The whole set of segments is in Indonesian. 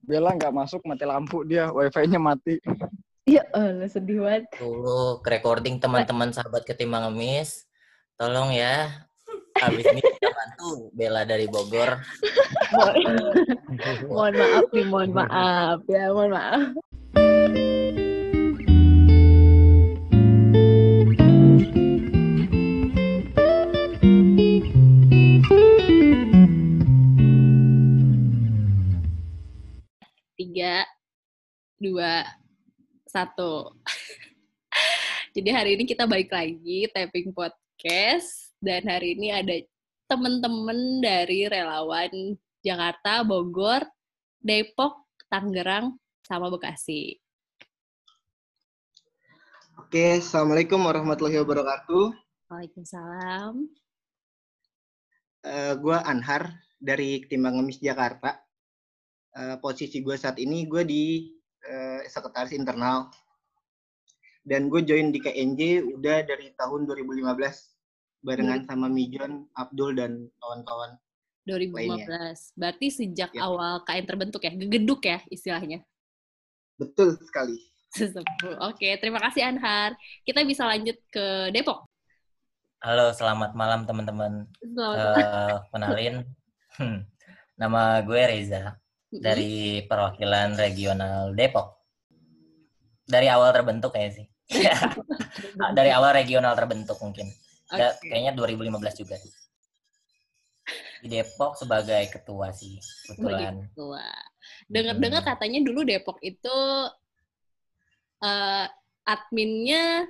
Bella nggak masuk mati lampu dia, wifi-nya mati. Ya Allah, sedih banget. Dulu recording teman-teman sahabat ketimbang ngemis. Tolong ya. Habis ini kita bantu Bella dari Bogor. mohon maaf nih, mohon maaf ya, mohon maaf. Tiga, dua, satu. Jadi hari ini kita balik lagi tapping podcast dan hari ini ada teman-teman dari relawan Jakarta, Bogor, Depok, Tangerang, sama Bekasi. Oke, Assalamualaikum warahmatullahi wabarakatuh. Waalaikumsalam. Uh, gue Anhar dari Ketimbang Ngemis Jakarta. Uh, posisi gue saat ini gue di uh, sekretaris internal. Dan gue join di KNJ udah dari tahun 2015 barengan sama Mijon, Abdul dan kawan-kawan. 2015. Lainnya. Berarti sejak ya. awal KN terbentuk ya, gegeduk ya istilahnya. Betul sekali. Oke, terima kasih Anhar. Kita bisa lanjut ke Depok. Halo, selamat malam teman-teman. Uh, kenalin, hmm, nama gue Reza dari perwakilan regional Depok. Dari awal terbentuk kayaknya sih. dari awal regional terbentuk mungkin. Okay. Kayaknya 2015 juga. Di Depok sebagai ketua sih, kebetulan. Ketua. Dengar-dengar katanya dulu Depok itu uh, adminnya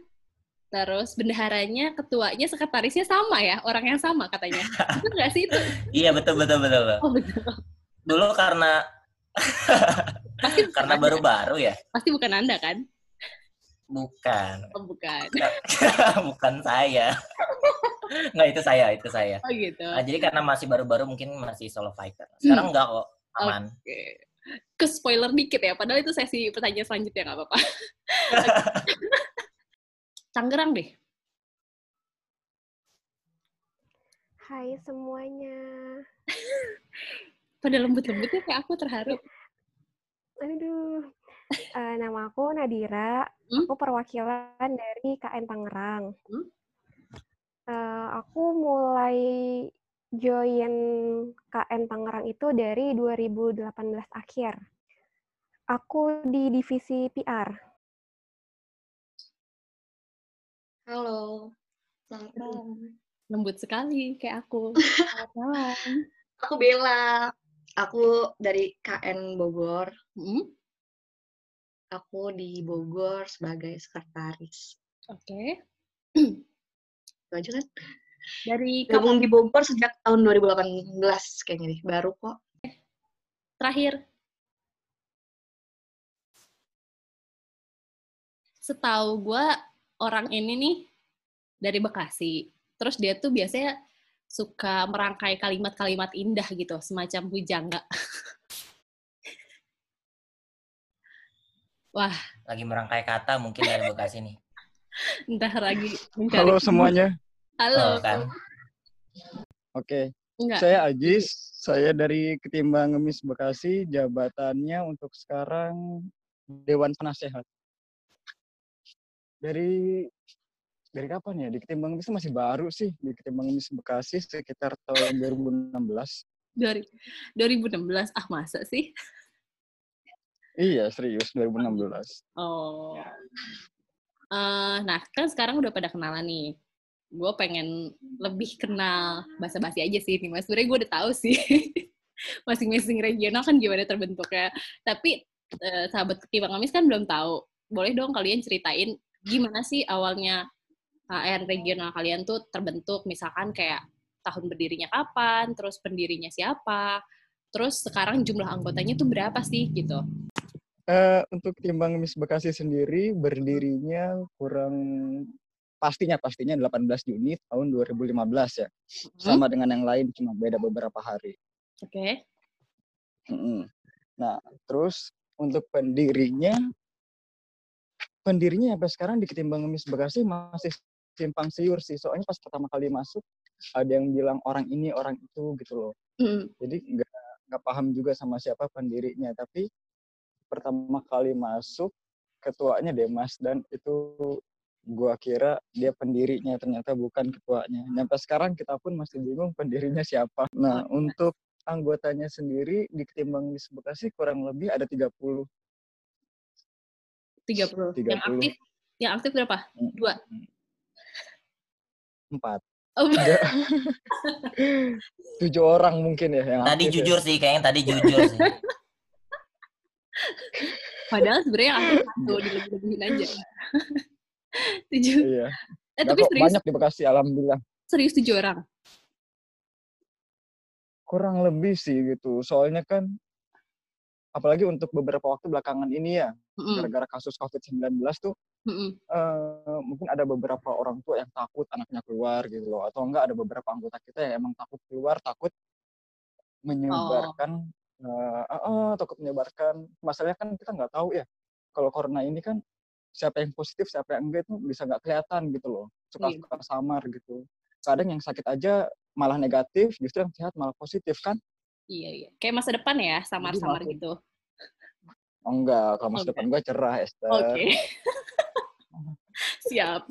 terus bendaharanya, ketuanya, sekretarisnya sama ya, orang yang sama katanya. Itu enggak sih itu? iya betul betul betul. Oh betul. Dulu karena pasti karena baru-baru ya. Pasti bukan anda kan? Bukan. Oh, bukan. bukan saya. Enggak itu saya, itu saya. Oh gitu. Nah, jadi karena masih baru-baru mungkin masih solo fighter. Sekarang hmm. enggak kok, aman. Oke. Okay ke spoiler dikit ya, padahal itu sesi pertanyaan selanjutnya nggak apa-apa. Tangerang deh. Hai semuanya. Pada lembut-lembutnya kayak aku terharu. Aduh. Uh, nama aku Nadira. Hmm? Aku perwakilan dari KN Tangerang. Hmm? Uh, aku mulai join KN Tangerang itu dari 2018 akhir. Aku di divisi PR. Halo, selamat malam. Lembut sekali kayak aku. Selamat malam. Aku Bella. Aku dari KN Bogor. Hmm? Aku di Bogor sebagai sekretaris. Oke. Okay. Itu aja kan? Dari gabung di Bogor sejak tahun 2018 kayaknya nih, baru kok. Terakhir. Setahu gue orang ini nih dari Bekasi. Terus dia tuh biasanya suka merangkai kalimat-kalimat indah gitu, semacam pujangga. Wah. Lagi merangkai kata mungkin dari Bekasi nih. Entah lagi mencari. Halo semuanya. Halo. Oh, kan? Oke. Okay. Saya Ajis, saya dari Ketimbang Ngemis Bekasi, jabatannya untuk sekarang Dewan Penasehat. Dari dari kapan ya? Di Ketimbang Ngemis masih baru sih, di Ketimbang Ngemis Bekasi sekitar tahun 2016. Dari 2016, ah masa sih? Iya, serius 2016. Oh. Uh, nah, kan sekarang udah pada kenalan nih gue pengen lebih kenal bahasa basi aja sih nih mas. Sebenernya gue udah tahu sih masing-masing regional kan gimana terbentuknya. Tapi eh, sahabat ketimbang Amis kan belum tahu. Boleh dong kalian ceritain gimana sih awalnya KN regional kalian tuh terbentuk, misalkan kayak tahun berdirinya kapan, terus pendirinya siapa, terus sekarang jumlah anggotanya tuh berapa sih gitu? Uh, untuk timbang Miss Bekasi sendiri berdirinya kurang pastinya pastinya 18 Juni tahun 2015 ya. Hmm. Sama dengan yang lain cuma beda beberapa hari. Oke. Okay. Hmm. Nah, terus untuk pendirinya pendirinya sampai sekarang di Ketimbang Ngemis Bekasi masih simpang siur sih. Soalnya pas pertama kali masuk ada yang bilang orang ini, orang itu gitu loh. Mm. Jadi nggak nggak paham juga sama siapa pendirinya tapi pertama kali masuk ketuanya Demas dan itu gua kira dia pendirinya ternyata bukan ketuanya. Sampai sekarang kita pun masih bingung pendirinya siapa. Nah, untuk anggotanya sendiri di Ketimbang Bekasi kurang lebih ada 30. 30. 30. Yang aktif yang aktif berapa? Dua. Empat. Oh, Tujuh orang mungkin ya yang Tadi ya. jujur ya. sih, kayaknya tadi jujur sih. Padahal sebenarnya aku satu dilebih-lebihin aja. tujuh. Iya. Eh, tapi serius. Banyak di Bekasi, alhamdulillah. Serius tujuh orang? Kurang lebih sih gitu. Soalnya kan apalagi untuk beberapa waktu belakangan ini ya. Gara-gara kasus COVID-19 tuh, mm-hmm. uh, mungkin ada beberapa orang tua yang takut anaknya keluar gitu loh, atau enggak ada beberapa anggota kita yang emang takut keluar, takut menyebarkan, oh. uh, uh, uh, takut menyebarkan. Masalahnya kan kita nggak tahu ya, kalau corona ini kan siapa yang positif, siapa yang enggak itu bisa nggak kelihatan gitu loh, suka-suka yeah. samar gitu. Kadang yang sakit aja malah negatif, justru yang sehat malah positif kan? Iya, iya. Kayak masa depan ya, samar-samar gitu. Oh, enggak, kalau masa okay. depan gue cerah, Esther. Oke. Okay. Siap.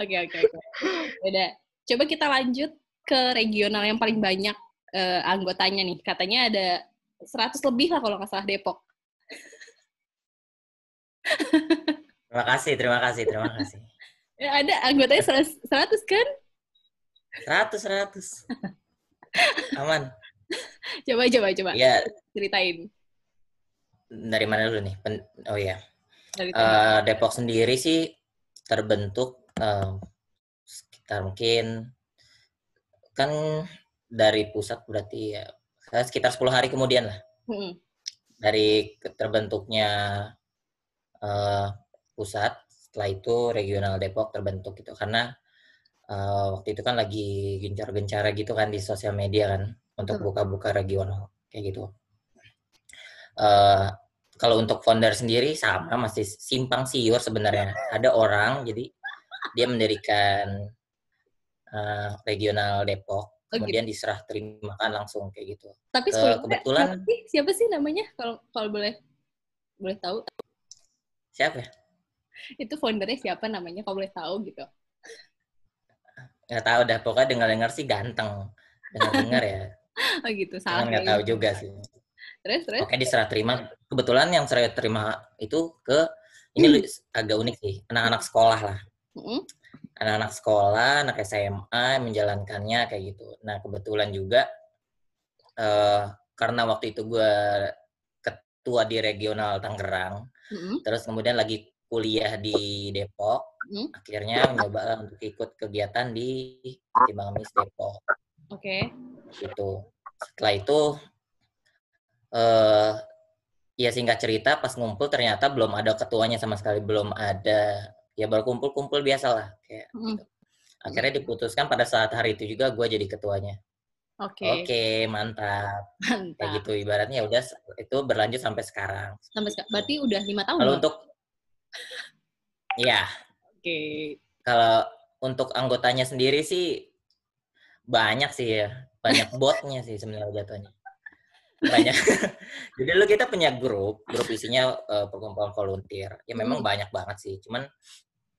Oke, oke, oke. Udah. Coba kita lanjut ke regional yang paling banyak uh, anggotanya nih. Katanya ada 100 lebih lah kalau nggak salah Depok. terima kasih, terima kasih, terima kasih. Ya, ada anggotanya 100, 100 kan? 100, 100. Aman coba coba coba. Ya. Ceritain. Dari mana dulu nih? Pen oh ya. Uh, Depok sendiri sih terbentuk uh, sekitar mungkin kan dari pusat berarti ya sekitar 10 hari kemudian lah. Hmm. Dari terbentuknya uh, pusat, setelah itu regional Depok terbentuk gitu karena uh, waktu itu kan lagi gencar-gencara gitu kan di sosial media kan untuk buka-buka regional kayak gitu. Uh, kalau untuk founder sendiri sama masih simpang siur sebenarnya. Ada orang jadi dia mendirikan uh, regional Depok, oh, kemudian gitu. diserah terimakan langsung kayak gitu. Tapi uh, kebetulan siapa sih, siapa sih namanya kalau kalau boleh boleh tahu? Siapa? Itu foundernya siapa namanya kalau boleh tahu gitu? Nggak tahu dah, pokoknya dengar-dengar sih ganteng. Dengar-dengar ya. oh gitu salah nggak tahu juga sih terus terus oke diserah terima kebetulan yang saya terima itu ke ini hmm. agak unik sih anak-anak sekolah lah hmm. anak-anak sekolah anak SMA menjalankannya kayak gitu nah kebetulan juga uh, karena waktu itu gue ketua di regional Tangerang hmm. terus kemudian lagi kuliah di Depok hmm. akhirnya mencoba untuk ikut kegiatan di Timbang Mis Depok oke okay itu setelah itu uh, ya singkat cerita pas ngumpul ternyata belum ada ketuanya sama sekali belum ada ya baru kumpul-kumpul biasa lah kayak mm. gitu. akhirnya diputuskan pada saat hari itu juga gue jadi ketuanya oke okay. oke okay, mantap. mantap kayak gitu ibaratnya ya udah itu berlanjut sampai sekarang sampai sekarang berarti udah lima tahun kalau untuk ya oke okay. kalau untuk anggotanya sendiri sih banyak sih ya banyak botnya sih sebenarnya jatuhnya banyak. Jadi lu kita punya grup grup isinya uh, perkumpulan volunteer. Ya memang hmm. banyak banget sih cuman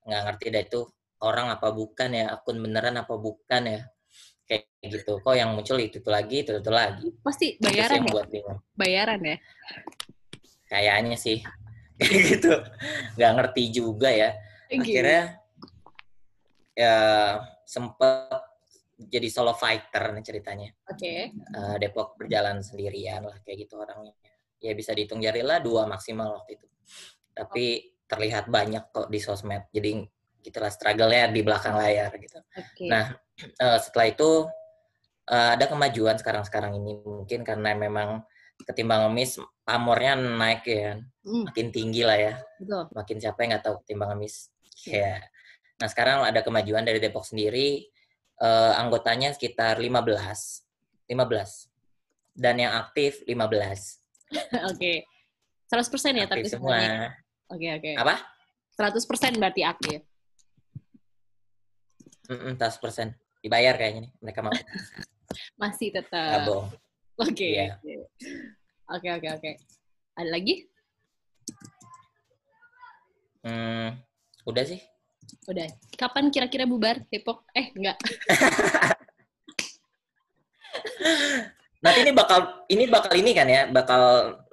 nggak ngerti dah itu orang apa bukan ya akun beneran apa bukan ya. Kayak gitu. Kok yang muncul itu itu lagi itu itu lagi. Pasti bayaran ya? buat bayaran ya? Kayaknya sih. Kayak gitu. Nggak ngerti juga ya. Akhirnya ya sempet jadi solo fighter nih ceritanya. Oke. Okay. Uh, Depok berjalan sendirian lah kayak gitu orangnya. Ya bisa dihitung jari lah dua maksimal waktu itu. Tapi okay. terlihat banyak kok di sosmed. Jadi gitulah struggle-nya di belakang layar gitu. Okay. Nah uh, setelah itu uh, ada kemajuan sekarang-sekarang ini mungkin karena memang ketimbang ngemis pamornya naik ya, mm. makin tinggi lah ya. Betul. Makin siapa yang nggak tahu ketimbang ngemis. Ya. Yeah. Nah sekarang ada kemajuan dari Depok sendiri uh, anggotanya sekitar 15. 15. Dan yang aktif 15. Oke. okay. 100% ya tapi semua. Oke, okay, oke. Okay. Apa? 100% berarti aktif. Mm -mm, 100%. Dibayar kayaknya nih, mereka mau. Masih tetap. Oke. Iya. Oke, oke, oke. Ada lagi? Hmm, udah sih. Udah. Kapan kira-kira bubar Depok? Eh, enggak. nanti ini bakal ini bakal ini kan ya, bakal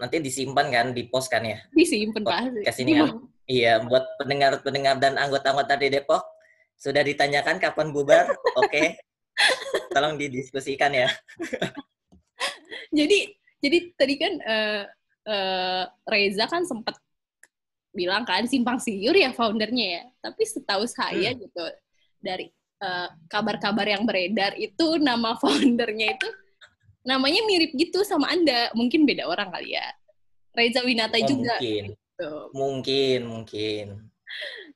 nanti disimpan kan, di post kan ya? Disimpan pasti. Ke sini kan. Iya, buat pendengar-pendengar dan anggota-anggota di Depok sudah ditanyakan kapan bubar? Oke. Okay. Tolong didiskusikan ya. jadi jadi tadi kan uh, uh, Reza kan sempat bilang kan simpang siur ya foundernya ya. Tapi setahu saya hmm. gitu dari eh, kabar-kabar uh, yang beredar itu nama foundernya itu namanya mirip gitu sama Anda. Mungkin beda orang kali ya. Reza Winata oh, juga. Mungkin. Gitu. Mungkin, mungkin.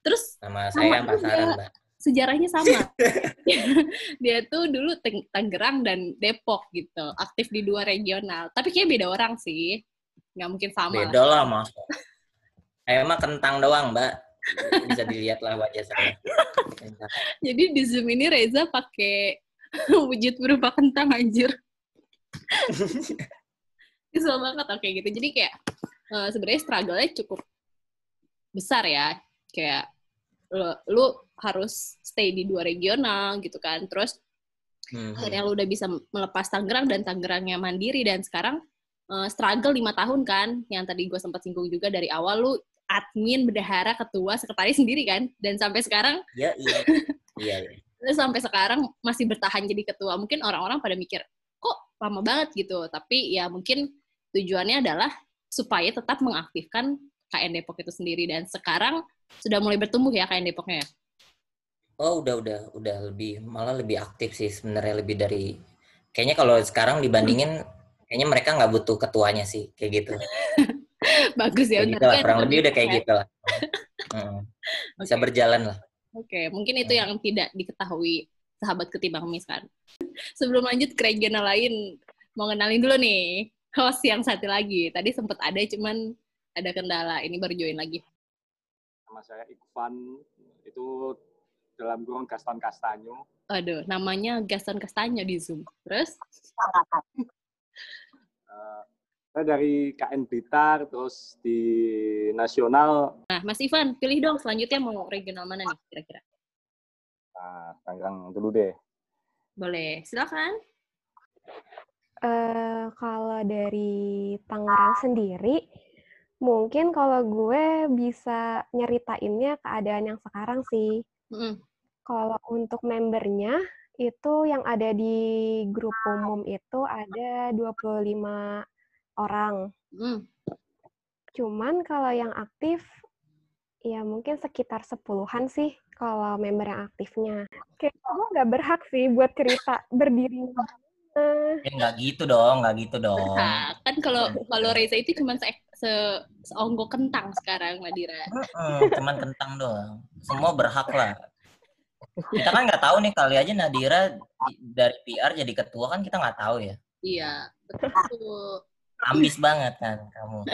Terus nama saya pasaran, Mbak. Sejarahnya sama. dia tuh dulu Tangerang dan Depok gitu, aktif di dua regional. Tapi kayak beda orang sih. Nggak mungkin sama. Beda lah, Mas. Saya mah kentang doang, Mbak. Bisa dilihat lah wajah saya. Jadi di Zoom ini Reza pakai wujud berupa kentang anjir. Kesel banget oke gitu. Jadi kayak uh, sebenarnya struggle-nya cukup besar ya. Kayak lu, lu harus stay di dua regional gitu kan. Terus hmm. akhirnya lu udah bisa melepas Tangerang dan Tangerangnya mandiri dan sekarang uh, struggle lima tahun kan yang tadi gue sempat singgung juga dari awal lu admin, bendahara, ketua, sekretaris sendiri kan? Dan sampai sekarang Iya, iya. Iya, iya. sampai sekarang masih bertahan jadi ketua. Mungkin orang-orang pada mikir, kok lama banget gitu. Tapi ya mungkin tujuannya adalah supaya tetap mengaktifkan KN Depok itu sendiri dan sekarang sudah mulai bertumbuh ya KN Depoknya. Ya? Oh, udah udah udah lebih malah lebih aktif sih sebenarnya lebih dari kayaknya kalau sekarang dibandingin kayaknya mereka nggak butuh ketuanya sih kayak gitu. Bagus ya. Gitu lah, kurang lebih udah kayak gitu lah. Hmm. Bisa okay. berjalan lah. Oke, okay. mungkin itu hmm. yang tidak diketahui sahabat ketimbang mis kan. Sebelum lanjut ke regional lain, mau kenalin dulu nih host yang satu lagi. Tadi sempat ada, cuman ada kendala. Ini baru join lagi. Nama saya Ikvan, itu dalam kurung Gaston Castanyo. Aduh, namanya Gaston Castanyo di Zoom. Terus? uh, saya dari KN Blitar, terus di nasional. Nah, Mas Ivan, pilih dong selanjutnya mau regional mana nih kira-kira? Nah, Tangerang dulu deh. Boleh, silakan. Uh, kalau dari Tangerang sendiri, mungkin kalau gue bisa nyeritainnya keadaan yang sekarang sih. Mm. Kalau untuk membernya, itu yang ada di grup umum itu ada 25 orang. Hmm. Cuman kalau yang aktif, ya mungkin sekitar sepuluhan sih kalau member yang aktifnya. Kayak gue nggak berhak sih buat cerita berdiri. Eh, nggak gitu dong, nggak gitu dong. Nah, kan kalau kalau Reza itu cuma se, se seonggok kentang sekarang, Nadira. Hmm, cuman kentang doang. Semua berhak lah. Kita kan nggak tahu nih kali aja Nadira dari PR jadi ketua kan kita nggak tahu ya. Iya, betul ambis banget kan kamu.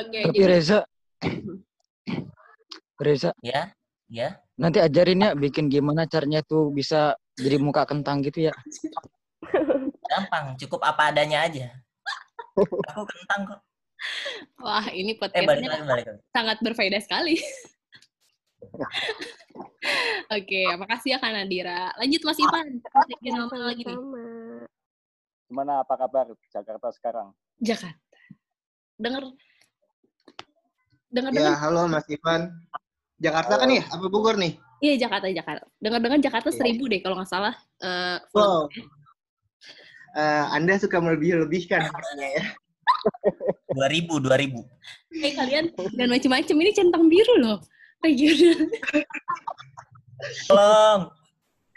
Oke. Okay, Tapi jadi... Reza, Reza. Ya, ya. Nanti ajarin ya bikin gimana caranya tuh bisa jadi muka kentang gitu ya. Gampang, cukup apa adanya aja. Aku kentang kok. Wah, ini eh, podcastnya eh, sangat berfaedah sekali. Oke, okay, makasih ya Kak Nadira. Lanjut Mas Ivan. Sama, lagi nih. Gimana apa kabar Jakarta sekarang? Jakarta. Dengar dengar Ya, halo Mas Ivan. Jakarta halo. kan ya? Apa Bogor nih? Iya, Jakarta, Jakarta. Dengar-dengar Jakarta iya. seribu deh kalau nggak salah. Uh, wow. Uh, anda suka melebih-lebihkan ya. Dua ribu, dua ribu. Eh kalian dan macam-macam ini centang biru loh. Regional. Tolong.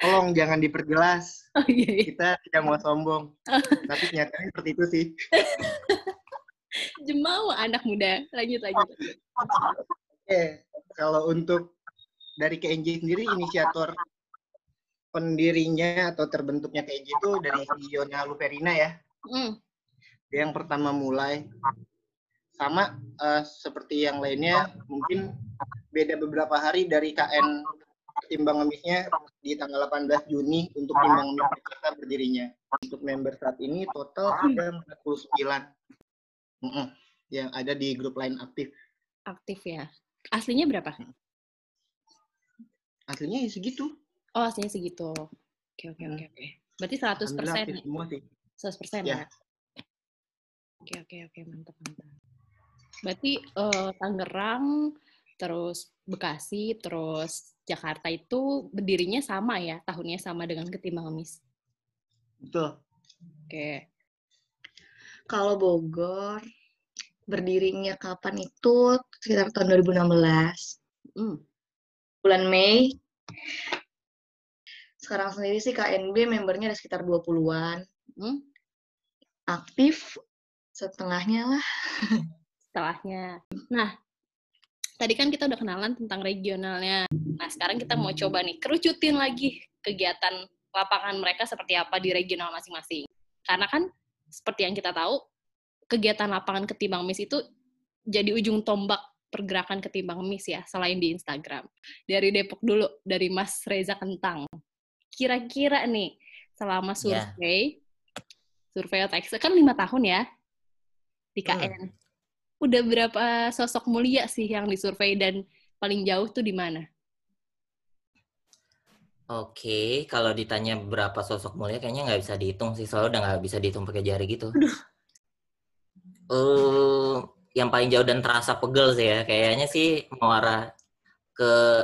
Tolong jangan diperjelas. Oh, iya, iya. Kita tidak mau sombong. Tapi nyatanya seperti itu sih. Jemawa anak muda. Lanjut, lanjut. Oke, kalau untuk dari KNJ sendiri, inisiator pendirinya atau terbentuknya KNJ itu dari Yona Luperina ya. Mm. Dia yang pertama mulai. Sama uh, seperti yang lainnya, mungkin beda beberapa hari dari KN timbang ngemisnya di tanggal 18 Juni untuk timbang ngemis Jakarta berdirinya. Untuk member saat ini total ada 49 mm -mm, yang ada di grup lain aktif. Aktif ya. Aslinya berapa? Aslinya ya segitu. Oh, aslinya segitu. Oke, oke, oke, oke. Berarti 100 persen. Semua sih. 100 persen ya. ya. Oke, oke, oke, mantap, mantap. Berarti uh, Tangerang, terus Bekasi, terus Jakarta itu berdirinya sama ya, tahunnya sama dengan Ketimbang Ngemis. Betul. Oke. Kalau Bogor berdirinya kapan itu sekitar tahun 2016. Hmm. Bulan Mei. Sekarang sendiri sih KNB membernya ada sekitar 20-an. Hmm? Aktif setengahnya lah. Setengahnya. Nah, tadi kan kita udah kenalan tentang regionalnya. Nah, sekarang kita mau coba nih kerucutin lagi kegiatan lapangan mereka seperti apa di regional masing-masing. Karena kan seperti yang kita tahu, kegiatan lapangan ketimbang mis itu jadi ujung tombak pergerakan ketimbang mis ya, selain di Instagram. Dari Depok dulu, dari Mas Reza Kentang. Kira-kira nih, selama iya. survei, yeah. survei OTX kan lima tahun ya, di KN. Hmm udah berapa sosok mulia sih yang disurvei dan paling jauh tuh di mana? Oke, kalau ditanya berapa sosok mulia kayaknya nggak bisa dihitung sih, soalnya udah nggak bisa dihitung pakai jari gitu. Aduh. Uh, yang paling jauh dan terasa pegel sih ya, kayaknya sih muara ke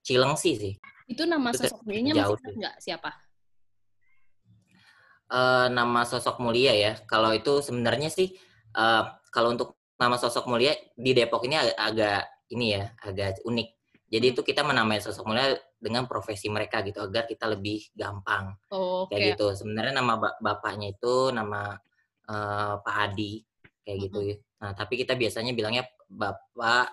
Cilengsi sih. Itu nama itu sosok mulianya masih nggak siapa? Uh, nama sosok mulia ya, kalau itu sebenarnya sih uh, kalau untuk nama sosok mulia di Depok ini agak, agak ini ya, agak unik. Jadi hmm. itu kita menamai sosok mulia dengan profesi mereka gitu agar kita lebih gampang. Oh, okay. Kayak gitu. Sebenarnya nama bapaknya itu nama uh, Pak Adi kayak gitu. -hmm. gitu. Nah, tapi kita biasanya bilangnya bapak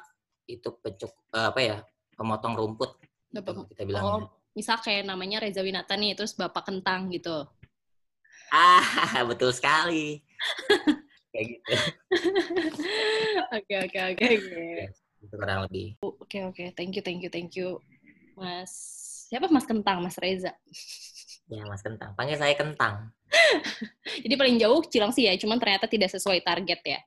itu pencuk uh, apa ya? pemotong rumput. Gitu, kita bilang. Oh, misal kayak namanya Reza Winata nih, terus bapak kentang gitu. Ah, betul sekali. kayak gitu. Oke oke oke. Kurang lebih. Oke oke, thank you thank you thank you, Mas. Siapa Mas Kentang, Mas Reza? Ya Mas Kentang, panggil saya Kentang. Jadi paling jauh Cilangsi ya, cuman ternyata tidak sesuai target ya.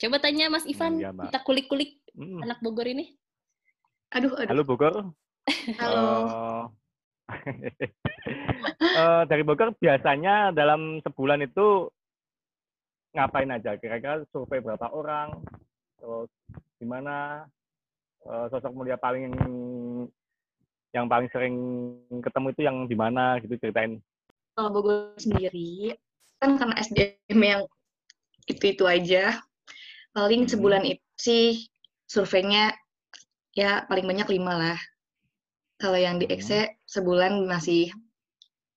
Coba tanya Mas Ivan, ya, kita kulik-kulik hmm. anak Bogor ini. Aduh, aduh. Halo Bogor. Halo. Uh, uh, dari Bogor biasanya dalam sebulan itu ngapain aja kira-kira survei berapa orang terus gimana uh, sosok mulia paling yang paling sering ketemu itu yang di mana gitu ceritain kalau Bogor sendiri kan karena SDM yang itu itu aja paling hmm. sebulan itu sih surveinya ya paling banyak lima lah kalau yang di EXE hmm. sebulan masih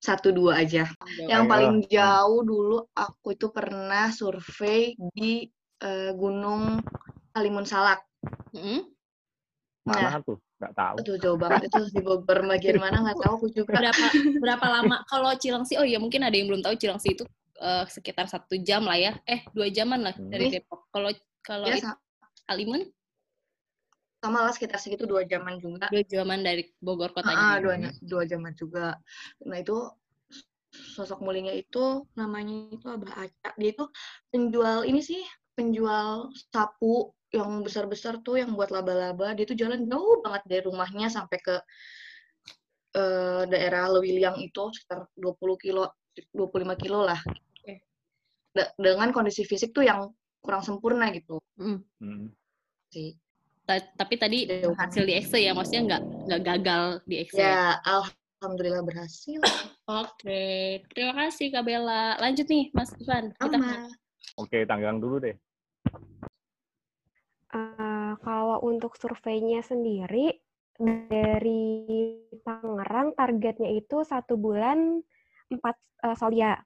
satu dua aja. Yang paling jauh dulu aku itu pernah survei di uh, Gunung Kalimun Salak. -hmm. Mana nah, tuh? Gak tahu. Itu jauh banget itu di Bogor bagian mana nggak tahu aku juga. Berapa berapa lama? Kalau Cilengsi, oh iya mungkin ada yang belum tahu Cilengsi itu uh, sekitar satu jam lah ya. Eh dua jaman lah hmm. dari Depok. Kalau kalau ya, Kalimun? sama lah sekitar segitu dua jaman juga dua jaman dari Bogor kotanya ah, dua dua jaman juga nah itu sosok mulinya itu namanya itu Abah Aca dia itu penjual ini sih penjual sapu yang besar-besar tuh yang buat laba-laba dia tuh jalan jauh banget dari rumahnya sampai ke uh, daerah Lewiliang itu sekitar 20 kilo 25 kilo lah okay. dengan kondisi fisik tuh yang kurang sempurna gitu mm. sih tapi tadi hasil di Excel ya, maksudnya nggak nggak gagal di Excel. Ya, alhamdulillah berhasil. Oke, terima kasih Kak Bella. Lanjut nih, Mas Ivan. Kita... Oke, tanggang dulu deh. Uh, kalau untuk surveinya sendiri dari Tangerang targetnya itu satu bulan empat uh, solia.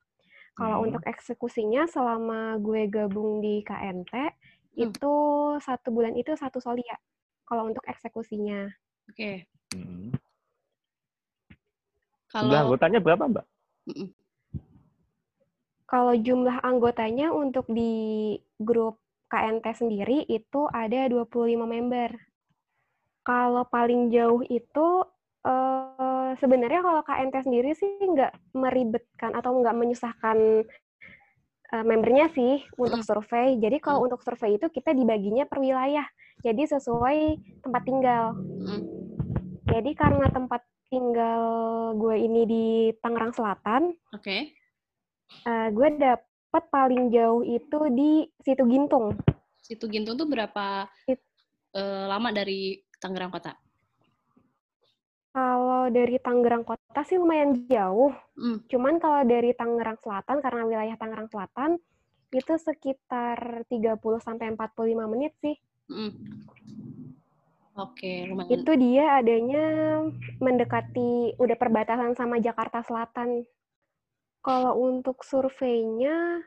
Kalau hmm. untuk eksekusinya selama gue gabung di KNT hmm. itu satu bulan itu satu solia kalau untuk eksekusinya. Oke. Okay. Hmm. Kalau jumlah anggotanya berapa, Mbak? Mm Kalau jumlah anggotanya untuk di grup KNT sendiri itu ada 25 member. Kalau paling jauh itu uh, sebenarnya kalau KNT sendiri sih nggak meribetkan atau nggak menyusahkan uh, membernya sih untuk mm. survei. Jadi kalau mm. untuk survei itu kita dibaginya per wilayah. Jadi sesuai tempat tinggal. Mm. Jadi karena tempat tinggal gue ini di Tangerang Selatan. Oke. Okay. Uh, gue dapat paling jauh itu di Situ Gintung. Situ Gintung tuh berapa It, uh, lama dari Tangerang Kota? Kalau dari Tangerang Kota sih lumayan jauh. Mm. Cuman kalau dari Tangerang Selatan, karena wilayah Tangerang Selatan, itu sekitar 30 sampai 45 menit sih. Mm. Oke, lumayan. Itu dia adanya mendekati udah perbatasan sama Jakarta Selatan. Kalau untuk surveinya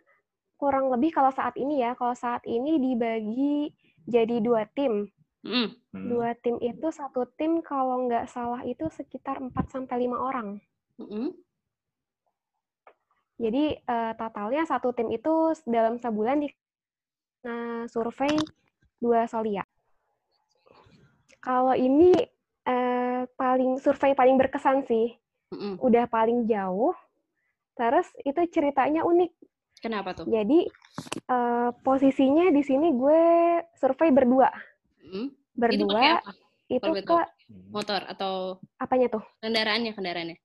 kurang lebih kalau saat ini ya, kalau saat ini dibagi jadi dua tim. Mm. Dua tim itu satu tim kalau nggak salah itu sekitar 4 sampai lima orang. Mm. Jadi uh, totalnya satu tim itu dalam sebulan di nah, survei dua solia kalau ini uh, paling survei paling berkesan sih. Mm-mm. Udah paling jauh. Terus itu ceritanya unik. Kenapa tuh? Jadi uh, posisinya di sini gue survei berdua. Mm. Berdua itu, itu ke motor atau apanya tuh? Kendaraannya, kendaraannya.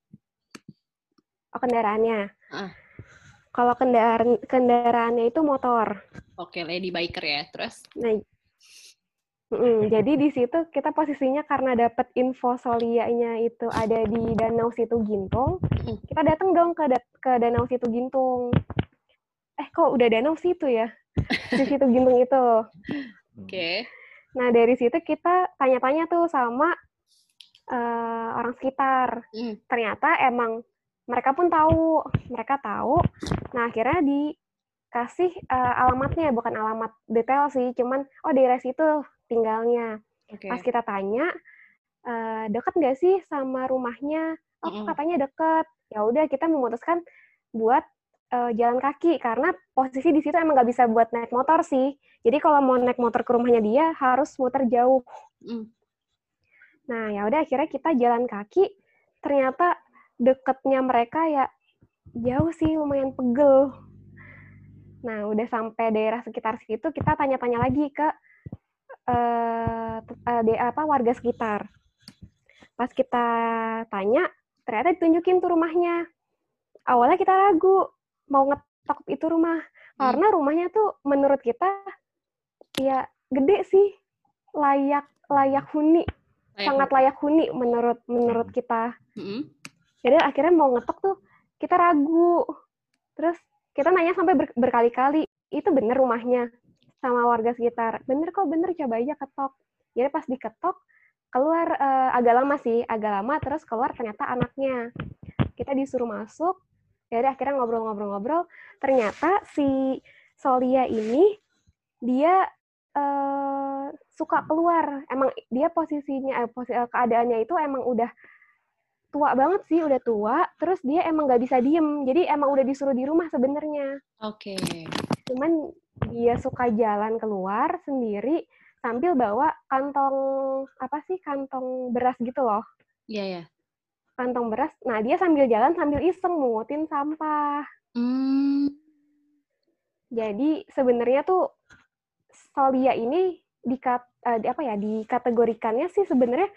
Oh, kendaraannya. Uh. Kalau kendaraan kendaraannya itu motor. Oke, lady biker ya. Terus? Nah, Mm, jadi di situ kita posisinya karena dapat info solianya itu ada di Danau Situ Gintung, kita datang dong ke da ke Danau Situ Gintung. Eh kok udah Danau Situ ya? Di Situ Gintung itu. Oke. Okay. Nah dari situ kita tanya-tanya tuh sama uh, orang sekitar. Mm. Ternyata emang mereka pun tahu, mereka tahu. Nah akhirnya dikasih uh, alamatnya, bukan alamat detail sih, cuman oh daerah situ tinggalnya. Okay. Pas kita tanya, uh, deket nggak sih sama rumahnya? Oh, mm -hmm. katanya deket. Ya udah kita memutuskan buat uh, jalan kaki karena posisi di situ emang nggak bisa buat naik motor sih. Jadi kalau mau naik motor ke rumahnya dia harus muter jauh. Mm. Nah ya udah akhirnya kita jalan kaki. Ternyata deketnya mereka ya jauh sih lumayan pegel. Nah udah sampai daerah sekitar situ kita tanya-tanya lagi ke uh, uh, apa warga sekitar. Pas kita tanya, ternyata ditunjukin tuh rumahnya. Awalnya kita ragu mau ngetok itu rumah hmm. karena rumahnya tuh menurut kita ya gede sih, layak layak huni, layak sangat layak huni menurut menurut hmm. kita. Hmm. Jadi akhirnya mau ngetok tuh kita ragu. Terus kita nanya sampai ber, berkali-kali, itu bener rumahnya? Sama warga sekitar. Bener kok, bener coba aja ketok. Jadi pas diketok, keluar uh, agak lama sih, agak lama terus keluar ternyata anaknya. Kita disuruh masuk, jadi akhirnya ngobrol-ngobrol-ngobrol. Ternyata si Solia ini dia uh, suka keluar. Emang dia posisinya, eh, posi keadaannya itu emang udah tua banget sih, udah tua. Terus dia emang nggak bisa diem, jadi emang udah disuruh di rumah sebenarnya. Oke. Okay. Cuman dia suka jalan keluar sendiri sambil bawa kantong apa sih kantong beras gitu loh. Iya yeah, ya. Yeah. Kantong beras. Nah dia sambil jalan sambil iseng mungutin sampah. Mm. Jadi sebenarnya tuh Solia ini di, uh, di apa ya dikategorikannya sih sebenarnya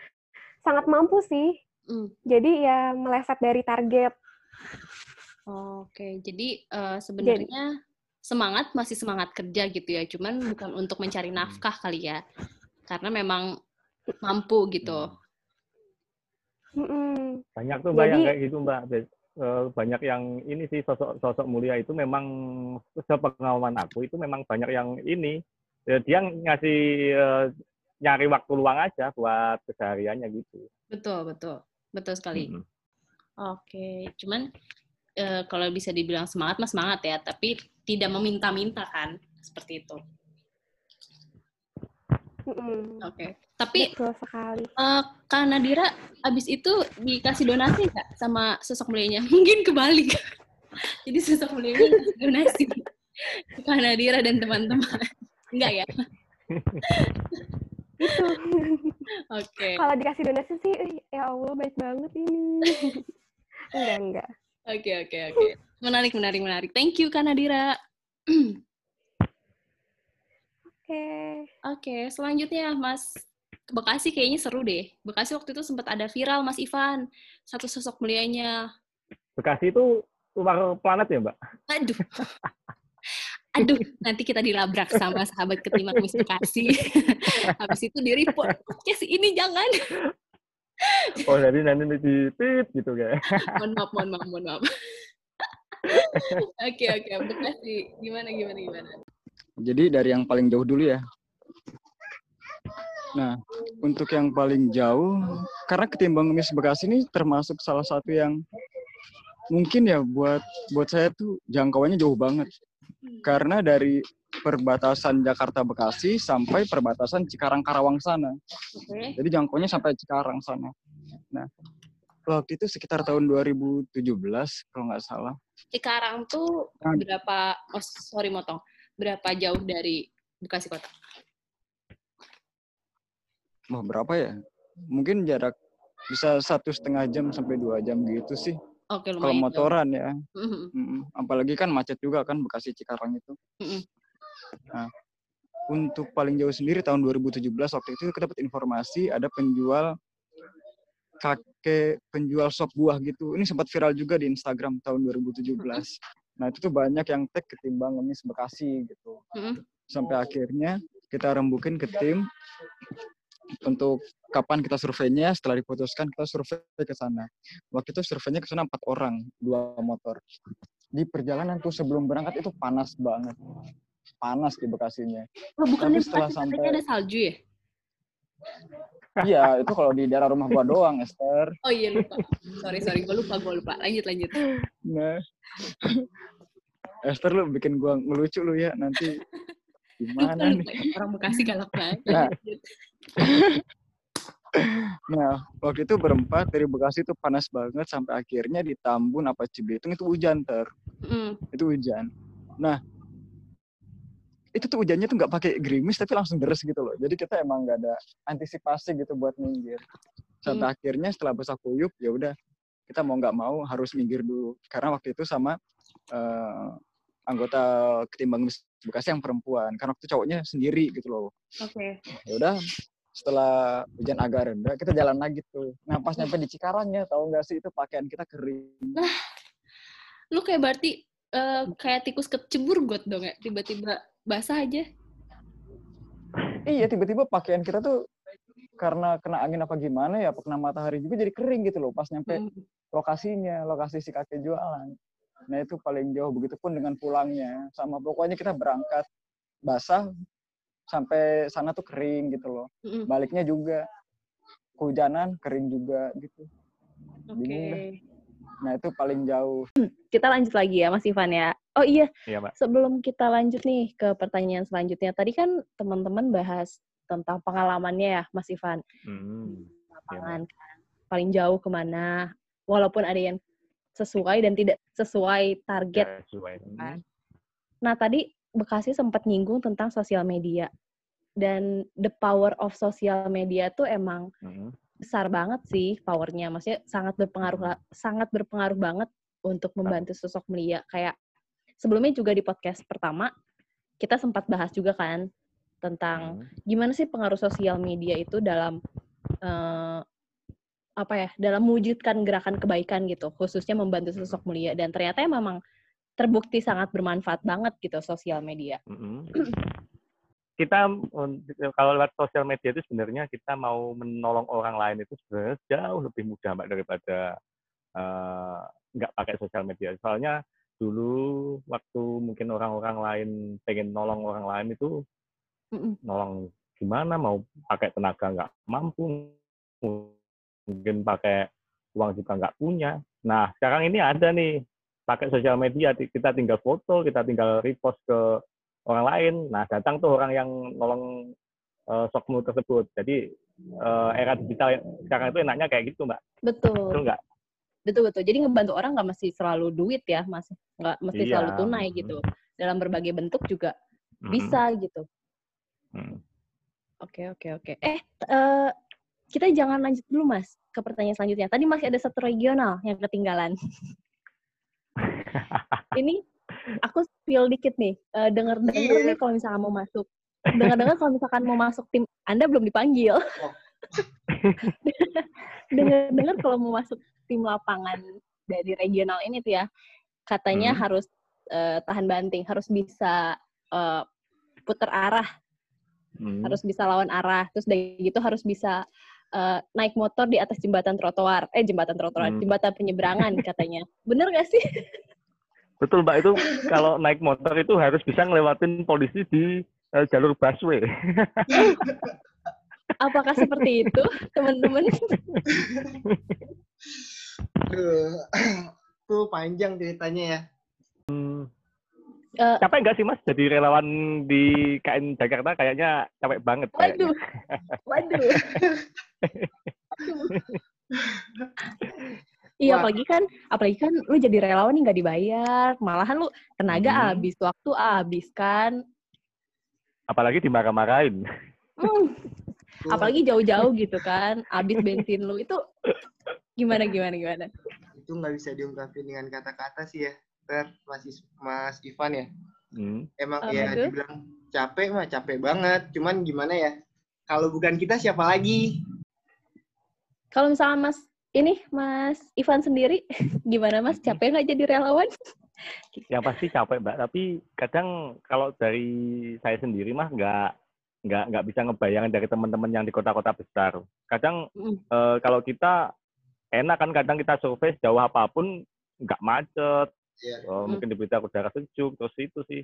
sangat mampu sih. Mm. Jadi ya meleset dari target. Oke, jadi uh, sebenarnya semangat masih semangat kerja gitu ya, cuman bukan untuk mencari hmm. nafkah kali ya, karena memang mampu gitu. Hmm. Banyak tuh banyak kayak gitu mbak, eh, banyak yang ini sih sosok sosok mulia itu memang sepengalaman aku itu memang banyak yang ini ya, dia ngasih uh, nyari waktu luang aja buat kesehariannya gitu. Betul betul betul sekali. -hmm. Oke, cuman uh, kalau bisa dibilang semangat mas semangat ya, tapi tidak meminta-minta kan, seperti itu. Mm. Oke, okay. tapi uh, Kak Nadira abis itu dikasih donasi nggak sama sosok mulianya? Mungkin kebalik. Jadi sosok mulianya donasi ke Kak Nadira dan teman-teman. Enggak ya? itu oke okay. kalau dikasih donasi sih ya allah baik banget ini enggak enggak oke okay, oke okay, oke okay. menarik menarik menarik thank you Kanadira Oke. Okay. Oke, okay, selanjutnya Mas Bekasi kayaknya seru deh. Bekasi waktu itu sempat ada viral Mas Ivan, satu sosok mulianya. Bekasi itu luar planet ya, Mbak? Aduh. Aduh, nanti kita dilabrak sama sahabat ketimbang Miss Bekasi. Habis itu di report, podcast ini jangan. Oh, jadi nanti di tit gitu kayak. mohon maaf, mohon maaf, mohon maaf. Oke, oke. Bekasi, gimana, gimana, gimana? Jadi dari yang paling jauh dulu ya. Nah, untuk yang paling jauh, karena ketimbang Miss Bekasi ini termasuk salah satu yang mungkin ya buat buat saya tuh jangkauannya jauh banget. Karena dari perbatasan Jakarta Bekasi sampai perbatasan Cikarang Karawang sana. Okay. Jadi jangkauannya sampai Cikarang sana. Nah, waktu itu sekitar tahun 2017 kalau nggak salah. Cikarang tuh nah, berapa? Oh, sorry motong. Berapa jauh dari Bekasi kota? Wah, berapa ya? Mungkin jarak bisa satu setengah jam sampai dua jam gitu sih. Oke, Kalau motoran ya. Mm-hmm. Apalagi kan macet juga kan Bekasi Cikarang itu. Mm-hmm. Nah, untuk paling jauh sendiri tahun 2017 waktu itu kita dapat informasi ada penjual kakek penjual sop buah gitu. Ini sempat viral juga di Instagram tahun 2017. Mm-hmm. Nah, itu tuh banyak yang tag ketimbang ngemis Bekasi gitu. Mm-hmm. Sampai akhirnya kita rembukin ke tim untuk kapan kita surveinya setelah diputuskan kita survei ke sana waktu itu surveinya ke sana empat orang dua motor di perjalanan tuh sebelum berangkat itu panas banget panas di Bekasinya oh, bukan Tapi setelah sampai ada salju ya Iya, itu kalau di daerah rumah gua doang, Esther. Oh iya lupa. Sorry, sorry, gua lupa, gua lupa. Lanjut, lanjut. Nah. Esther lu bikin gua ngelucu lu ya nanti gimana lupa, nih? Orang Bekasi galak banget. Nah, nah, waktu itu berempat dari Bekasi itu panas banget sampai akhirnya di Tambun apa Cibitung itu hujan ter. Mm. Itu hujan. Nah, itu tuh hujannya tuh nggak pakai gerimis tapi langsung deres gitu loh. Jadi kita emang nggak ada antisipasi gitu buat minggir. Sampai mm. akhirnya setelah basah kuyup ya udah kita mau nggak mau harus minggir dulu karena waktu itu sama uh, anggota ketimbang Bekasi yang perempuan karena waktu cowoknya sendiri gitu loh. Oke. Okay. Ya udah setelah hujan agak reda kita jalan lagi tuh. Nah pas nyampe di Cikarang ya tahu nggak sih itu pakaian kita kering. Nah, lu kayak berarti uh, kayak tikus kecebur got dong ya tiba-tiba basah aja. Iya tiba-tiba pakaian kita tuh karena kena angin apa gimana ya, kena matahari juga jadi kering gitu loh pas nyampe hmm. lokasinya, lokasi si kakek jualan. Nah itu paling jauh, begitupun dengan pulangnya. Sama pokoknya kita berangkat basah sampai sana tuh kering gitu loh. Baliknya juga kehujanan kering juga gitu. Oke. Okay. Nah itu paling jauh. Kita lanjut lagi ya Mas Ivan ya. Oh iya, iya Mbak. sebelum kita lanjut nih ke pertanyaan selanjutnya. Tadi kan teman-teman bahas tentang pengalamannya ya Mas Ivan. Hmm. Lapangan iya, kan. Paling jauh ke mana. Walaupun ada yang sesuai dan tidak sesuai target. Ya, sesuai. Kan? Nah, tadi Bekasi sempat nyinggung tentang sosial media. Dan the power of sosial media tuh emang hmm. besar banget sih powernya. Maksudnya sangat berpengaruh sangat berpengaruh banget untuk membantu sosok mulia. Kayak sebelumnya juga di podcast pertama kita sempat bahas juga kan tentang hmm. gimana sih pengaruh sosial media itu dalam uh, apa ya dalam mewujudkan gerakan kebaikan gitu khususnya membantu sosok mulia dan ternyata ya memang terbukti sangat bermanfaat banget gitu sosial media. Kita kalau lewat sosial media itu sebenarnya kita mau menolong orang lain itu sebenarnya jauh lebih mudah mbak daripada uh, nggak pakai sosial media. Soalnya dulu waktu mungkin orang-orang lain pengen nolong orang lain itu mm-hmm. nolong gimana mau pakai tenaga nggak mampu mungkin pakai uang juga nggak punya. Nah, sekarang ini ada nih, pakai sosial media, kita tinggal foto, kita tinggal repost ke orang lain. Nah, datang tuh orang yang nolong uh, sokmu tersebut. Jadi, uh, era digital sekarang itu enaknya kayak gitu, Mbak. Betul. Betul nggak? Betul, betul. Jadi ngebantu orang nggak mesti selalu duit ya, Mas. Nggak mesti iya. selalu tunai gitu. Dalam berbagai bentuk juga hmm. bisa gitu. Oke, oke, oke. Eh, uh, kita jangan lanjut dulu, Mas, ke pertanyaan selanjutnya. Tadi masih ada satu regional yang ketinggalan. Ini aku spill dikit nih. Uh, Dengar-dengar yeah. nih kalau misalnya mau masuk. Dengar-dengar kalau misalkan mau masuk tim, Anda belum dipanggil. Oh. Dengar-dengar kalau mau masuk tim lapangan dari regional ini tuh ya, katanya hmm. harus uh, tahan banting, harus bisa uh, putar arah, hmm. harus bisa lawan arah, terus dari gitu harus bisa uh, naik motor di atas jembatan trotoar, eh jembatan trotoar, hmm. jembatan penyeberangan katanya. Bener gak sih? Betul mbak itu kalau naik motor itu harus bisa ngelewatin polisi di uh, jalur busway. Apakah seperti itu, teman-teman? tuh panjang ceritanya ya. Hmm. Uh, capek nggak sih mas jadi relawan di KN Jakarta kayaknya capek banget waduh waduh Iya, apalagi kan, apalagi kan lu jadi relawan nih nggak dibayar, malahan lu tenaga hmm. habis, waktu habis kan. Apalagi dimarah-marahin. Hmm. Apalagi jauh-jauh gitu kan, habis bensin lu itu gimana gimana gimana? Itu nggak bisa diungkapin dengan kata-kata sih ya, ter masih Mas Ivan ya. Hmm. Emang uh, ya itu? dibilang capek mah capek banget, cuman gimana ya? Kalau bukan kita siapa lagi? Kalau misalnya Mas ini Mas Ivan sendiri gimana Mas capek nggak jadi relawan? Ya pasti capek mbak, tapi kadang kalau dari saya sendiri mah nggak nggak nggak bisa ngebayangin dari teman-teman yang di kota-kota besar. Kadang mm. eh, kalau kita enak kan kadang kita survei jauh apa pun nggak macet, yeah. oh, mm. mungkin di berita udara sejuk, terus itu sih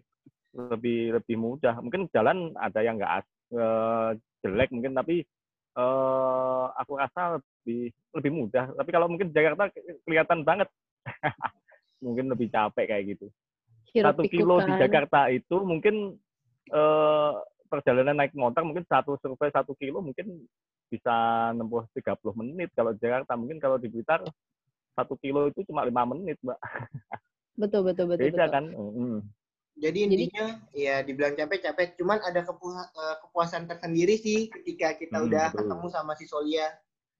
lebih lebih mudah. Mungkin jalan ada yang nggak uh, jelek mungkin, tapi uh, aku rasa lebih lebih mudah. Tapi kalau mungkin Jakarta kelihatan banget, mungkin lebih capek kayak gitu. Satu kilo di Jakarta itu mungkin uh, perjalanan naik motor mungkin satu survei satu kilo mungkin bisa nempuh 30 menit. Kalau Jakarta mungkin kalau di Blitar satu kilo itu cuma lima menit, mbak. Betul betul betul. Beda betul. kan. Mm. Jadi intinya Jadi, ya dibilang capek-capek, cuman ada eh, kepuasan tersendiri sih ketika kita hmm, udah betul. ketemu sama si Solia.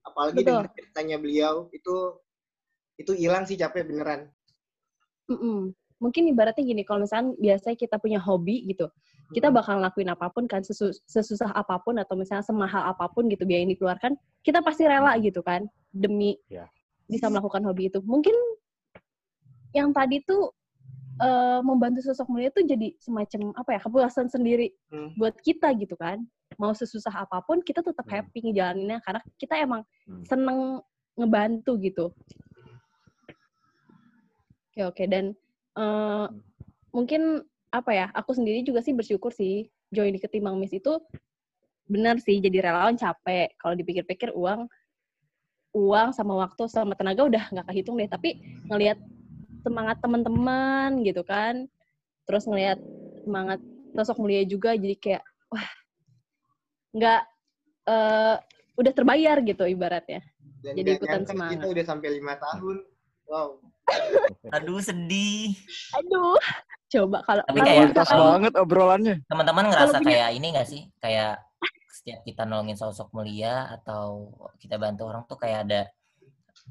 Apalagi betul. dengan ceritanya beliau itu itu hilang sih capek beneran. Mm -mm. Mungkin ibaratnya gini, kalau misalnya biasanya kita punya hobi gitu, kita bakal ngelakuin apa pun kan sesus sesusah apa pun atau misalnya semahal apa pun gitu biaya yang dikeluarkan, kita pasti rela gitu kan demi yeah. bisa melakukan hobi itu. Mungkin yang tadi tuh uh, membantu sosok mulia itu jadi semacam apa ya kepuasan sendiri hmm. buat kita gitu kan mau sesusah apa pun kita tetap hmm. happy ngejalaninnya karena kita emang hmm. seneng ngebantu gitu oke oke dan uh, hmm. mungkin apa ya aku sendiri juga sih bersyukur sih join di ketimbang miss itu benar sih jadi relawan capek kalau dipikir-pikir uang uang sama waktu sama tenaga udah nggak kehitung deh tapi ngelihat semangat teman-teman gitu kan. Terus ngelihat semangat sosok mulia juga jadi kayak wah nggak uh, udah terbayar gitu ibaratnya. Dan jadi ikutan semangat. kita udah sampai lima tahun. Wow. Aduh sedih. Aduh coba kalau tapi kayak banget obrolannya. Teman-teman ngerasa punya... kayak ini gak sih? Kayak setiap kita nolongin sosok mulia atau kita bantu orang tuh kayak ada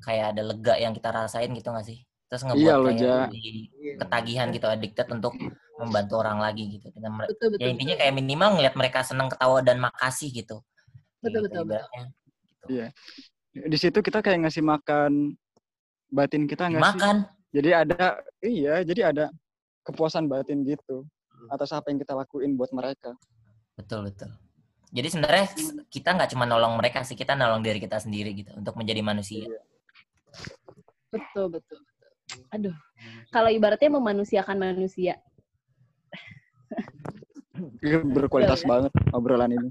kayak ada lega yang kita rasain gitu gak sih terus ngebuat iya, kayak ja. ketagihan gitu addicted untuk membantu orang lagi gitu. Kita betul, betul, ya intinya kayak minimal ngeliat mereka seneng ketawa dan makasih gitu. Betul gitu, betul, betul. Gitu. iya. Di situ kita kayak ngasih makan batin kita nggak makan jadi ada iya jadi ada kepuasan batin gitu atas apa yang kita lakuin buat mereka. Betul betul. Jadi sebenarnya kita nggak cuma nolong mereka sih kita nolong diri kita sendiri gitu untuk menjadi manusia. Iya. betul betul aduh. Kalau ibaratnya memanusiakan manusia. Iya, berkualitas banget obrolan ini.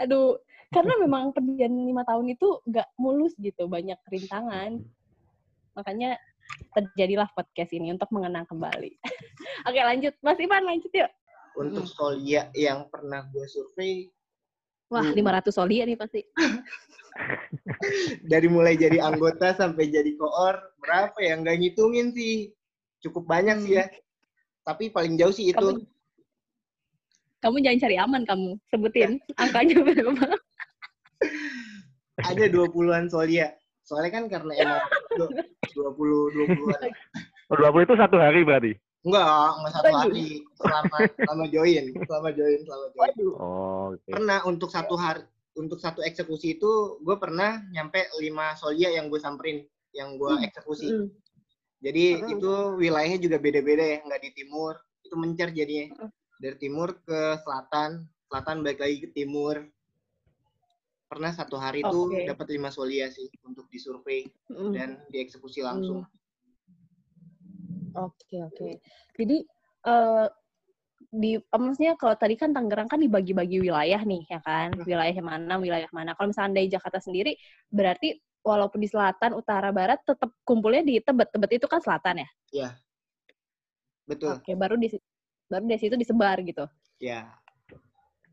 Aduh karena memang perjalanan lima tahun itu gak mulus gitu banyak rintangan. Makanya terjadilah podcast ini untuk mengenang kembali. Oke lanjut. Mas Ivan lanjut yuk. Untuk Solia yang pernah gue survei wah 500 Solia nih pasti dari mulai jadi anggota sampai jadi koor berapa ya nggak ngitungin sih cukup banyak sih ya tapi paling jauh sih itu Kamu jangan cari aman kamu. Sebutin angkanya berapa. Ada 20-an soalnya. Soalnya kan karena emang 20 20-an. 20 itu satu hari berarti? Enggak, enggak satu hari. Selama selama join, selama join, selama join. Oh, okay. Pernah untuk satu hari untuk satu eksekusi itu gue pernah nyampe lima solia yang gue samperin, yang gue hmm. eksekusi. Hmm. Jadi hmm. itu wilayahnya juga beda-beda ya, nggak di timur. Itu mencar jadinya. Hmm. Dari timur ke selatan, selatan balik lagi ke timur. Pernah satu hari itu okay. dapat lima solia sih untuk disurvei hmm. dan dieksekusi langsung. Hmm. Oke, okay, oke. Okay. Jadi uh, di maksudnya kalau tadi kan Tangerang kan dibagi-bagi wilayah nih ya kan? Wilayah mana wilayah mana. Kalau misalnya dari Jakarta sendiri berarti walaupun di selatan utara barat tetap kumpulnya di Tebet. Tebet itu kan selatan ya? Iya. Betul. Oke baru di baru dari situ disebar gitu. Ya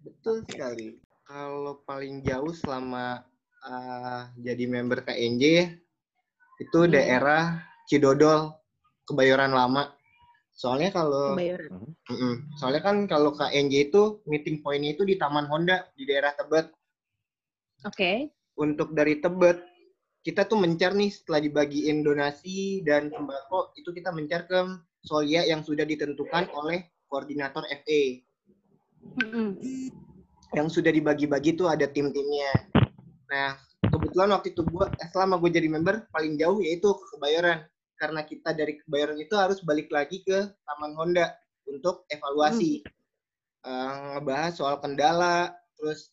betul sekali. Kalau paling jauh selama uh, jadi member KNJ itu hmm. daerah Cidodol Kebayoran Lama Soalnya kalau mm soalnya kan kalau KNJ itu meeting point itu di Taman Honda di daerah Tebet. Oke. Okay. Untuk dari Tebet kita tuh mencar nih setelah dibagiin donasi dan sembako itu kita mencar ke Solia yang sudah ditentukan oleh koordinator FA. Mm-hmm. Yang sudah dibagi-bagi tuh ada tim-timnya. Nah, kebetulan waktu itu gua selama gue jadi member paling jauh yaitu ke Kebayoran karena kita dari Kebayoran itu harus balik lagi ke Taman Honda untuk evaluasi. Hmm. Uh, ngebahas soal kendala, terus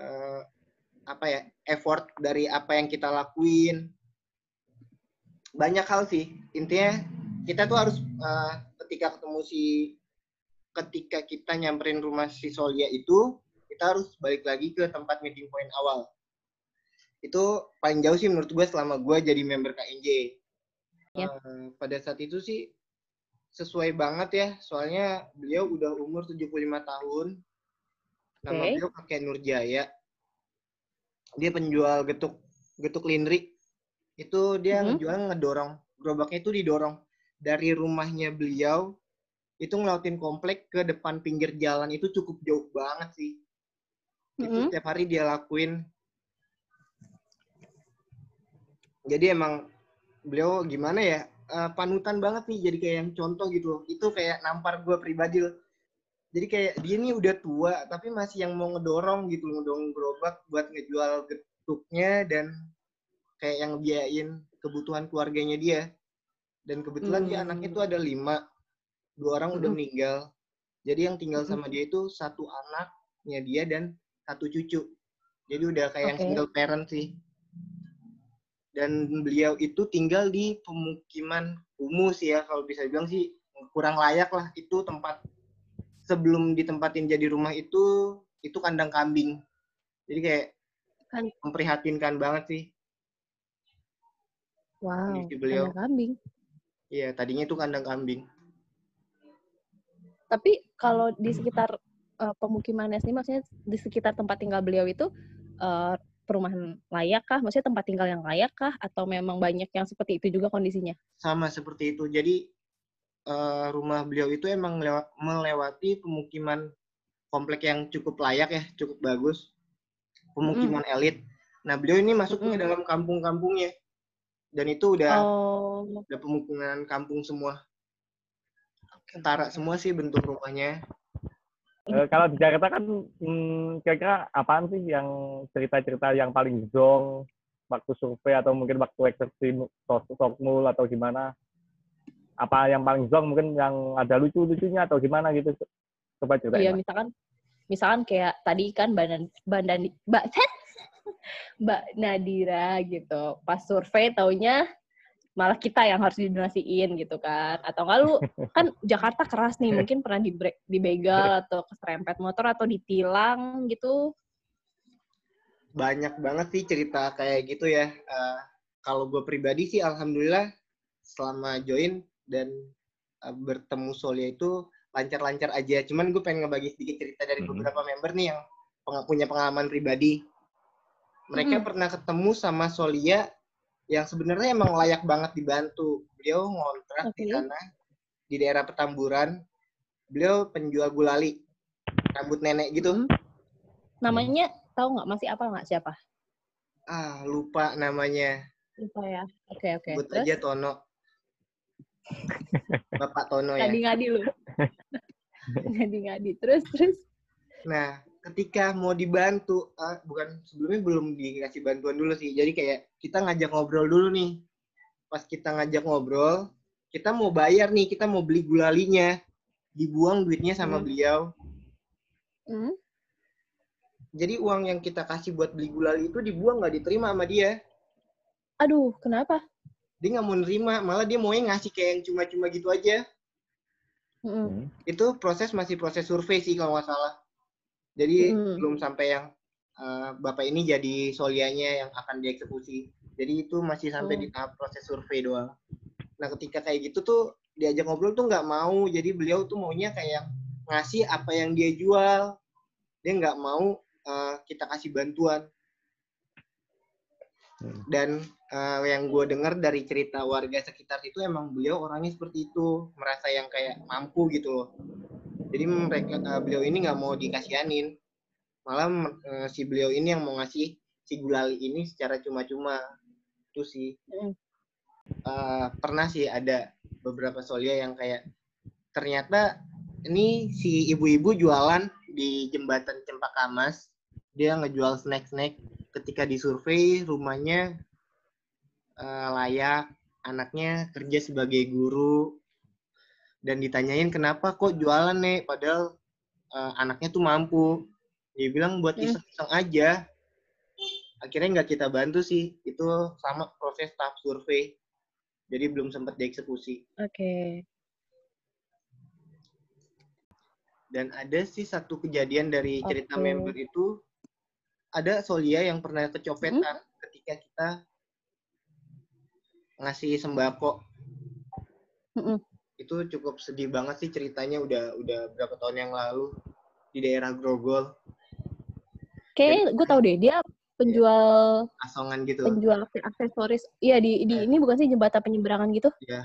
uh, apa ya, effort dari apa yang kita lakuin. Banyak hal sih. Intinya kita tuh harus uh, ketika ketemu si ketika kita nyamperin rumah si Solia itu, kita harus balik lagi ke tempat meeting point awal. Itu paling jauh sih menurut gue selama gue jadi member KNJ Ya. Uh, pada saat itu sih sesuai banget ya, soalnya beliau udah umur 75 tahun. Nama okay. beliau kakek Nurjaya. Dia penjual getuk getuk lindrik. Itu dia mm -hmm. ngejual ngedorong. Gerobaknya itu didorong dari rumahnya beliau itu ngelautin komplek ke depan pinggir jalan itu cukup jauh banget sih. Mm -hmm. Itu setiap hari dia lakuin. Jadi emang beliau gimana ya uh, panutan banget nih jadi kayak yang contoh gitu loh. Itu kayak nampar gue pribadi loh. Jadi kayak dia nih udah tua tapi masih yang mau ngedorong gitu ngedorong gerobak buat ngejual getuknya dan kayak yang biayain kebutuhan keluarganya dia. Dan kebetulan hmm. dia anaknya tuh ada lima. Dua orang hmm. udah meninggal. Jadi yang tinggal sama dia itu satu anaknya dia dan satu cucu. Jadi udah kayak okay. yang single parent sih dan beliau itu tinggal di pemukiman kumuh sih ya kalau bisa bilang sih kurang layak lah itu tempat sebelum ditempatin jadi rumah itu itu kandang kambing jadi kayak kan. memprihatinkan banget sih wow beliau. kandang kambing iya tadinya itu kandang kambing tapi kalau di sekitar uh, pemukimannya sih maksudnya di sekitar tempat tinggal beliau itu uh, perumahan layak kah? Maksudnya tempat tinggal yang layak kah? Atau memang banyak yang seperti itu juga kondisinya? Sama seperti itu. Jadi uh, rumah beliau itu emang melewati pemukiman komplek yang cukup layak ya, cukup bagus. Pemukiman mm. elit. Nah beliau ini masuknya mm. dalam kampung-kampungnya. Dan itu udah, oh. udah pemukiman kampung semua. Setara semua sih bentuk rumahnya. Uh, kalau di Jakarta kan hmm, kira-kira apaan sih yang cerita-cerita yang paling zong waktu survei atau mungkin waktu eksekusi sokmul atau gimana? Apa yang paling zong mungkin yang ada lucu-lucunya atau gimana gitu? Coba cerita. Iya, misalkan misalkan kayak tadi kan Mbak Mbak Mbak Mbak Nadira gitu. Pas survei taunya malah kita yang harus didonasiin gitu kan. Atau enggak lu kan Jakarta keras nih mungkin pernah di dibegal atau keserempet motor atau ditilang gitu. Banyak banget sih cerita kayak gitu ya. Uh, kalau gue pribadi sih alhamdulillah selama join dan uh, bertemu Solia itu lancar-lancar aja. Cuman gue pengen ngebagi sedikit cerita dari mm -hmm. beberapa member nih yang punya pengalaman pribadi. Mereka mm -hmm. pernah ketemu sama Solia yang sebenarnya emang layak banget dibantu. Beliau ngontrak okay. di sana di daerah Petamburan. Beliau penjual gulali. rambut nenek gitu. Hmm. Namanya tahu nggak masih apa nggak siapa? Ah, lupa namanya. Lupa ya. Oke, oke. Sebut aja Tono. Bapak Tono ya. Ngadi-ngadi lu. Ngadi-ngadi. Terus, terus. Nah, ketika mau dibantu, uh, bukan sebelumnya belum dikasih bantuan dulu sih. Jadi kayak kita ngajak ngobrol dulu nih. Pas kita ngajak ngobrol, kita mau bayar nih, kita mau beli gulalinya. Dibuang duitnya sama hmm. beliau. Hmm. Jadi uang yang kita kasih buat beli gulali itu dibuang nggak diterima sama dia. Aduh, kenapa? Dia nggak mau nerima, malah dia mau ngasih kayak yang cuma-cuma gitu aja. Mm. Itu proses masih proses survei sih kalau nggak salah. Jadi mm. belum sampai yang uh, bapak ini jadi solianya yang akan dieksekusi. Jadi itu masih sampai mm. di tahap proses survei doang. Nah ketika kayak gitu tuh diajak ngobrol tuh nggak mau. Jadi beliau tuh maunya kayak ngasih apa yang dia jual. Dia nggak mau uh, kita kasih bantuan. Hmm. Dan uh, yang gue dengar dari cerita warga sekitar itu emang beliau orangnya seperti itu, merasa yang kayak mampu gitu loh. Jadi mereka uh, beliau ini nggak mau dikasihanin, malah uh, si beliau ini yang mau ngasih si gulali ini secara cuma-cuma. Itu sih. Uh, pernah sih ada beberapa solia yang kayak ternyata ini si ibu-ibu jualan di jembatan Cempaka Mas. Dia ngejual snack-snack ketika disurvei rumahnya uh, layak, anaknya kerja sebagai guru, dan ditanyain kenapa kok jualan nih, padahal uh, anaknya tuh mampu. Dia bilang buat hmm. iseng-iseng aja. Akhirnya nggak kita bantu sih, itu sama proses tahap survei. Jadi belum sempat dieksekusi. Oke. Okay. Dan ada sih satu kejadian dari cerita okay. member itu ada Solia yang pernah kecopetan hmm? ketika kita ngasih sembako. Itu cukup sedih banget sih ceritanya udah udah berapa tahun yang lalu di daerah Grogol. Oke, gue tau deh dia penjual ya, asongan gitu. Penjual aksesoris. Iya di di ya. ini bukan sih jembatan penyeberangan gitu? Iya,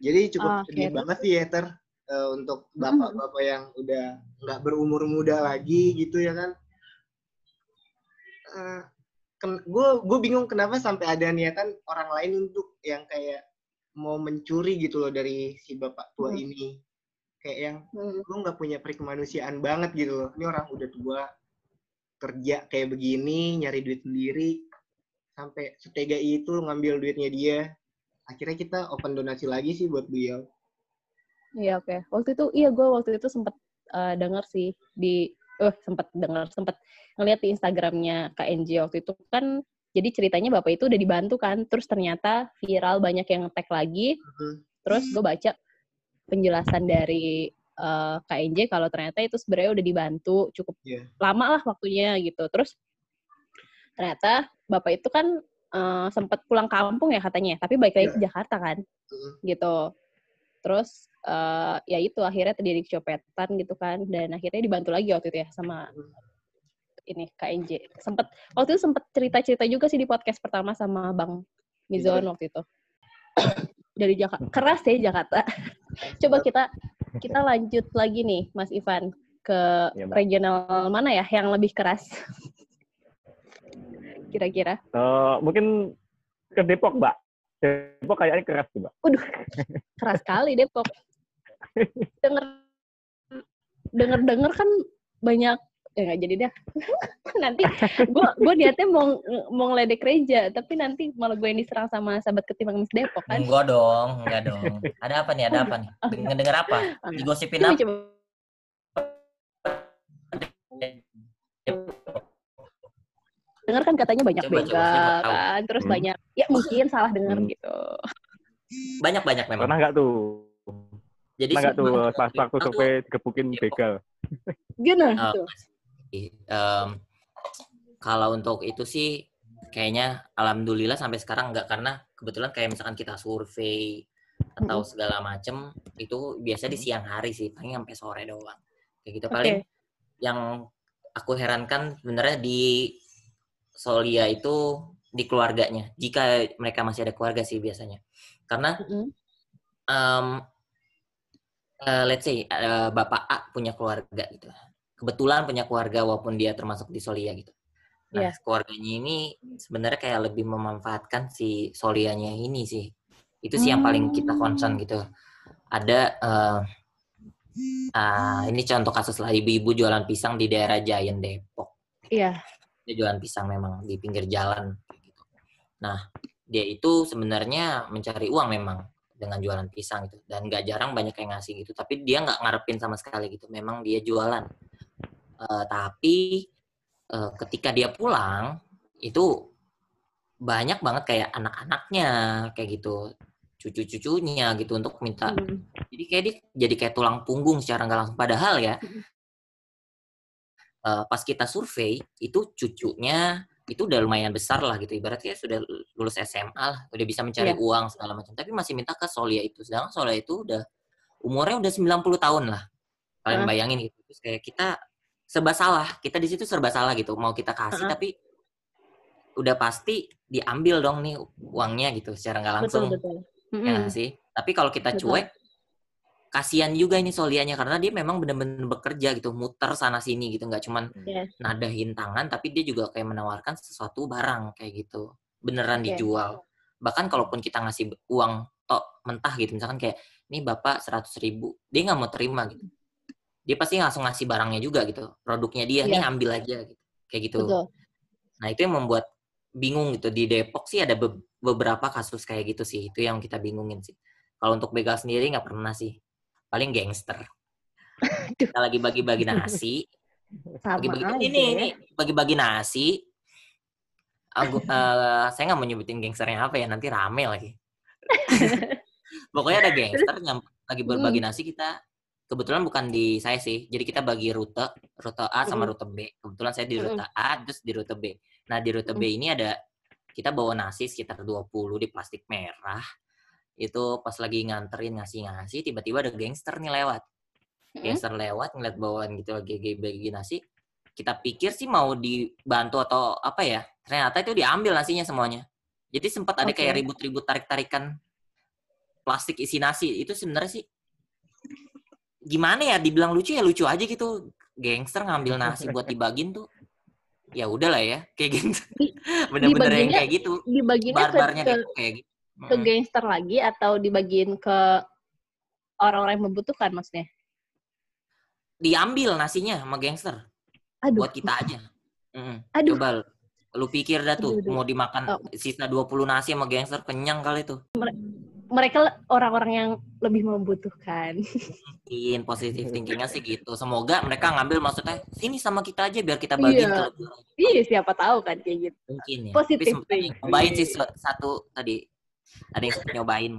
Jadi cukup oh, sedih okay. banget sih ya Ter uh, untuk bapak-bapak yang udah nggak berumur muda lagi gitu ya kan uh, gue gue bingung kenapa sampai ada niatan orang lain untuk yang kayak mau mencuri gitu loh dari si bapak tua hmm. ini kayak yang hmm. lu nggak punya perikemanusiaan banget gitu loh ini orang udah tua kerja kayak begini nyari duit sendiri sampai setega itu lu ngambil duitnya dia akhirnya kita open donasi lagi sih buat beliau iya oke okay. waktu itu iya gue waktu itu sempet uh, denger sih di uh, sempat dengar sempat ngeliat di Instagramnya KNJ waktu itu kan jadi ceritanya bapak itu udah dibantu kan terus ternyata viral banyak yang tag lagi. Terus gue baca penjelasan dari uh, eh, KNJ kalau ternyata itu sebenarnya udah dibantu cukup yeah. lama lah waktunya gitu. Terus ternyata bapak itu kan uh, sempat pulang kampung ya katanya tapi balik lagi yeah. ke Jakarta kan gitu. Terus uh, ya itu akhirnya terjadi kecopetan gitu kan dan akhirnya dibantu lagi waktu itu ya sama ini KNJ sempet waktu itu sempet cerita-cerita juga sih di podcast pertama sama Bang Mizon waktu itu. Dari Jakarta keras ya Jakarta. Coba kita kita lanjut lagi nih Mas Ivan ke ya, regional mana ya yang lebih keras? Kira-kira. Uh, mungkin ke Depok Mbak. Depok kayaknya keras sih, Mbak. Waduh, keras sekali Depok. Denger denger denger kan banyak ya nggak jadi dah nanti gue gue niatnya mau mau ngeledek gereja tapi nanti malah gue yang diserang sama sahabat ketimbang Miss Depok kan? Enggak dong enggak dong. Ada apa nih ada apa nih? Denger denger apa? digosipin apa? dengar kan katanya banyak coba, begal kan? Terus hmm. banyak ya mungkin salah dengar hmm. gitu. Banyak banyak memang. Pernah nggak tuh? Jadi nggak tuh pas waktu survei digebukin begal. Gimana? Uh, um, kalau untuk itu sih kayaknya alhamdulillah sampai sekarang nggak karena kebetulan kayak misalkan kita survei atau segala macem itu biasa di siang hari sih paling sampai sore doang. Kayak gitu. Paling okay. yang aku herankan sebenarnya di Solia itu di keluarganya. Jika mereka masih ada keluarga sih biasanya. Karena um, uh, let's say uh, bapak A punya keluarga gitu kebetulan punya keluarga walaupun dia termasuk di Solia gitu. Nah, yeah. keluarganya ini sebenarnya kayak lebih memanfaatkan si Solianya ini sih. Itu sih hmm. yang paling kita concern gitu. Ada uh, uh, ini contoh kasus lah ibu-ibu jualan pisang di daerah Giant Depok. Iya. Yeah. Dia jualan pisang memang di pinggir jalan gitu. Nah, dia itu sebenarnya mencari uang memang dengan jualan pisang gitu dan nggak jarang banyak yang ngasih gitu tapi dia nggak ngarepin sama sekali gitu memang dia jualan uh, tapi uh, ketika dia pulang itu banyak banget kayak anak-anaknya kayak gitu. Cucu-cucunya gitu untuk minta. Hmm. jadi kayak dia jadi kayak tulang punggung secara nggak langsung. Padahal ya uh, pas kita survei itu cucunya itu udah lumayan besar lah gitu. Ibaratnya sudah lulus SMA lah. Udah bisa mencari yeah. uang segala macam. Tapi masih minta ke Solia itu. Sedangkan Solia itu udah umurnya udah 90 tahun lah. Kalian uh. bayangin gitu. Terus kayak kita serba salah kita di situ serba salah gitu mau kita kasih uh. tapi udah pasti diambil dong nih uangnya gitu secara nggak langsung betul, betul. ya sih tapi kalau kita betul. cuek kasihan juga ini Solianya karena dia memang benar-benar bekerja gitu muter sana sini gitu nggak cuman yeah. nadahin tangan tapi dia juga kayak menawarkan sesuatu barang kayak gitu beneran yeah. dijual bahkan kalaupun kita ngasih uang tok mentah gitu misalkan kayak ini bapak seratus ribu dia nggak mau terima gitu dia pasti langsung ngasih barangnya juga gitu produknya dia yeah. nih ambil aja gitu kayak gitu Betul. nah itu yang membuat bingung gitu di Depok sih ada be beberapa kasus kayak gitu sih itu yang kita bingungin sih kalau untuk begal sendiri nggak pernah sih paling gangster. Kita lagi bagi-bagi nasi. bagi-bagi ini, ini bagi-bagi nasi. Aku, uh, saya nggak mau nyebutin gangsternya apa ya, nanti rame lagi. Pokoknya ada gangster yang lagi berbagi hmm. nasi kita kebetulan bukan di saya sih. Jadi kita bagi rute, rute A sama hmm. rute B. Kebetulan saya di rute hmm. A terus di rute B. Nah, di rute B ini ada kita bawa nasi sekitar 20 di plastik merah itu pas lagi nganterin ngasih-ngasih tiba-tiba ada gangster nih lewat hmm? gangster lewat ngeliat bawaan gitu lagi bagi nasi kita pikir sih mau dibantu atau apa ya ternyata itu diambil nasinya semuanya jadi sempat ada okay. kayak ribut-ribut tarik-tarikan plastik isi nasi itu sebenarnya sih gimana ya dibilang lucu ya lucu aja gitu gangster ngambil nasi buat dibagin tuh ya udahlah ya kayak gitu bener-bener yang kayak gitu barbarnya ke, kayak gitu ke gangster lagi atau dibagiin ke orang-orang yang membutuhkan maksudnya? Diambil nasinya sama gangster. Aduh. Buat kita aja. Mm. Aduh. Coba lu pikir dah tuh aduh, aduh. mau dimakan oh. sisa 20 nasi sama gangster kenyang kali tuh. Mereka orang-orang yang lebih membutuhkan. Mungkin positif thinkingnya sih gitu. Semoga mereka ngambil maksudnya sini sama kita aja biar kita bagiin iya. ke Iya, siapa tahu kan kayak gitu. Mungkin ya. Positif. Tapi sih satu tadi ada yang nyobain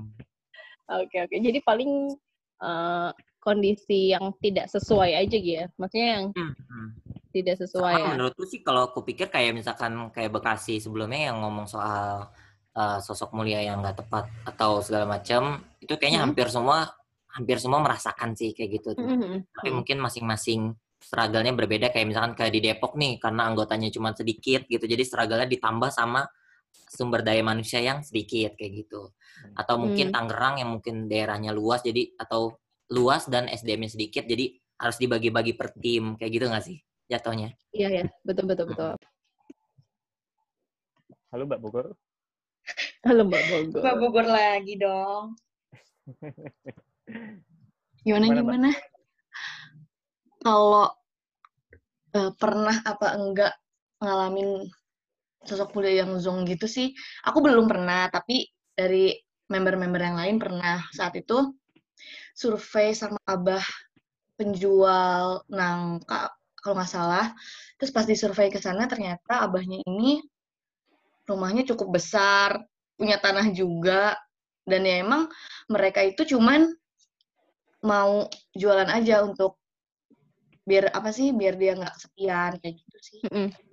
oke oke jadi paling uh, kondisi yang tidak sesuai aja gitu ya maksudnya yang hmm, hmm. tidak sesuai Sama, ya menurutku sih kalau aku pikir kayak misalkan kayak Bekasi sebelumnya yang ngomong soal uh, sosok mulia yang nggak tepat atau segala macam itu kayaknya hmm. hampir semua hampir semua merasakan sih kayak gitu tuh. Hmm. hmm Tapi hmm. mungkin masing-masing struggle-nya berbeda kayak misalkan kayak di Depok nih karena anggotanya cuma sedikit gitu jadi struggle-nya ditambah sama sumber daya manusia yang sedikit kayak gitu. Atau mungkin hmm. Tangerang yang mungkin daerahnya luas jadi atau luas dan SDM-nya sedikit jadi harus dibagi-bagi per tim kayak gitu nggak sih jatuhnya? Iya ya, betul betul betul. Halo Mbak Bogor. Halo Mbak Bogor. Mbak Bogor lagi dong. Gimana gimana? gimana? Kalau uh, pernah apa enggak ngalamin sosok muda yang zong gitu sih aku belum pernah tapi dari member-member yang lain pernah saat itu survei sama abah penjual nangka kalau nggak salah terus pas disurvei ke sana ternyata abahnya ini rumahnya cukup besar punya tanah juga. Dan ya emang mereka itu cuman mau jualan aja untuk biar apa sih biar dia nggak kesepian kayak gitu sih. Mm -hmm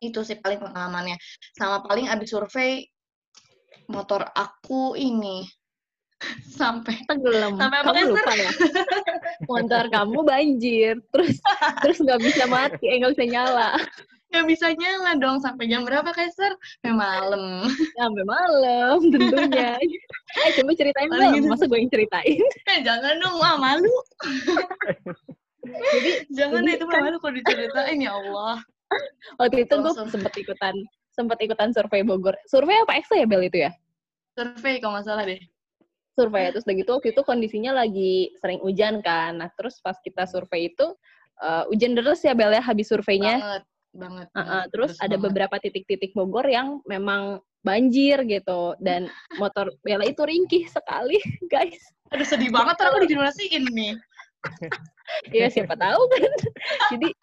itu sih paling pengalamannya. Sama paling abis survei motor aku ini. Sampai tenggelam. sampai kamu lupa ya? Motor kamu banjir. Terus terus nggak bisa mati eh nggak bisa nyala nggak bisa nyala dong sampai jam berapa Kaiser? Sampai malam. Sampai malam tentunya. Eh coba ceritain dong gitu. masa gue yang ceritain? Eh jangan dong ah malu. Jadi jangan jadi, itu kan, malu kalau diceritain ya Allah. Waktu itu gue sempet ikutan sempet ikutan survei Bogor. Survei apa ekstra ya Bel itu ya? Survei kalau nggak salah deh. Survei terus begitu waktu itu kondisinya lagi sering hujan kan. Nah terus pas kita survei itu uh, hujan deras ya Bel ya habis surveinya. Banget banget, uh -uh, terus ada banget. beberapa titik-titik Bogor yang memang banjir gitu dan motor Bella itu ringkih sekali guys. Aduh sedih banget aku digenerasiin nih. Iya siapa tahu kan. Jadi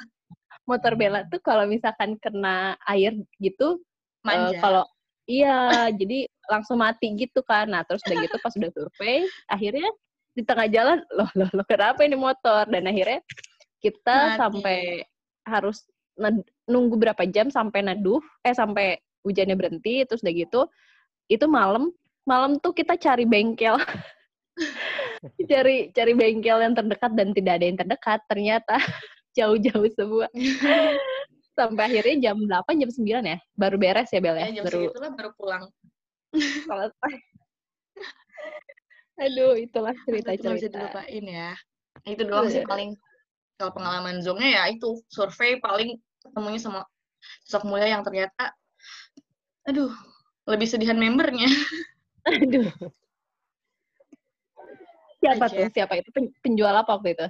motor Bella tuh kalau misalkan kena air gitu uh, kalau iya jadi langsung mati gitu kan. Nah terus udah gitu pas udah survei akhirnya di tengah jalan loh loh loh kenapa ini motor? Dan akhirnya kita mati. sampai harus nunggu berapa jam sampai neduh eh sampai hujannya berhenti terus udah gitu itu malam malam tuh kita cari bengkel. Cari cari bengkel yang terdekat dan tidak ada yang terdekat ternyata. Jauh-jauh semua. Sampai akhirnya jam 8 jam 9 ya. Baru beres ya Bel ya, ya jam baru itulah baru pulang. selesai. Aduh itulah cerita cerita itu dilupain ya. Itu doang sih paling kalau pengalaman zongnya ya itu survei paling ketemunya sama sosok mulia yang ternyata aduh lebih sedihan membernya. Aduh. Siapa tuh? Siapa itu? Penjual apa waktu itu?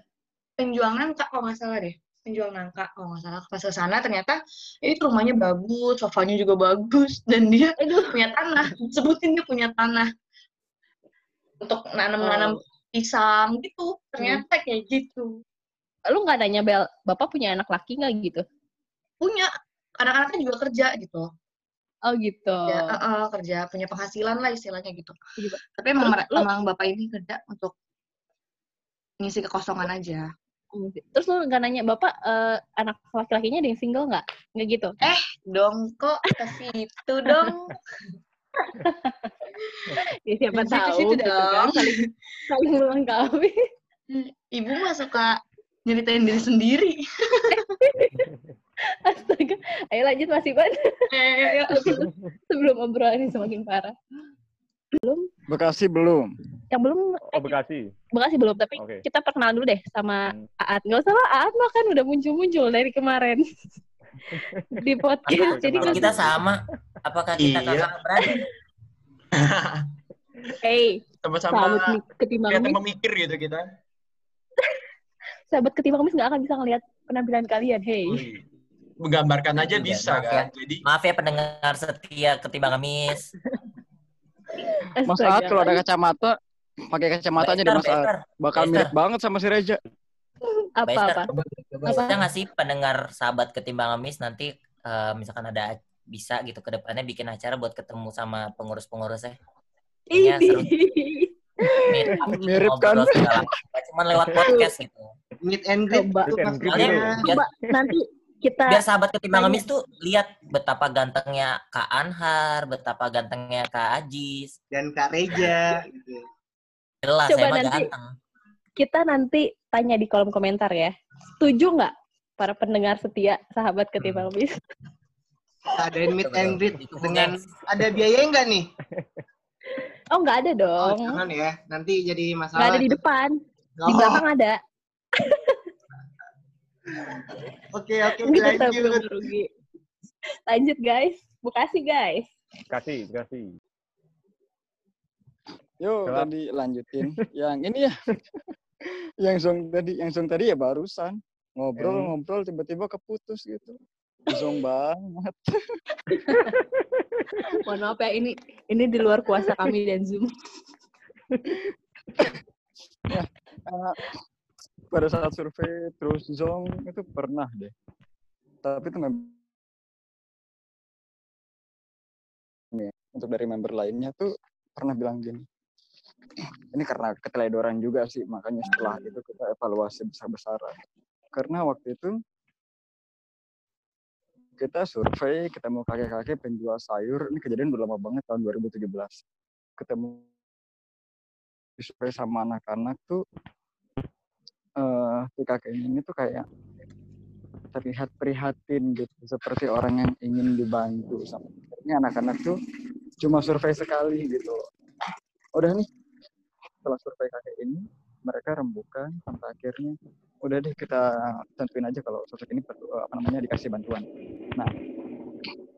Penjual nangka kalau nggak salah deh. Penjual nangka kalau nggak salah. Pas ke sana ternyata ini rumahnya bagus sofanya juga bagus dan dia Aduh. punya tanah. Sebutin dia punya tanah. Untuk nanam-nanam oh. pisang gitu. Ternyata hmm. kayak gitu lu nggak nanya bel bapak punya anak laki nggak gitu punya anak-anaknya juga kerja gitu oh gitu ya uh, uh, kerja punya penghasilan lah istilahnya gitu, gitu. tapi emang, lu, emang bapak ini kerja untuk ngisi kekosongan aja Terus lu nggak nanya, Bapak uh, anak laki-lakinya ada yang single nggak? Nggak gitu? Eh, dong kok ke situ dong. ya siapa Ibu tahu gitu kan, saling, saling melengkapi. Ibu mah suka nyeritain diri sendiri. Astaga. Ayo lanjut Mas Iban. Eh, Sebelum obrolan ini semakin parah. Belum? Bekasi belum. Yang belum? Oh, Bekasi. Bekasi belum, tapi okay. kita perkenalan dulu deh sama hmm. Aat. Nggak usah lah, Aat mah kan udah muncul-muncul dari kemarin. di podcast. Jadi kita sama. Apakah kita iya. kakak beradik? hey, sama-sama ketimbang memikir gitu kita. Sahabat ketimbang mis nggak akan bisa ngelihat penampilan kalian. Hey. Menggambarkan aja iya, bisa maaf kan. Ya. Jadi maaf ya pendengar setia ketimbang Kamis. Mas Aat kalau ada kacamata, pakai kacamata aja deh Mas Aat. Bakal mirip banget sama si Reja. Apa-apa? Bisa nggak sih pendengar sahabat ketimbang Amis nanti uh, misalkan ada bisa gitu ke depannya bikin acara buat ketemu sama pengurus-pengurusnya. Ini mirip, mirip kan? Cuma lewat podcast gitu. Meet and greet. Coba. Coba nanti kita biar sahabat ketimbang ngemis tuh lihat betapa gantengnya Kak Anhar, betapa gantengnya Kak Ajis dan Kak Reja gitu. Jelas Coba nanti ganteng. Kita nanti tanya di kolom komentar ya. Setuju nggak para pendengar setia sahabat ketimbang ngemis? Ada meet and greet dengan ada biaya enggak nih? Oh nggak ada dong. Oh, jangan ya, nanti jadi masalah. Nggak ada di depan, oh. di belakang ada. Oke, oke, lanjut. Lanjut, guys. Bekasi, guys. Bekasi, Bekasi. Yo, Coba. tadi lanjutin. yang ini ya. yang song tadi, yang song tadi ya barusan. Ngobrol-ngobrol tiba-tiba keputus gitu. Song banget. Mohon maaf ya, ini ini di luar kuasa kami dan Zoom. ya, uh, pada saat survei terus zong itu pernah deh tapi itu memang untuk dari member lainnya tuh pernah bilang gini ini karena keteledoran juga sih makanya setelah itu kita evaluasi besar-besaran karena waktu itu kita survei ketemu kakek-kakek penjual sayur. Ini kejadian udah lama banget tahun 2017 ketemu survei sama anak-anak tuh uh, si kakek ini tuh kayak terlihat prihatin gitu seperti orang yang ingin dibantu sama ini anak-anak tuh cuma survei sekali gitu. Udah nih setelah survei kakek ini mereka rembukan sampai akhirnya udah deh kita tentuin aja kalau sosok ini perlu apa namanya dikasih bantuan. Nah,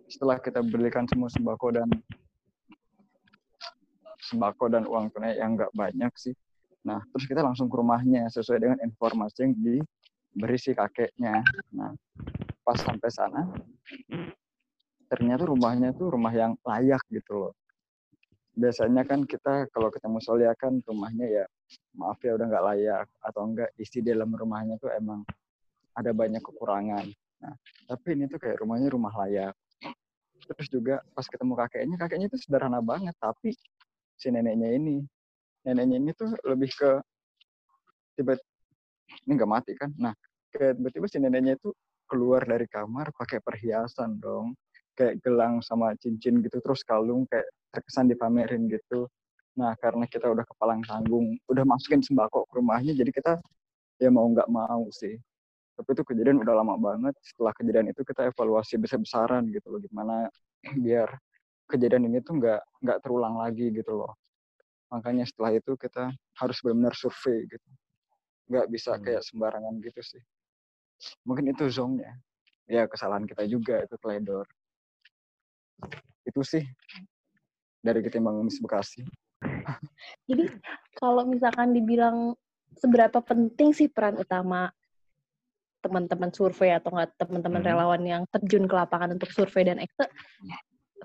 setelah kita berikan semua sembako dan sembako dan uang tunai yang nggak banyak sih. Nah, terus kita langsung ke rumahnya sesuai dengan informasi yang diberi si kakeknya. Nah, pas sampai sana, ternyata rumahnya itu rumah yang layak gitu loh. Biasanya kan kita kalau ketemu Solia kan rumahnya ya maaf ya udah nggak layak atau enggak isi dalam rumahnya tuh emang ada banyak kekurangan. Nah, tapi ini tuh kayak rumahnya rumah layak. Terus juga pas ketemu kakeknya, kakeknya itu sederhana banget, tapi si neneknya ini, neneknya ini tuh lebih ke tiba ini nggak mati kan? Nah, kayak tiba-tiba si neneknya itu keluar dari kamar pakai perhiasan dong, kayak gelang sama cincin gitu, terus kalung kayak terkesan dipamerin gitu. Nah, karena kita udah kepalang tanggung, udah masukin sembako ke rumahnya, jadi kita ya mau nggak mau sih. Tapi itu kejadian udah lama banget. Setelah kejadian itu kita evaluasi besar-besaran gitu loh gimana biar kejadian ini tuh nggak nggak terulang lagi gitu loh. Makanya setelah itu kita harus benar-benar survei gitu. Nggak bisa hmm. kayak sembarangan gitu sih. Mungkin itu zongnya ya kesalahan kita juga itu teledor. Itu sih dari ketimbang Miss Bekasi jadi kalau misalkan dibilang seberapa penting sih peran utama teman-teman survei atau enggak teman-teman hmm. relawan yang terjun ke lapangan untuk survei dan ekse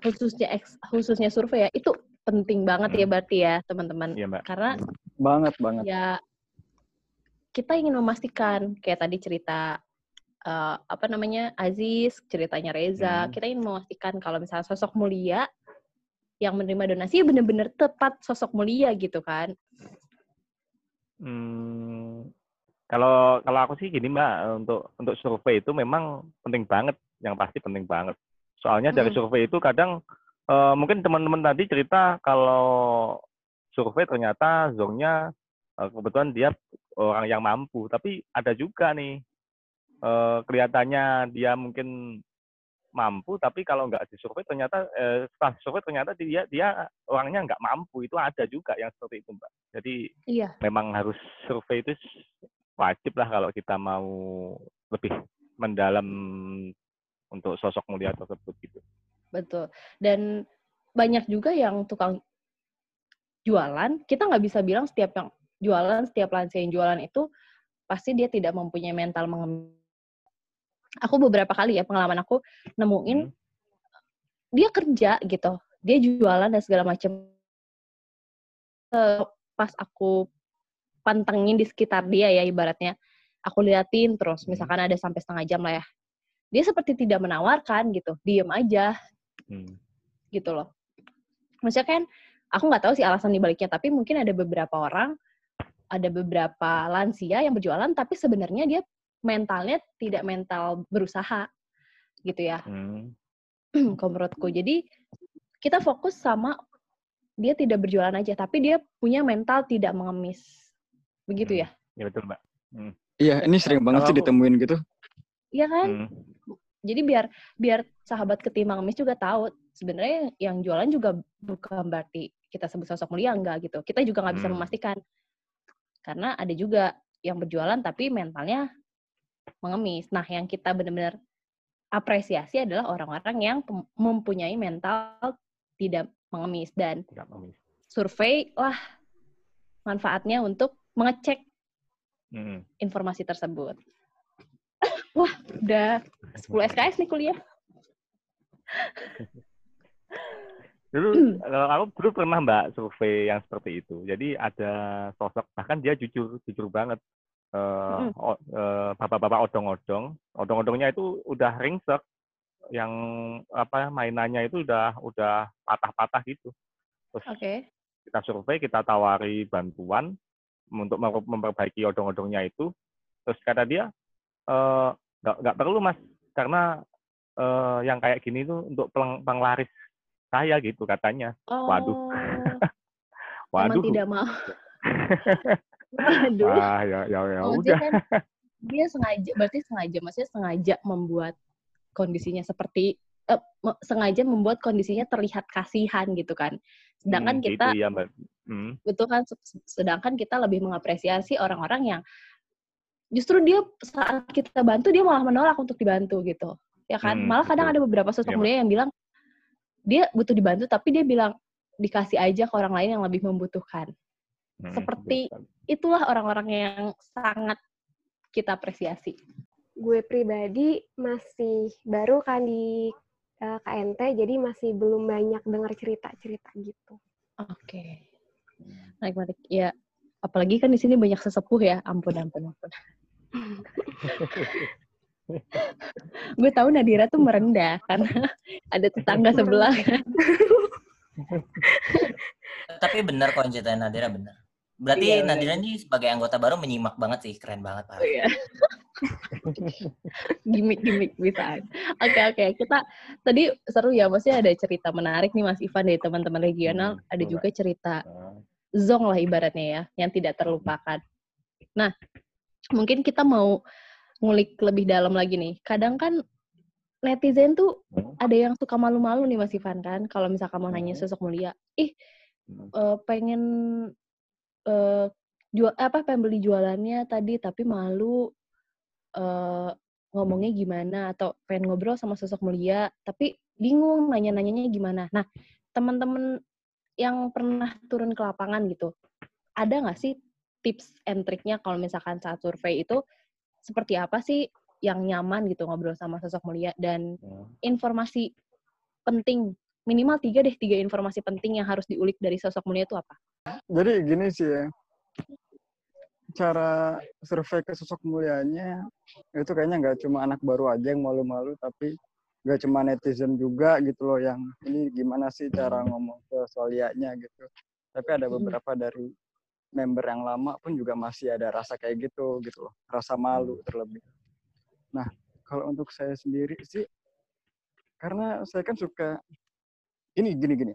khususnya eks, khususnya survei ya itu penting banget ya hmm. ya berarti ya teman-teman ya, karena banget banget ya kita ingin memastikan kayak tadi cerita uh, apa namanya Aziz ceritanya Reza hmm. kita ingin memastikan kalau misalnya sosok mulia yang menerima donasi benar-benar tepat sosok mulia gitu kan hmm, kalau kalau aku sih gini Mbak, untuk untuk survei itu memang penting banget, yang pasti penting banget. Soalnya dari hmm. survei itu kadang uh, mungkin teman-teman tadi cerita kalau survei ternyata zonnya uh, kebetulan dia orang yang mampu, tapi ada juga nih uh, kelihatannya dia mungkin mampu tapi kalau nggak disurvei ternyata eh, setelah survei ternyata dia dia orangnya nggak mampu itu ada juga yang seperti itu mbak jadi iya. memang harus survei itu wajib lah kalau kita mau lebih mendalam untuk sosok mulia tersebut gitu. Betul. Dan banyak juga yang tukang jualan, kita nggak bisa bilang setiap yang jualan, setiap lansia yang jualan itu pasti dia tidak mempunyai mental mengemis. Aku beberapa kali ya pengalaman aku nemuin hmm. dia kerja gitu, dia jualan dan segala macam. Pas aku pantengin di sekitar dia ya ibaratnya. Aku liatin terus, hmm. misalkan ada sampai setengah jam lah ya. Dia seperti tidak menawarkan gitu, diem aja. Hmm. Gitu loh. Maksudnya kan, aku nggak tahu sih alasan dibaliknya, tapi mungkin ada beberapa orang, ada beberapa lansia yang berjualan, tapi sebenarnya dia mentalnya tidak mental berusaha, gitu ya. Hmm. Kalau menurutku. Jadi, kita fokus sama dia tidak berjualan aja, tapi dia punya mental tidak mengemis Begitu hmm. ya? Iya betul, Mbak. Hmm. Iya, ini sering banget sih ditemuin gitu. Iya kan? Hmm. Jadi biar biar sahabat ketimbang mis juga tahu sebenarnya yang jualan juga bukan berarti kita sebut sosok mulia enggak gitu. Kita juga nggak bisa hmm. memastikan. Karena ada juga yang berjualan tapi mentalnya mengemis. Nah, yang kita benar-benar apresiasi adalah orang-orang yang mempunyai mental tidak mengemis dan tidak mengemis. survei lah manfaatnya untuk mengecek hmm. informasi tersebut. Wah, udah 10 SKS nih kuliah. dulu kalau aku dulu pernah mbak survei yang seperti itu jadi ada sosok bahkan dia jujur jujur banget uh, uh, bapak-bapak odong-odong. Odong-odongnya itu udah ringsek. Yang apa mainannya itu udah udah patah-patah gitu. Terus okay. kita survei kita tawari bantuan untuk memperbaiki odong-odongnya itu. Terus kata dia eh, nggak nggak perlu mas. Karena uh, yang kayak gini itu untuk peng penglaris saya gitu katanya. Oh. waduh. Waduh tidak mau waduh ah ya ya ya oh, udah kan dia sengaja berarti sengaja maksudnya sengaja membuat kondisinya seperti uh, sengaja membuat kondisinya terlihat kasihan gitu kan sedangkan hmm, kita gitu, ya, Hmm. Betul kan? Sedangkan kita lebih mengapresiasi orang-orang yang justru dia saat kita bantu dia malah menolak untuk dibantu gitu. Ya kan? Hmm, malah kadang betul. ada beberapa sosok ya, mulia yang bilang dia butuh dibantu tapi dia bilang dikasih aja ke orang lain yang lebih membutuhkan. Hmm, Seperti betul. itulah orang-orang yang sangat kita apresiasi. Gue pribadi masih baru kan di uh, eh, KNT, jadi masih belum banyak dengar cerita-cerita gitu. Oke. Okay. Naik balik. Ya, apalagi kan di sini banyak sesepuh ya. Ampun, ampun, ampun. gue tahu Nadira tuh merendah karena ada tetangga sebelah. Tapi benar kok cerita Nadira benar. Berarti iya, Nadira ini sebagai anggota baru menyimak banget sih, keren banget Pak. Oh, iya. Gimik-gimik bisa. Oke okay, oke, okay. kita tadi seru ya, maksudnya ada cerita menarik nih Mas Ivan dari teman-teman regional, hmm, ada juga cerita zong lah ibaratnya ya, yang tidak terlupakan. Nah, mungkin kita mau ngulik lebih dalam lagi nih. Kadang kan netizen tuh hmm. ada yang suka malu-malu nih Mas Ivan kan, kalau misalkan mau nanya hmm. sosok mulia, ih uh, pengen uh, jual apa pengen beli jualannya tadi tapi malu uh, ngomongnya gimana atau pengen ngobrol sama sosok mulia tapi bingung nanya-nanyanya gimana. Nah, teman-teman yang pernah turun ke lapangan gitu, ada nggak sih tips and triknya kalau misalkan saat survei itu seperti apa sih yang nyaman gitu ngobrol sama sosok mulia dan ya. informasi penting minimal tiga deh tiga informasi penting yang harus diulik dari sosok mulia itu apa? Jadi gini sih ya, cara survei ke sosok mulianya itu kayaknya nggak cuma anak baru aja yang malu-malu, tapi nggak cuma netizen juga gitu loh yang ini gimana sih cara ngomong ke solianya gitu. Tapi ada hmm. beberapa dari member yang lama pun juga masih ada rasa kayak gitu gitu loh, rasa malu terlebih. Nah, kalau untuk saya sendiri sih karena saya kan suka gini gini gini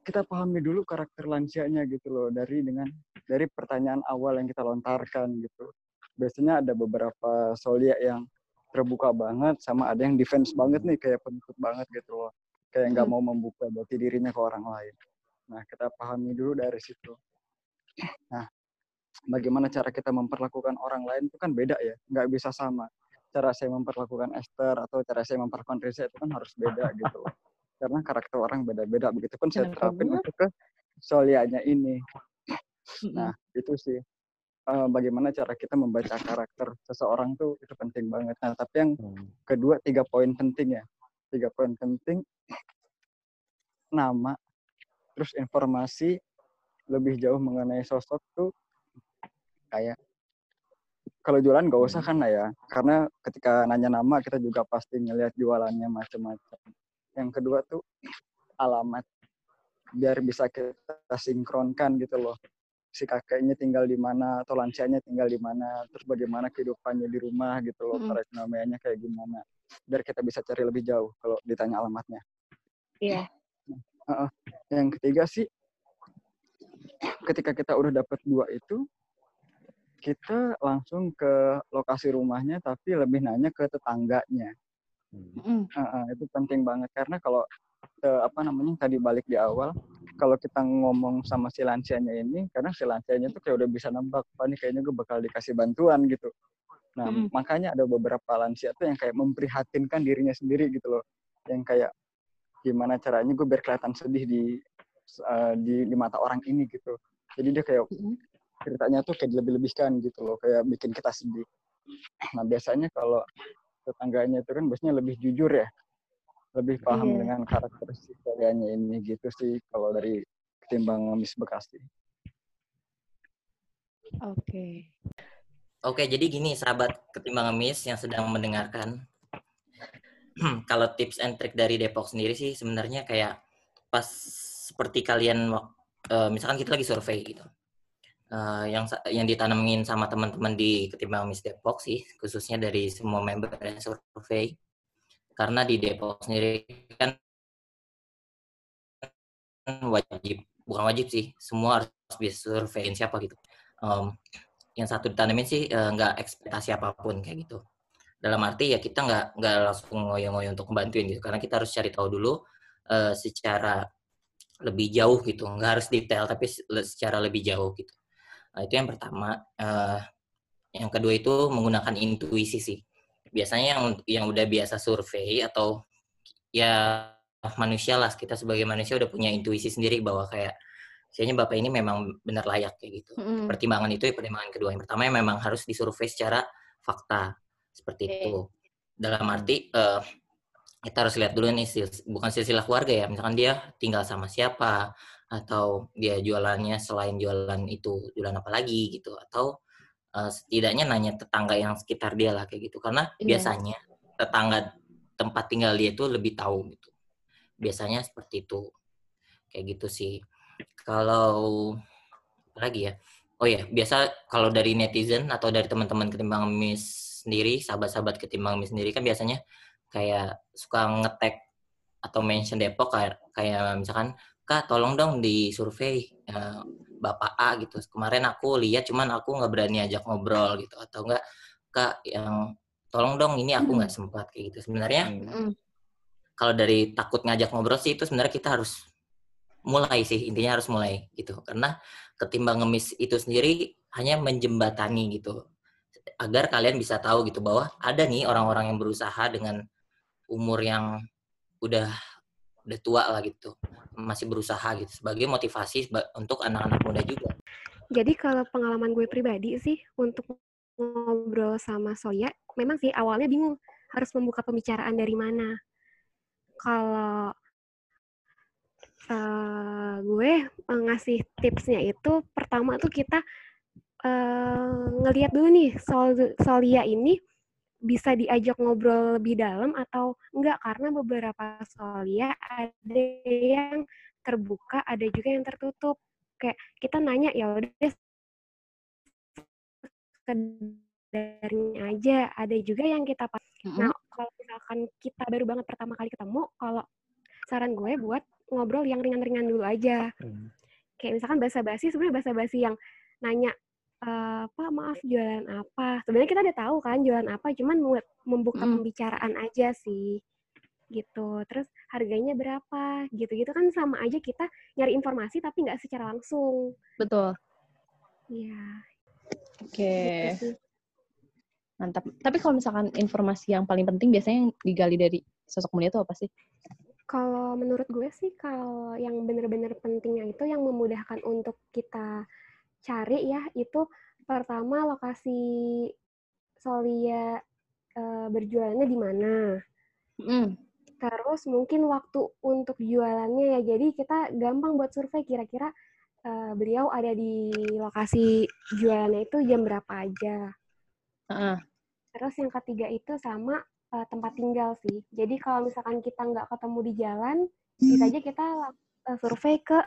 kita pahami dulu karakter lansianya gitu loh dari dengan dari pertanyaan awal yang kita lontarkan gitu. Biasanya ada beberapa solia yang terbuka banget sama ada yang defense banget nih kayak penutup banget gitu loh. Kayak nggak hmm. mau membuka berarti dirinya ke orang lain. Nah, kita pahami dulu dari situ. Nah, bagaimana cara kita memperlakukan orang lain itu kan beda ya, nggak bisa sama. Cara saya memperlakukan Esther atau cara saya memperlakukan Reza itu kan harus beda gitu loh karena karakter orang beda-beda. Begitupun saya terapin untuk ke solianya ini. Nah itu sih uh, bagaimana cara kita membaca karakter seseorang tuh itu penting banget. Nah tapi yang hmm. kedua tiga poin penting ya. Tiga poin penting nama terus informasi lebih jauh mengenai sosok tuh kayak kalau jualan gak usah hmm. kan ya. Karena ketika nanya nama kita juga pasti ngelihat jualannya macam-macam yang kedua tuh alamat. Biar bisa kita sinkronkan gitu loh. Si kakeknya tinggal di mana atau lansianya tinggal di mana terus bagaimana kehidupannya di rumah gitu loh mm. perekonomiannya kayak gimana. Biar kita bisa cari lebih jauh kalau ditanya alamatnya. Iya. Yeah. uh, yang ketiga sih ketika kita udah dapat dua itu kita langsung ke lokasi rumahnya tapi lebih nanya ke tetangganya Hmm. Uh, itu penting banget. Karena kalau uh, apa namanya tadi balik di awal kalau kita ngomong sama si lansianya ini karena si lansianya tuh kayak udah bisa nembak pak nih kayaknya gue bakal dikasih bantuan gitu. Nah hmm. makanya ada beberapa lansia tuh yang kayak memprihatinkan dirinya sendiri gitu loh. Yang kayak gimana caranya gue biar kelihatan sedih di uh, di, di mata orang ini gitu. Jadi dia kayak ceritanya tuh kayak lebih-lebihkan gitu loh kayak bikin kita sedih. Nah biasanya kalau tetangganya itu kan biasanya lebih jujur ya lebih paham yeah. dengan karakteristik karyanya ini gitu sih kalau dari ketimbang Miss Bekasi. Oke. Okay. Oke, jadi gini sahabat ketimbang Miss yang sedang mendengarkan. kalau tips and trick dari Depok sendiri sih sebenarnya kayak pas seperti kalian uh, misalkan kita lagi survei gitu uh, yang yang ditanamin sama teman-teman di ketimbang Miss Depok sih khususnya dari semua member yang survei. Karena di Depok sendiri kan wajib bukan wajib sih semua harus bisa surveiin siapa gitu. Um, yang satu ditanamin sih uh, nggak ekspektasi apa pun kayak gitu. Dalam arti ya kita nggak nggak langsung ngoyo-ngoyo untuk membantuin gitu karena kita harus cari tahu dulu uh, secara lebih jauh gitu. Nggak harus detail tapi secara lebih jauh gitu nah, itu yang pertama uh, yang kedua itu menggunakan intuisi sih biasanya yang yang udah biasa survei atau ya manusia lah kita sebagai manusia udah punya intuisi sendiri bahwa kayak kayaknya bapak ini memang benar layak kayak gitu mm. pertimbangan itu ya pertimbangan kedua yang pertama yang memang harus disurvei secara fakta seperti okay. itu dalam arti uh, kita harus lihat dulu nih bukan silsilah keluarga ya misalkan dia tinggal sama siapa atau dia jualannya selain jualan itu jualan apa lagi gitu atau uh, setidaknya nanya tetangga yang sekitar dia lah kayak gitu. Karena yeah. biasanya tetangga tempat tinggal dia itu lebih tahu gitu. Biasanya seperti itu. Kayak gitu sih. Kalau apa lagi ya? Oh ya biasa kalau dari netizen atau dari teman-teman ketimbang miss sendiri sahabat-sahabat ketimbang miss sendiri kan biasanya kayak suka ngetek atau mention Depok kayak kayak misalkan kak tolong dong di survei uh, bapak A gitu. Kemarin aku lihat cuman aku nggak berani ajak ngobrol gitu. Atau enggak kak yang tolong dong ini aku nggak sempat kayak gitu. Sebenarnya mm. kalau dari takut ngajak ngobrol sih itu sebenarnya kita harus mulai sih intinya harus mulai gitu. Karena ketimbang ngemis itu sendiri hanya menjembatani gitu. Agar kalian bisa tahu gitu bahwa ada nih orang-orang yang berusaha dengan umur yang udah udah tua lah gitu masih berusaha gitu sebagai motivasi untuk anak-anak muda juga. Jadi kalau pengalaman gue pribadi sih untuk ngobrol sama Soya, memang sih awalnya bingung harus membuka pembicaraan dari mana. Kalau uh, gue ngasih tipsnya itu pertama tuh kita uh, ngelihat dulu nih Sol Solia ini bisa diajak ngobrol lebih dalam atau enggak karena beberapa solia ada yang terbuka ada juga yang tertutup kayak kita nanya ya udah sekedarnya aja ada juga yang kita mm-hmm. nah kalau misalkan kita baru banget pertama kali ketemu kalau saran gue buat ngobrol yang ringan-ringan dulu aja mm. kayak misalkan bahasa basi sebenarnya bahasa basi yang nanya uh, Pak maaf jualan apa? Sebenarnya kita udah tahu kan jualan apa, cuman membuka mm. pembicaraan aja sih gitu. Terus harganya berapa? Gitu-gitu kan sama aja kita nyari informasi tapi nggak secara langsung. Betul. Iya. Oke. Okay. Gitu Mantap. Tapi kalau misalkan informasi yang paling penting biasanya yang digali dari sosok mulia itu apa sih? Kalau menurut gue sih kalau yang benar-benar pentingnya itu yang memudahkan untuk kita cari ya itu pertama lokasi Solia uh, berjualannya di mana. Mm. Terus mungkin waktu untuk jualannya ya. Jadi kita gampang buat survei kira-kira uh, beliau ada di lokasi jualannya itu jam berapa aja. Uh. Terus yang ketiga itu sama uh, tempat tinggal sih. Jadi kalau misalkan kita nggak ketemu di jalan, bisa aja kita uh, survei ke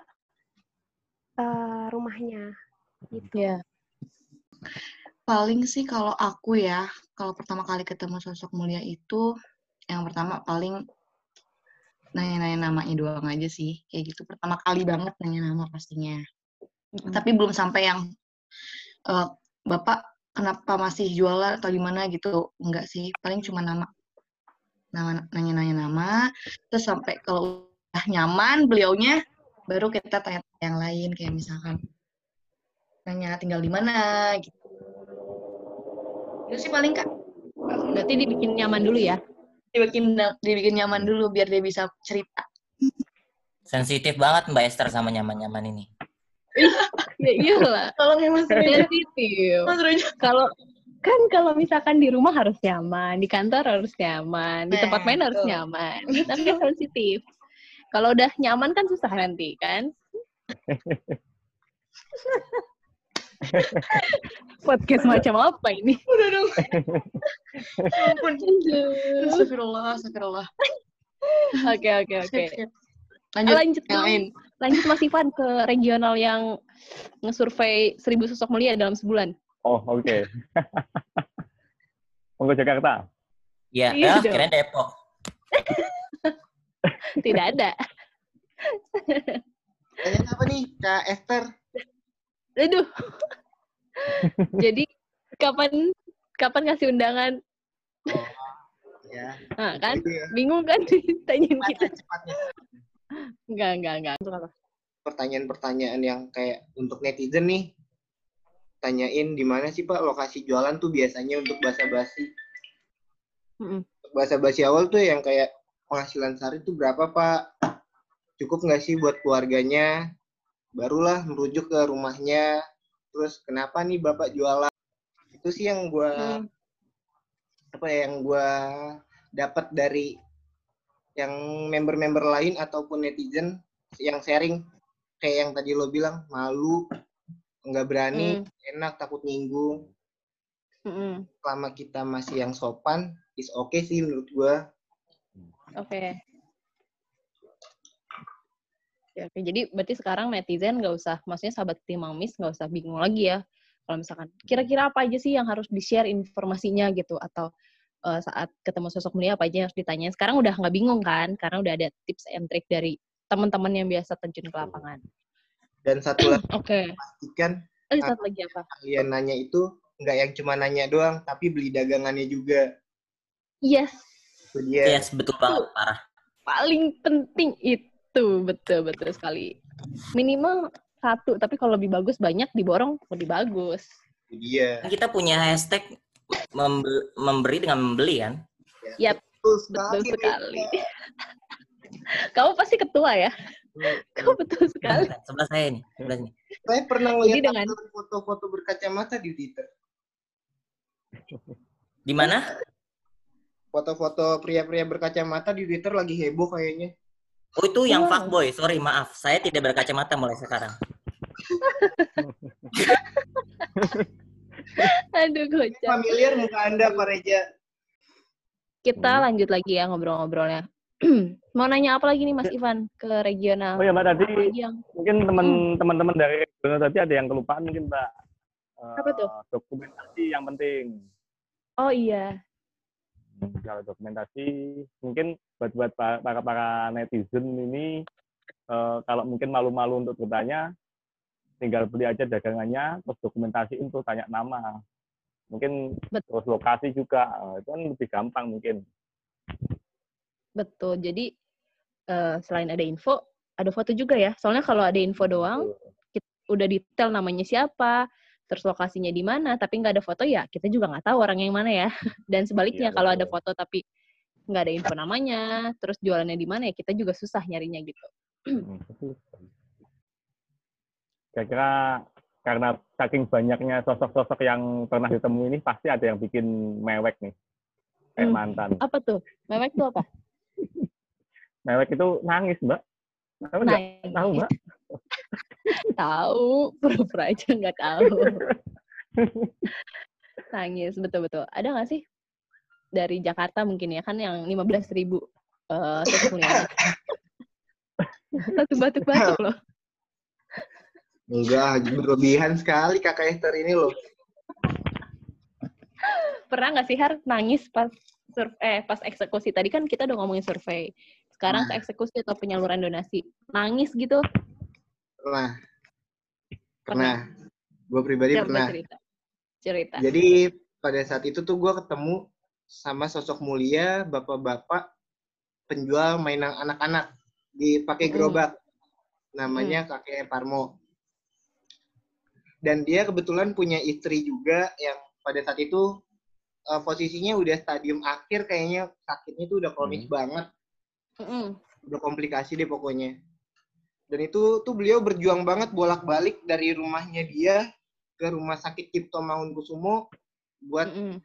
uh, rumahnya gitu. Ya. Paling sih kalau aku ya, kalau pertama kali ketemu sosok mulia itu, yang pertama paling nanya-nanya namanya doang aja sih. Kayak gitu, pertama kali banget nanya nama pastinya. Mm-hmm. Tapi belum sampai yang, uh, Bapak kenapa masih jualan atau gimana gitu, enggak sih. Paling cuma nama. Nama nanya-nanya nama, terus sampai kalau udah nyaman beliaunya, baru kita tanya yang lain, kayak misalkan nanya tinggal di mana gitu. Itu sih paling kak. Berarti dibikin nyaman dulu ya? Dibikin dibikin nyaman dulu biar dia bisa cerita. Sensitif banget Mbak Esther sama nyaman-nyaman ini. ya iyalah. Kalau memang sensitif. Kalau kan kalau misalkan di rumah harus nyaman, di kantor harus nyaman, di tempat main harus nyaman. Tapi sensitif. Kalau udah nyaman kan susah nanti kan? Podcast macam apa ini? Udah dong. Astagfirullah, astagfirullah. Oke, oke, oke. Lanjut, lanjut yang lain. Lanjut Mas Ivan ke regional yang ngesurvei seribu sosok mulia dalam sebulan. Oh, oke. Okay. Monggo Jakarta. Iya, ya, keren Depok. Tidak ada. Tanya apa nih, Kak Esther? Aduh. Jadi kapan kapan ngasih undangan? Oh, ya. Nah, kan? Ya. Bingung kan ditanyain kita. Cepatnya. Enggak, enggak, enggak. pertanyaan-pertanyaan yang kayak untuk netizen nih tanyain di mana sih pak lokasi jualan tuh biasanya untuk bahasa basi mm bahasa basi awal tuh yang kayak penghasilan sehari tuh berapa pak cukup nggak sih buat keluarganya barulah merujuk ke rumahnya terus kenapa nih bapak jualan itu sih yang gue hmm. apa ya yang gue dapat dari yang member-member lain ataupun netizen yang sharing kayak yang tadi lo bilang malu nggak berani hmm. enak takut nyinggung hmm. selama kita masih yang sopan is oke okay sih menurut gue oke okay. Ya, oke, jadi berarti sekarang netizen nggak usah, maksudnya sahabat timang mis nggak usah bingung lagi ya. Kalau misalkan, kira-kira apa aja sih yang harus di-share informasinya gitu, atau uh, saat ketemu sosok mulia apa aja yang harus ditanya. Sekarang udah nggak bingung kan, karena udah ada tips and trick dari teman-teman yang biasa terjun ke lapangan. Dan satu lagi, okay. pastikan oh, satu lagi apa? Kalian nanya itu nggak yang cuma nanya doang, tapi beli dagangannya juga. Yes. Yeah. Yes, betul banget, parah. Paling penting itu, betul betul sekali. Minimal satu, tapi kalau lebih bagus banyak diborong lebih bagus. Iya. Kita punya hashtag memberi dengan membeli kan? Ya, yep, betul sekali. Betul sekali. Kamu pasti ketua ya? Kamu betul sekali. Sebelah saya nih, sebelah sini. Saya pernah melihat dengan... foto-foto berkacamata di Twitter. Di mana? Foto-foto pria-pria berkacamata di Twitter lagi heboh kayaknya. Oh itu yang wow. fuckboy, sorry maaf. Saya tidak berkacamata mulai sekarang. Aduh, gocap. Familiar muka Anda, Pak Reja. Kita hmm. lanjut lagi ya ngobrol-ngobrolnya. Mau nanya apa lagi nih Mas Ivan ke regional? Oh ya Mbak tadi yang... mungkin teman-teman hmm. dari regional tadi ada yang kelupaan mungkin Mbak. Apa tuh? Dokumentasi yang penting. Oh iya. Kalau dokumentasi mungkin buat buat para para netizen ini uh, kalau mungkin malu-malu untuk bertanya tinggal beli aja dagangannya terus dokumentasi untuk tanya nama mungkin Betul. terus lokasi juga uh, itu kan lebih gampang mungkin Betul. Jadi uh, selain ada info, ada foto juga ya. Soalnya kalau ada info doang, kita udah detail namanya siapa, terus lokasinya di mana, tapi nggak ada foto ya kita juga nggak tahu orang yang mana ya. Dan sebaliknya ya, kalau ada foto tapi nggak ada info namanya, terus jualannya di mana ya kita juga susah nyarinya gitu. Hmm, Kira-kira karena saking banyaknya sosok-sosok yang pernah ditemu ini pasti ada yang bikin mewek nih kayak hmm. mantan. Apa tuh? Mewek tuh apa? Mewek itu nangis, Mbak. Kamu nggak tahu, Mbak? tahu, pura-pura aja nggak tahu. nangis, betul-betul. Ada nggak sih dari Jakarta mungkin ya kan yang 15 ribu uh, Satu batuk-batuk loh. Enggak, berlebihan sekali kakak Esther ini loh. Pernah nggak sih Har nangis pas survei eh pas eksekusi tadi kan kita udah ngomongin survei. Sekarang ke nah. eksekusi atau penyaluran donasi. Nangis gitu. Pernah. Pernah. Gue pribadi Coba pernah. Cerita. cerita. Jadi pada saat itu tuh gue ketemu sama sosok mulia bapak-bapak penjual mainan anak-anak dipakai gerobak. Namanya hmm. kakek Parmo. Dan dia kebetulan punya istri juga yang pada saat itu uh, posisinya udah stadium akhir kayaknya sakitnya tuh udah kronis hmm. banget. Mm. Udah komplikasi deh pokoknya. Dan itu tuh beliau berjuang banget bolak-balik dari rumahnya dia ke rumah sakit Cipto Mangunkusumo buat mm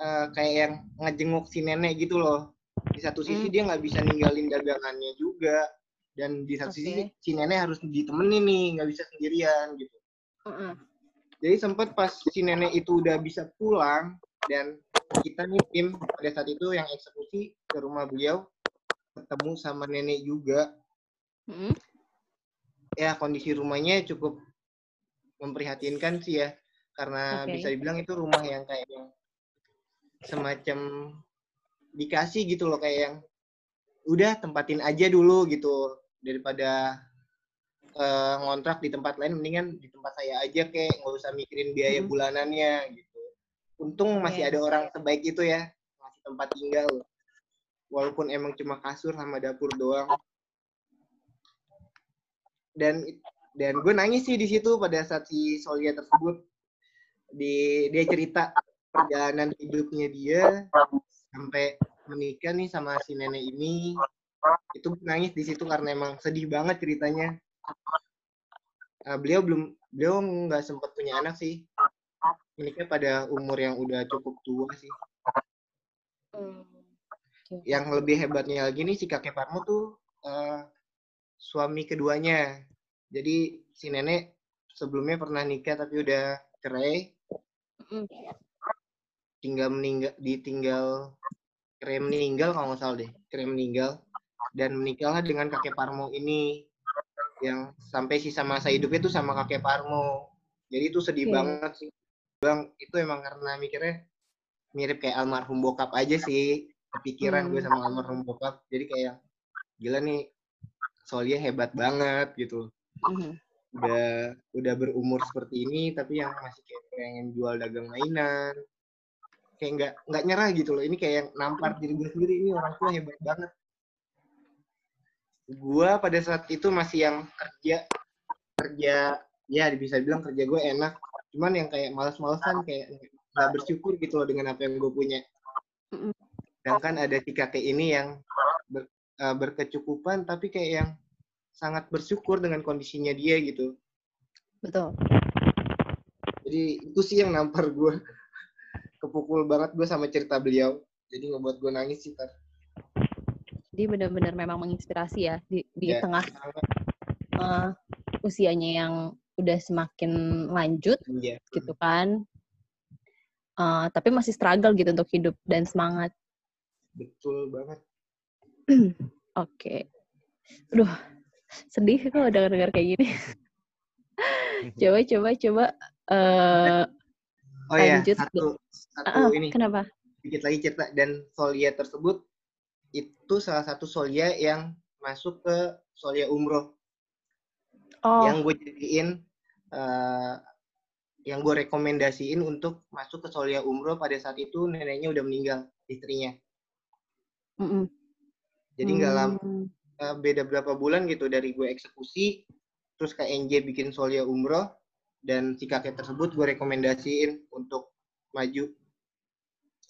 uh, kayak yang ngejenguk si nenek gitu loh. Di satu sisi mm. dia nggak bisa ninggalin dagangannya juga dan di satu okay. sisi si nenek harus ditemenin nih nggak bisa sendirian gitu. Mm -mm. Jadi sempat pas si nenek itu udah bisa pulang, dan kita nih tim pada saat itu yang eksekusi ke rumah beliau ketemu sama nenek juga hmm. Ya kondisi rumahnya cukup memprihatinkan sih ya. Karena okay. bisa dibilang itu rumah yang kayak yang semacam dikasih gitu loh kayak yang udah tempatin aja dulu gitu. Daripada uh, ngontrak di tempat lain mendingan di tempat saya aja kayak nggak usah mikirin biaya hmm. bulanannya gitu. Untung masih ada orang sebaik itu ya masih tempat tinggal. Walaupun emang cuma kasur sama dapur doang dan dan gue nangis sih di situ pada saat si Solia tersebut. Di dia cerita perjalanan hidupnya dia sampai menikah nih sama si nenek ini. Itu nangis di situ karena emang sedih banget ceritanya. Uh, beliau belum beliau nggak sempat punya anak sih. Menikah pada umur yang udah cukup tua sih. Hmm. yang lebih hebatnya lagi nih si kakek Parmo tuh uh, suami keduanya jadi si nenek sebelumnya pernah nikah tapi udah cerai tinggal meninggal ditinggal cerai meninggal kalau nggak salah deh cerai meninggal dan menikahlah dengan kakek Parmo ini yang sampai sisa masa hidupnya itu sama kakek Parmo. Jadi itu sedih okay. banget sih. Bang, itu emang karena mikirnya mirip kayak almarhum bokap aja sih. Kepikiran hmm. gue sama almarhum bokap. Jadi kayak gila nih Soalnya hebat banget gitu. Hmm. Udah udah berumur seperti ini tapi yang masih kayak pengen jual dagang mainan. Kayak nggak nggak nyerah gitu loh. Ini kayak yang nampar diri gue sendiri ini orang tua hebat banget gue pada saat itu masih yang kerja kerja ya bisa bilang kerja gue enak cuman yang kayak malas-malasan kayak nggak bersyukur gitu loh dengan apa yang gue punya sedangkan ada si kakek ini yang uh, berkecukupan tapi kayak yang sangat bersyukur dengan kondisinya dia gitu betul jadi itu sih yang nampar gue kepukul banget gue sama cerita beliau jadi ngebuat gue nangis sih tar jadi benar-benar memang menginspirasi ya di, di yeah. tengah uh, usianya yang udah semakin lanjut yeah. gitu kan. Uh, tapi masih struggle gitu untuk hidup dan semangat. Betul banget. Oke. okay. Aduh, sedih kalau dengar-dengar kayak gini. coba coba coba uh, oh lanjut. ya, satu, satu uh, ini. Kenapa? Sedikit lagi cerita dan Solia tersebut itu salah satu solia yang masuk ke solia umroh oh. yang gue jadiin uh, yang gue rekomendasiin untuk masuk ke solia umroh pada saat itu neneknya udah meninggal istrinya mm -mm. Jadi nggak mm. lama uh, beda berapa bulan gitu dari gue eksekusi terus ke NJ bikin solia umroh dan si kakek tersebut gue rekomendasiin untuk maju.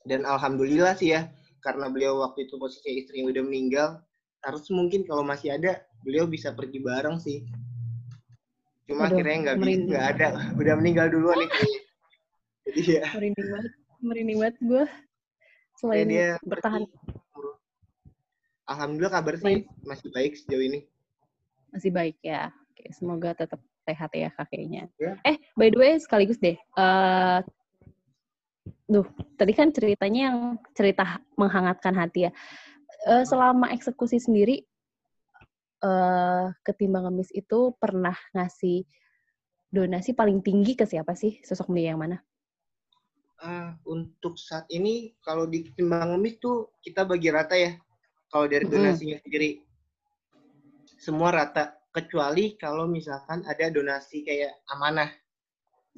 Dan alhamdulillah sih ya karena beliau waktu itu posisi istrinya udah meninggal harus mungkin kalau masih ada beliau bisa pergi bareng sih. Cuma Aduh, akhirnya nggak bisa nggak ada. Udah meninggal duluan nih jadi ya. Merinding banget merinding banget gue. Selain ya, dia bertahan alhamdulillah kabar sih masih baik sejauh ini masih baik ya oke semoga tetap sehat ya kakeknya ya. eh by the way sekaligus deh uh, Duh, tadi kan ceritanya yang cerita menghangatkan hati ya. Uh, selama eksekusi sendiri, uh, ketimbang ngemis itu pernah ngasih donasi paling tinggi ke siapa sih? Sosok mulia yang mana? Uh, untuk saat ini, kalau di ketimbang ngemis tuh kita bagi rata ya. Kalau dari donasinya mm. sendiri, semua rata. Kecuali kalau misalkan ada donasi kayak amanah.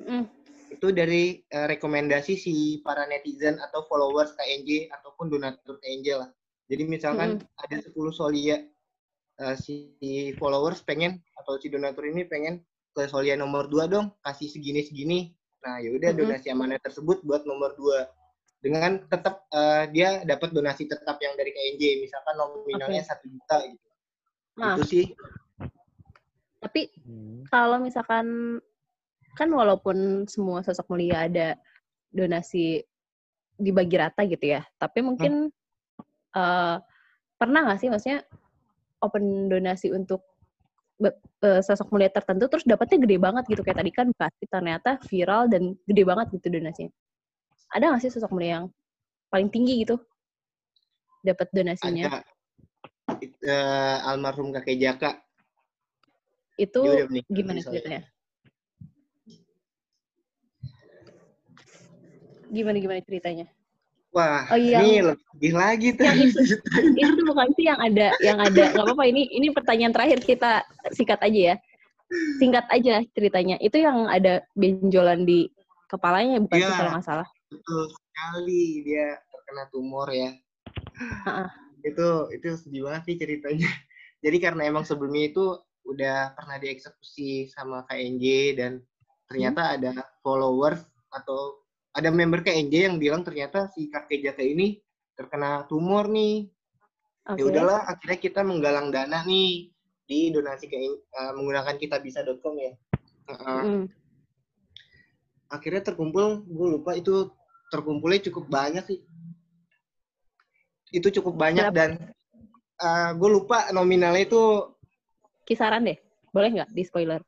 Mm itu dari uh, rekomendasi si para netizen atau followers KNJ ataupun donatur KNJ lah. Jadi misalkan hmm. ada 10 solia uh, si followers pengen atau si donatur ini pengen ke solia nomor 2 dong, kasih segini-segini. Nah, ya udah hmm. donasi amanah tersebut buat nomor 2 dengan tetap uh, dia dapat donasi tetap yang dari KNJ misalkan nominalnya satu okay. juta gitu. Nah, itu sih. Tapi hmm. kalau misalkan kan walaupun semua sosok mulia ada donasi dibagi rata gitu ya, tapi mungkin hmm. uh, pernah nggak sih maksudnya open donasi untuk uh, sosok mulia tertentu terus dapatnya gede banget gitu kayak tadi kan pasti ternyata viral dan gede banget gitu donasinya. Ada nggak sih sosok mulia yang paling tinggi gitu dapat donasinya? Ada. Uh, almarhum kakek Jaka. Itu gimana ceritanya? gimana gimana ceritanya? Wah, oh, iya. ini lebih lagi tuh. Yang itu, itu bukan sih yang ada, yang ada. Gak apa-apa, ini ini pertanyaan terakhir kita singkat aja ya. Singkat aja ceritanya. Itu yang ada benjolan di kepalanya, bukan ya, sih kalau nggak salah? Betul sekali, dia terkena tumor ya. Itu itu sedih banget sih ceritanya. Jadi karena emang sebelumnya itu udah pernah dieksekusi sama KNJ dan ternyata hmm. ada followers atau ada member KNJ yang bilang ternyata si kakek jaka ini terkena tumor nih. Okay. Ya udahlah akhirnya kita menggalang dana nih di donasi ke uh, menggunakan kitabisa.com ya. Uh, mm. Akhirnya terkumpul, gue lupa itu terkumpulnya cukup banyak sih. Itu cukup banyak Berapa? dan uh, eh, gue lupa nominalnya itu kisaran deh. Boleh nggak di spoiler?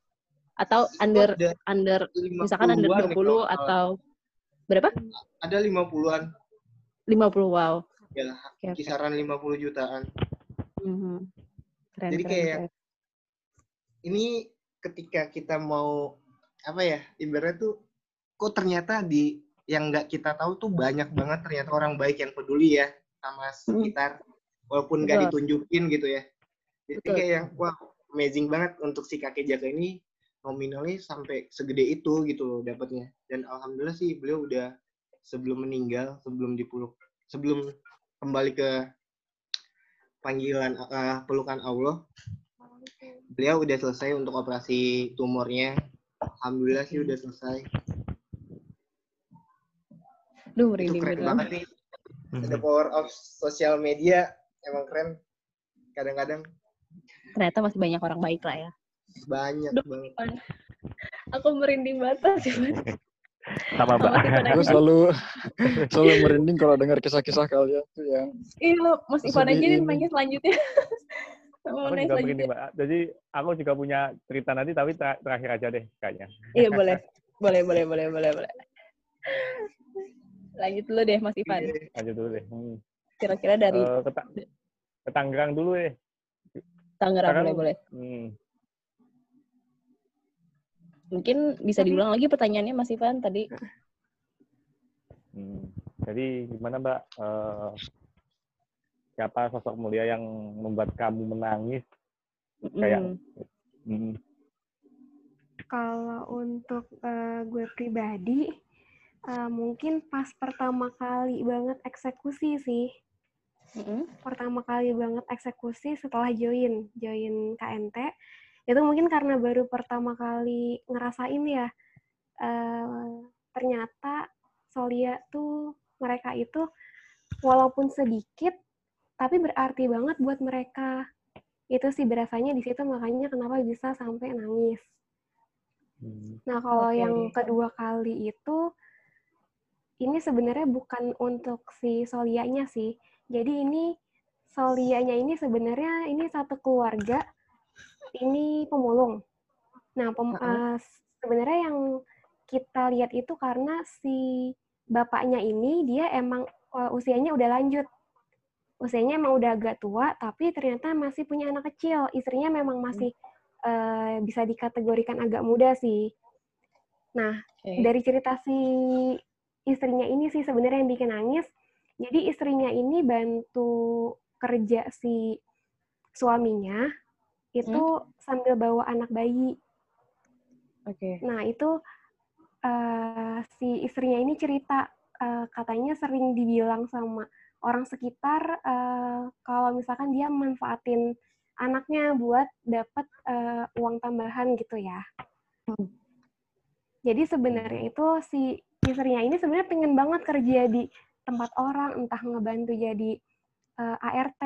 Atau under ada under misalkan under 20 ya, atau berapa? Ada 50-an. 50 wow. Ya, okay, kisaran okay. 50 jutaan. Mm -hmm. keren, Jadi keren, kayak keren. ini ketika kita mau apa ya ibaratnya tuh kok ternyata di yang nggak kita tahu tuh banyak banget ternyata orang baik yang peduli ya sama hmm. sekitar hmm. walaupun nggak ditunjukin gitu ya jadi Betul. kayak yang wah amazing banget untuk si kakek jaga ini nominalnya sampai segede itu gitu loh dapatnya dan alhamdulillah sih beliau udah sebelum meninggal sebelum dipeluk sebelum kembali ke panggilan uh, pelukan Allah beliau udah selesai untuk operasi tumornya alhamdulillah sih udah selesai Duh, itu keren banget nih the power of social media emang keren kadang-kadang ternyata masih banyak orang baik lah ya. Banyak Duh, banget. Aku merinding banget sih, Sama Mbak. Aku selalu selalu merinding kalau dengar kisah-kisah kalian tuh yang Iya, Mas Ivan aja nih nanya selanjutnya. aku juga merinding, Mbak. Jadi aku juga punya cerita nanti tapi ter terakhir aja deh kayaknya. Iya, boleh. Boleh, boleh, boleh, boleh, boleh. Lanjut dulu deh, Mas Ivan. Lanjut dulu deh. Hmm. Kira-kira dari uh, ke, ke Tangerang dulu deh. Tangerang boleh boleh. Hmm. Mungkin bisa diulang lagi pertanyaannya Mas Ivan tadi. Hmm. Jadi gimana Mbak? Uh, siapa sosok mulia yang membuat kamu menangis? Kayak. Hmm. Kalau untuk uh, gue pribadi, uh, mungkin pas pertama kali banget eksekusi sih mm-hmm. pertama kali banget eksekusi setelah join join KNT itu mungkin karena baru pertama kali ngerasain ya uh, ternyata Solia tuh mereka itu walaupun sedikit tapi berarti banget buat mereka itu sih berasanya di situ makanya kenapa bisa sampai nangis. Hmm. Nah kalau okay. yang kedua kali itu ini sebenarnya bukan untuk si Solianya sih, jadi ini Solianya ini sebenarnya ini satu keluarga ini pemulung. Nah, pem, uh, sebenarnya yang kita lihat itu karena si bapaknya ini dia emang uh, usianya udah lanjut. Usianya emang udah agak tua, tapi ternyata masih punya anak kecil. Istrinya memang masih uh, bisa dikategorikan agak muda sih. Nah, okay. dari cerita si istrinya ini sih sebenarnya yang bikin nangis jadi istrinya ini bantu kerja si suaminya itu hmm? sambil bawa anak bayi. Oke. Okay. Nah itu uh, si istrinya ini cerita uh, katanya sering dibilang sama orang sekitar uh, kalau misalkan dia manfaatin anaknya buat dapat uh, uang tambahan gitu ya. Hmm. Jadi sebenarnya itu si istrinya ini sebenarnya pengen banget kerja di tempat orang, entah ngebantu jadi uh, eh, ART,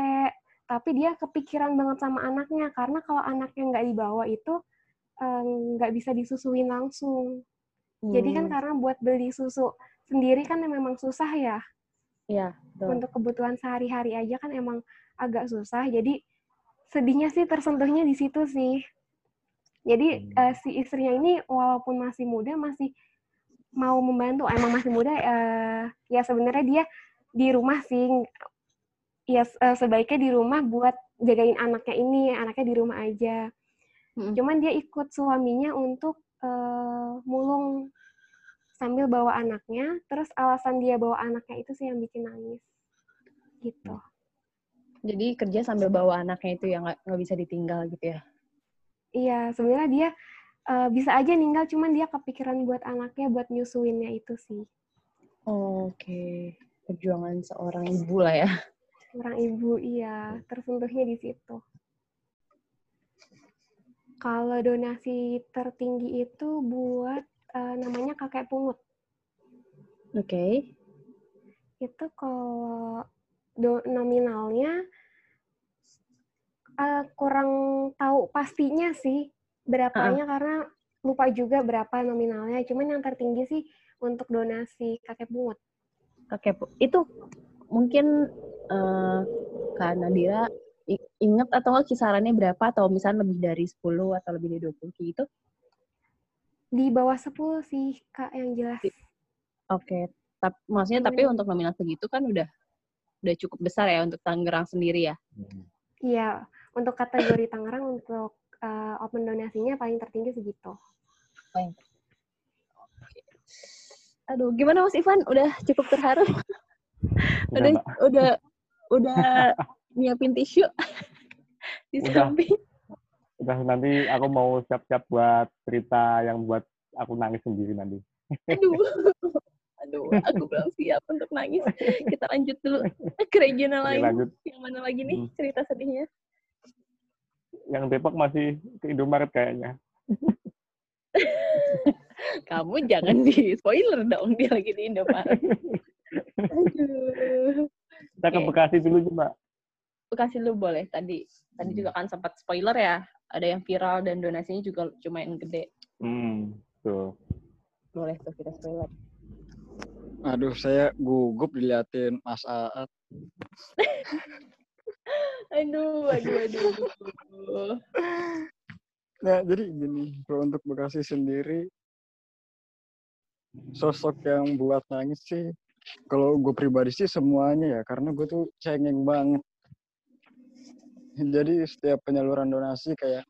tapi dia kepikiran banget sama anaknya karena kalau anaknya nggak dibawa itu eh, nggak uh, bisa disusuin langsung. Hmm. Jadi kan hmm. karena buat beli susu sendiri kan memang susah ya. Iya. Untuk kebutuhan sehari-hari aja kan emang agak susah. Jadi sedihnya sih tersentuhnya di situ sih. Jadi hmm. uh, si istrinya ini walaupun masih muda masih mau membantu. Emang masih muda uh, ya sebenarnya dia di rumah sih. Ya uh, sebaiknya di rumah buat jagain anaknya ini anaknya di rumah aja. Hmm. cuman dia ikut suaminya untuk uh, mulung sambil bawa anaknya. Terus alasan dia bawa anaknya itu sih yang bikin nangis. Gitu. Jadi kerja sambil bawa anaknya itu yang nggak bisa ditinggal gitu ya iya sebenarnya dia uh, bisa aja ninggal cuman dia kepikiran buat anaknya buat nyusuinnya itu sih oke okay. perjuangan seorang ibu lah ya seorang ibu iya tersentuhnya di situ Kalau donasi tertinggi itu buat uh, namanya kakek pungut. Oke. Okay. Itu kalau do, nominalnya uh, kurang tahu pastinya sih berapanya uh. karena lupa juga berapa nominalnya. Cuman yang tertinggi sih untuk donasi kakek pungut. Kakek itu mungkin uh, Kak Nadira inget atau nggak kisarannya berapa atau misalnya lebih dari 10 atau lebih dari 20 gitu? Di bawah 10 sih, Kak, yang jelas. Oke. Okay. Tapi maksudnya tapi untuk nominal segitu kan udah udah cukup besar ya untuk Tangerang sendiri ya? Iya, untuk kategori Tangerang untuk uh, open donasinya paling tertinggi segitu. Paling. Aduh, gimana Mas Ivan? Udah cukup terharu? udah, udah, udah nyiapin tisu di udah, samping. Udah nanti aku mau siap-siap buat cerita yang buat aku nangis sendiri nanti. Aduh. Aduh, aku belum siap untuk nangis. Kita lanjut dulu ke regional lain. Lanjut. Yang mana lagi nih hmm. cerita sedihnya? Yang Depok masih ke Indomaret kayaknya. Kamu jangan di spoiler dong dia lagi di Indomaret. Aduh. Kita ke Bekasi dulu coba. Bekasi lu boleh. Tadi tadi juga kan sempat spoiler ya. Ada yang viral dan donasinya juga lumayan gede. Hmm, tuh. Boleh tuh kita spoiler. Aduh, saya gugup diliatin Mas Aat. aduh, aduh, aduh. Nah, jadi gini, kalau untuk Bekasi sendiri, sosok yang buat nangis sih, kalau gue pribadi sih semuanya ya, karena gue tuh cengeng banget jadi setiap penyaluran donasi kayak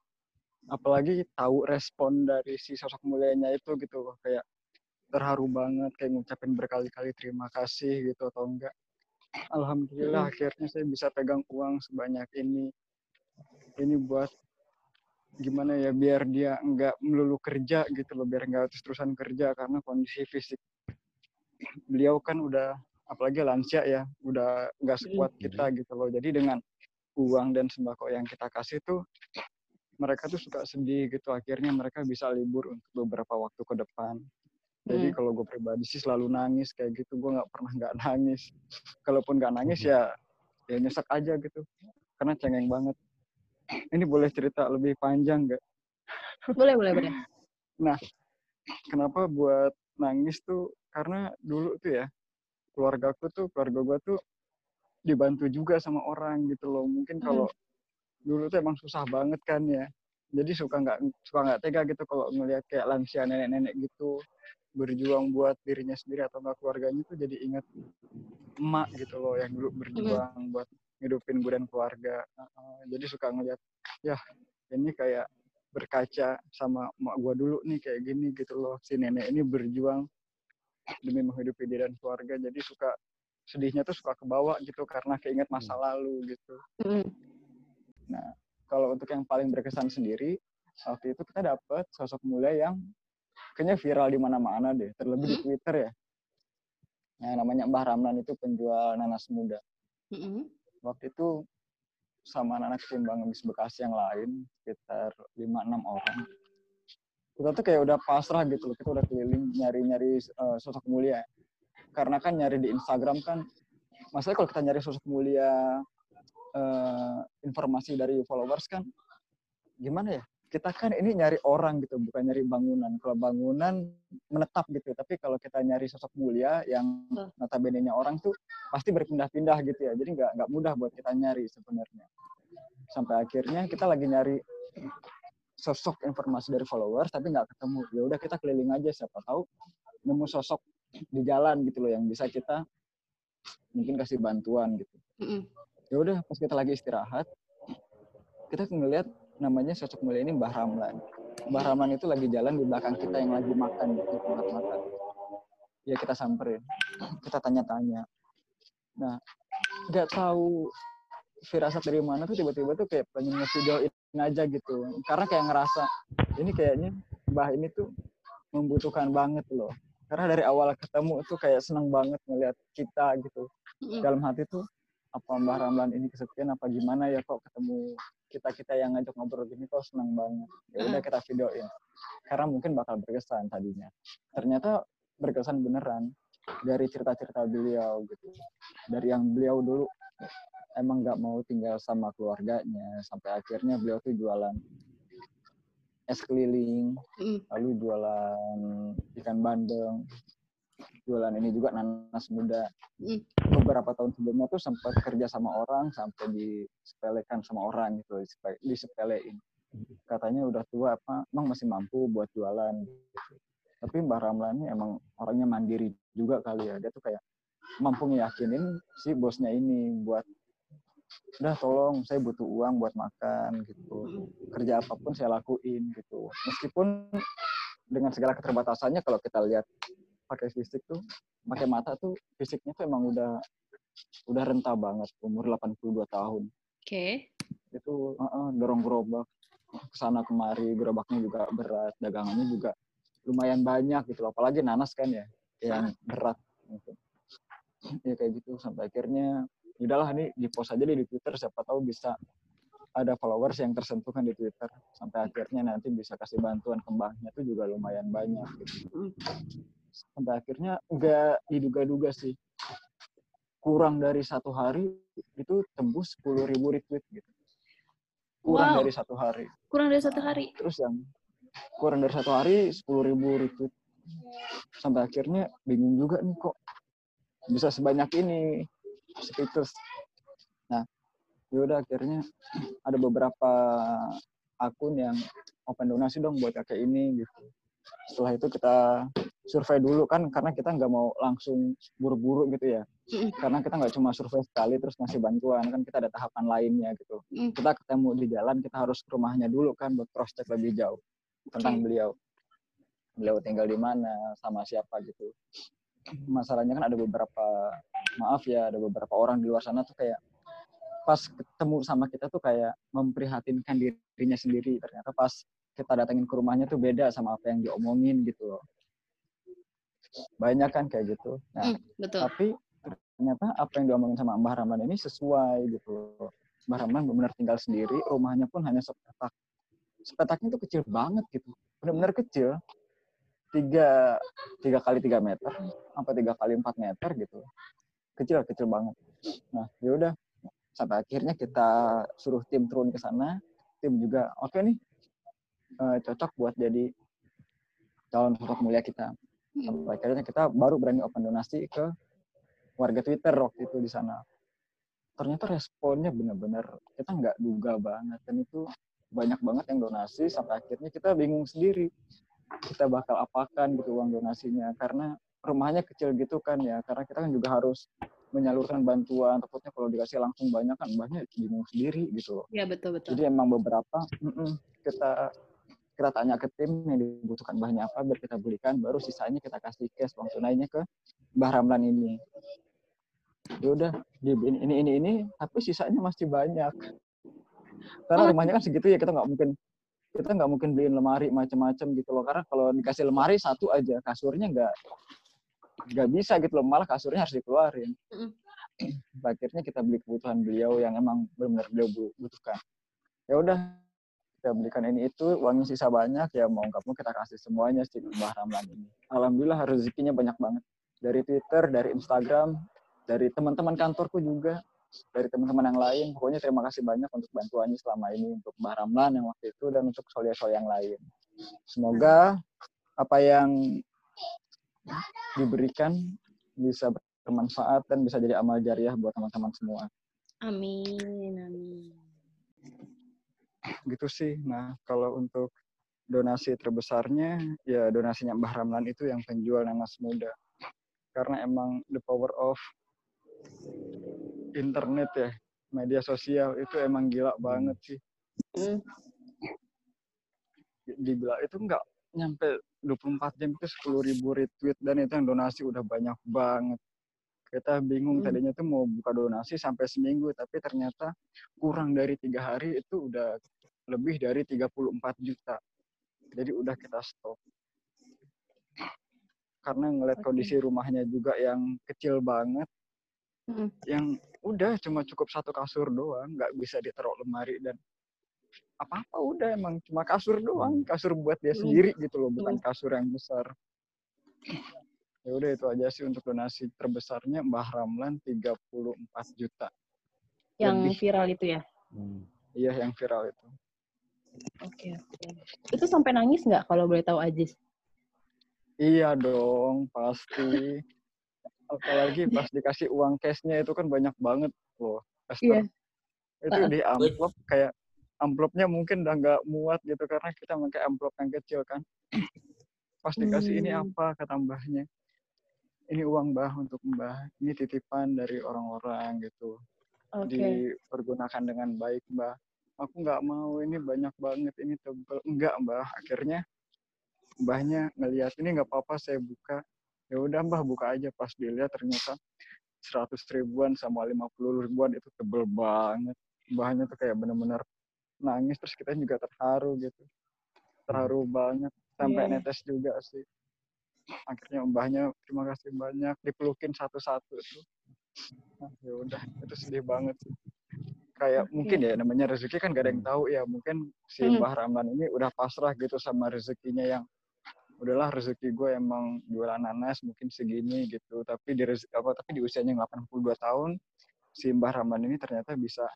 apalagi tahu respon dari si sosok mulianya itu gitu kayak terharu banget kayak ngucapin berkali-kali terima kasih gitu atau enggak alhamdulillah akhirnya saya bisa pegang uang sebanyak ini. Ini buat gimana ya biar dia enggak melulu kerja gitu loh biar enggak terus-terusan kerja karena kondisi fisik. Beliau kan udah apalagi lansia ya udah nggak sekuat kita gitu loh. Jadi dengan uang dan sembako yang kita kasih tuh mereka tuh suka sedih gitu. Akhirnya mereka bisa libur untuk beberapa waktu ke depan jadi hmm. kalau gue pribadi sih selalu nangis kayak gitu. Gue nggak pernah nggak nangis. Kalaupun nggak nangis ya ya nyesek aja gitu. Karena cengeng banget. Ini boleh cerita lebih panjang nggak? Boleh boleh boleh. Nah kenapa buat nangis tuh? Karena dulu tuh ya keluarga aku tuh keluarga gue tuh dibantu juga sama orang gitu loh. Mungkin kalau hmm. dulu tuh emang susah banget kan ya jadi suka nggak suka nggak tega gitu kalau ngelihat kayak lansia nenek-nenek gitu berjuang buat dirinya sendiri atau nggak keluarganya tuh jadi ingat emak gitu loh yang dulu berjuang hmm. buat ngidupin gue dan keluarga uh, jadi suka ngeliat ya ini kayak berkaca sama emak gue dulu nih kayak gini gitu loh si nenek ini berjuang demi menghidupi diri dan keluarga jadi suka sedihnya tuh suka kebawa gitu karena keinget masa hmm. lalu gitu. Mm. Nah, kalau untuk yang paling berkesan sendiri, waktu itu kita dapat sosok mulia yang kayaknya viral di mana-mana deh, terlebih di hmm. Twitter ya. Yang namanya Mbah Ramlan itu penjual nanas muda. Mm -hmm. Waktu itu sama anak timbang Miss Bekasi yang lain, sekitar 5-6 orang. Kita tuh kayak udah pasrah gitu loh, kita udah keliling nyari-nyari uh, sosok mulia karena kan nyari di Instagram kan maksudnya kalau kita nyari sosok mulia uh, informasi dari followers kan gimana ya kita kan ini nyari orang gitu bukan nyari bangunan. Kalau bangunan menetap gitu tapi kalau kita nyari sosok mulia yang notabene-nya orang tuh pasti berpindah-pindah gitu ya. Jadi nggak nggak mudah buat kita nyari sebenarnya. Sampai akhirnya kita lagi nyari sosok informasi dari followers tapi nggak ketemu. Ya udah kita keliling aja siapa tahu nemu sosok di jalan gitu loh yang bisa kita mungkin kasih bantuan gitu. Ya udah pas kita lagi istirahat kita ngeliat namanya sosok mulia ini Mbah Ramlan. Mbah Ramlan itu lagi jalan di belakang kita yang lagi makan di tempat makan. Ya kita samperin, kita tanya-tanya. Nah, nggak tahu firasat dari mana tuh tiba-tiba tuh kayak pengen ngevideoin aja gitu. Karena kayak ngerasa ini kayaknya Mbah ini tuh membutuhkan banget loh karena dari awal ketemu tuh kayak seneng banget ngeliat kita gitu dalam hati tuh apa Mbah Ramlan ini kesepian apa gimana ya kok ketemu kita kita yang ngajak ngobrol gini kok senang banget. Ya udah kita videoin. Karena mungkin bakal berkesan tadinya. Ternyata berkesan beneran dari cerita-cerita beliau gitu. Dari yang beliau dulu emang nggak mau tinggal sama keluarganya sampai akhirnya beliau tuh jualan es keliling mm. lalu jualan ikan bandeng jualan ini juga nanas muda. Mm. Beberapa tahun sebelumnya tuh sempat kerja sama orang sampai disepelekan sama orang gitu, disepelein. Katanya udah tua apa, emang masih mampu buat jualan. Gitu. Tapi Mbak Ramlan ini emang orangnya mandiri juga kali ya. Dia tuh kayak mampu meyakinin si bosnya ini buat udah tolong saya butuh uang buat makan gitu kerja apa pun saya lakuin gitu meskipun dengan segala keterbatasannya kalau kita lihat pakai fisik tuh pakai mata tuh fisiknya tuh emang udah udah renta banget umur 82 tahun. Oke. Okay. Itu uh, uh, dorong gerobak ke sana kemari gerobaknya juga berat dagangannya juga lumayan banyak gitu apalagi nanas kan ya yang berat gitu. ya kayak gitu sampai akhirnya ya udahlah nih di post aja deh di Twitter siapa tahu bisa ada followers yang tersentuh kan di Twitter sampai akhirnya nanti bisa kasih bantuan kembangnya itu juga lumayan banyak gitu. Sampai akhirnya nggak diduga-duga sih. Kurang dari satu hari itu tembus sepuluh ribu retweet gitu. Kurang wow. dari satu hari. Kurang dari satu hari. Terus yang kurang dari satu hari sepuluh ribu retweet. Sampai akhirnya bingung juga nih kok bisa sebanyak ini speakers nah yaudah akhirnya ada beberapa akun yang open donasi dong buat kakek ini gitu. Setelah itu kita survei dulu kan karena kita nggak mau langsung buru-buru gitu ya. Karena kita nggak cuma survei sekali terus ngasih bantuan kan kita ada tahapan lainnya gitu. Kita ketemu di jalan kita harus ke rumahnya dulu kan buat cross check lebih jauh tentang beliau. Beliau tinggal di mana sama siapa gitu. Masalahnya kan ada beberapa maaf ya ada beberapa orang di luar sana tuh kayak pas ketemu sama kita tuh kayak memprihatinkan dirinya sendiri. Ternyata pas kita datengin ke rumahnya tuh beda sama apa yang diomongin gitu loh. Banyak kan kayak gitu. Nah, mm, betul. tapi ternyata apa yang diomongin sama Mbah Ramlan ini sesuai gitu loh. Mbah Ramlan benar tinggal sendiri, rumahnya pun hanya sepetak. Sepetaknya tuh kecil banget gitu. Benar-benar kecil. Tiga, tiga kali tiga meter, apa tiga kali empat meter gitu. Kecil, kecil banget. Nah, yaudah. Sampai akhirnya kita suruh tim turun ke sana. Tim juga, oke okay nih, uh, cocok buat jadi calon sosok mulia kita. Hmm. Sampai akhirnya kita baru berani open donasi ke warga Twitter waktu itu di sana. Ternyata responnya benar-benar kita nggak duga banget dan itu banyak banget yang donasi sampai akhirnya kita bingung sendiri kita bakal apakan gitu uang donasinya karena rumahnya kecil gitu kan ya karena kita kan juga harus menyalurkan bantuan takutnya kalau dikasih langsung banyak kan banyak bingung sendiri gitu Iya betul betul. Jadi emang beberapa mm -mm, kita kita tanya ke tim yang dibutuhkan bahannya apa biar kita belikan baru sisanya kita kasih cash uang tunainya ke Mbah Ramlan ini. Ya udah di ini ini ini ini tapi sisanya masih banyak. Karena oh. rumahnya kan segitu ya kita nggak mungkin kita nggak mungkin beliin lemari macam-macam gitu loh. Karena kalau dikasih lemari satu aja kasurnya nggak nggak bisa gitu loh. Malah kasurnya harus dikeluarin. Mm. akhirnya kita beli kebutuhan beliau yang emang benar-benar beliau butuhkan. Ya udah kita belikan ini itu uangnya sisa banyak ya mau nggak mau kita kasih semuanya sih Mbah Ramlan ini. Alhamdulillah rezekinya banyak banget. Dari Twitter dari Instagram dari teman-teman kantorku juga dari teman-teman yang lain. Pokoknya terima kasih banyak untuk bantuannya selama ini untuk Mbah Ramlan yang waktu itu dan untuk solia-solia yang lain. Semoga apa yang diberikan bisa bermanfaat dan bisa jadi amal jariah buat teman-teman semua. Amin amin gitu sih. Nah, kalau untuk donasi terbesarnya, ya donasinya Mbah Ramlan itu yang penjual nanas muda. Karena emang the power of internet ya, media sosial itu emang gila banget sih. Mm. Dibilang itu enggak nyampe 24 jam itu 10 ribu retweet dan itu yang donasi udah banyak banget kita bingung hmm. tadinya tuh mau buka donasi sampai seminggu tapi ternyata kurang dari tiga hari itu udah lebih dari 34 juta jadi udah kita stop karena ngeliat okay. kondisi rumahnya juga yang kecil banget hmm. yang udah cuma cukup satu kasur doang nggak bisa ditaruh lemari dan apa apa udah emang cuma kasur doang kasur buat dia sendiri gitu loh bukan kasur yang besar ya udah itu aja sih untuk donasi terbesarnya Mbah Ramlan 34 juta yang Lebih. viral itu ya hmm. iya yang viral itu oke okay, oke okay. itu sampai nangis nggak kalau boleh tahu Ajis iya dong pasti apalagi pas dikasih uang cashnya itu kan banyak banget loh Esther. Iya. itu di amplop kayak amplopnya mungkin udah nggak muat gitu karena kita pakai amplop yang kecil kan pas dikasih hmm. ini apa kata mbahnya ini uang mbah untuk mbah. Ini titipan dari orang-orang gitu. Okay. dipergunakan dengan baik mbah. Aku nggak mau ini banyak banget ini tebel. Enggak mbah. Akhirnya mbahnya ngelihat ini nggak apa-apa saya buka. Ya udah mbah buka aja. Pas dilihat ternyata seratus ribuan sama lima puluh ribuan itu tebel banget. Mbahnya tuh kayak bener-bener nangis terus kita juga terharu gitu. Terharu banget. Sampai yeah. netes juga sih akhirnya mbahnya terima kasih banyak dipelukin satu-satu tuh nah, ya udah itu sedih banget sih kayak okay. mungkin ya namanya rezeki kan gak ada yang tahu ya mungkin si hmm. Mbah Ramlan ini udah pasrah gitu sama rezekinya yang udahlah rezeki gue emang jualan nanas mungkin segini gitu tapi di rezeki, apa tapi di usianya 82 tahun si Mbah Ramlan ini ternyata bisa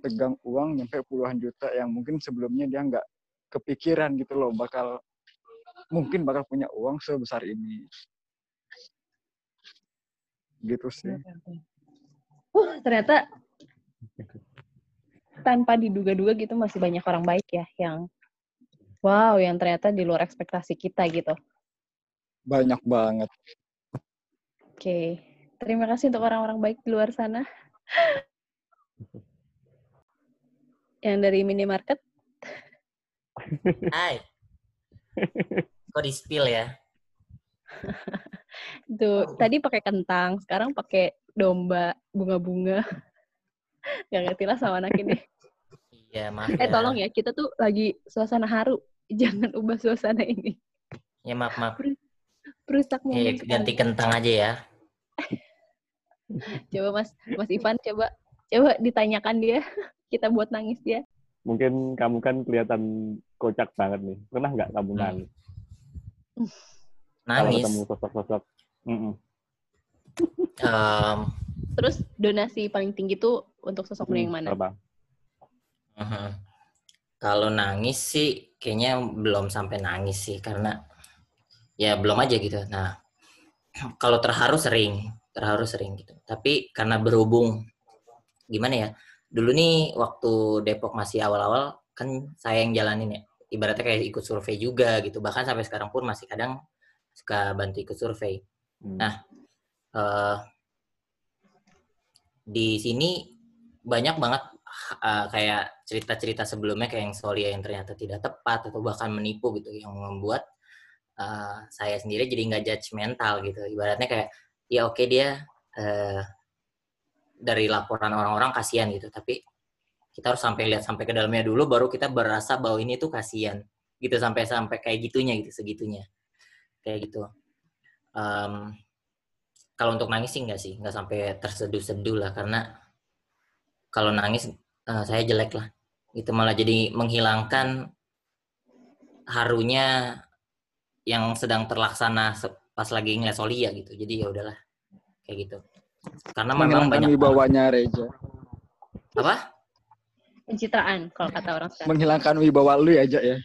pegang uang nyampe puluhan juta yang mungkin sebelumnya dia nggak kepikiran gitu loh bakal mungkin bakal punya uang sebesar ini gitu sih uh ternyata tanpa diduga-duga gitu masih banyak orang baik ya yang wow yang ternyata di luar ekspektasi kita gitu banyak banget oke okay. terima kasih untuk orang-orang baik di luar sana yang dari minimarket. Hai. Kok di spill ya? Tuh, tadi pakai kentang, sekarang pakai domba, bunga-bunga. Gak ngerti lah sama anak ini. Iya, maaf Eh, ya. tolong ya, kita tuh lagi suasana haru. Jangan ubah suasana ini. Ya, maaf, maaf. Perusak momen. Ya, ganti kentang aja ya. coba Mas Mas Ivan coba coba ditanyakan dia kita buat nangis ya. Mungkin kamu kan kelihatan kocak banget nih. Pernah nggak kamu hmm. nangis? Nangis. Kalau ketemu sosok-sosok. Mm -mm. um, Terus donasi paling tinggi tuh untuk sosok hmm, yang mana? Apa? Uh -huh. Kalau nangis sih kayaknya belum sampai nangis sih karena ya belum aja gitu. Nah, kalau terharu sering, terharu sering gitu. Tapi karena berhubung gimana ya? Dulu nih waktu Depok masih awal-awal kan saya yang jalanin ya. Ibaratnya kayak ikut survei juga gitu. Bahkan sampai sekarang pun masih kadang suka bantu ikut survei. Hmm. nah uh, di sini banyak banget uh, kayak cerita-cerita sebelumnya kayak yang Solia yang ternyata tidak tepat atau bahkan menipu gitu yang membuat uh, saya sendiri jadi nggak judgmental gitu. Ibaratnya kayak ya oke okay, dia uh, dari laporan orang-orang kasihan gitu. Tapi kita harus sampai lihat sampai ke dalamnya dulu baru kita berasa bahwa ini tuh kasihan. Gitu sampai sampai kayak gitunya gitu segitunya. Kayak gitu. Um, kalau untuk nangis sih enggak sih. Nggak sampai terseduh-seduh lah karena kalau nangis uh, saya jelek lah. Itu malah jadi menghilangkan harunya yang sedang terlaksana pas lagi ngeliat Solia gitu. Jadi ya udahlah kayak gitu karena memang banyak wibawanya Reja. Apa? Pencitraan kalau kata orang sekarang. Menghilangkan wibawa lu ya, aja ya.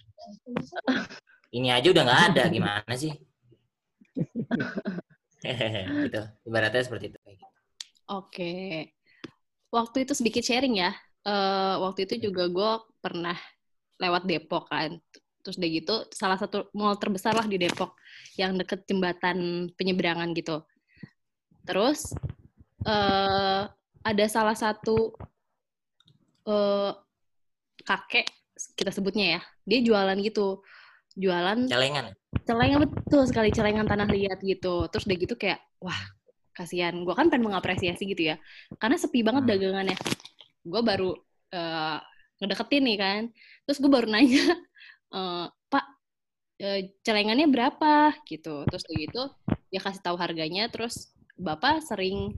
Ini aja udah nggak ada, gimana sih? gitu. Ibaratnya seperti itu. Oke. Waktu itu sedikit sharing ya. Uh, waktu itu juga gue pernah lewat Depok kan. Terus udah gitu, salah satu mall terbesar lah di Depok yang deket jembatan penyeberangan gitu. Terus uh, ada salah satu uh, kakek kita sebutnya ya dia jualan gitu. Jualan celengan celengan betul sekali celengan tanah liat gitu. Terus udah gitu kayak wah kasihan. Gue kan pengen mengapresiasi gitu ya. Karena sepi banget hmm. dagangannya. Gue baru uh, ngedeketin nih kan. Terus gue baru nanya uh, pak uh, celengannya berapa? Gitu. Terus udah gitu dia kasih tahu harganya. Terus bapak sering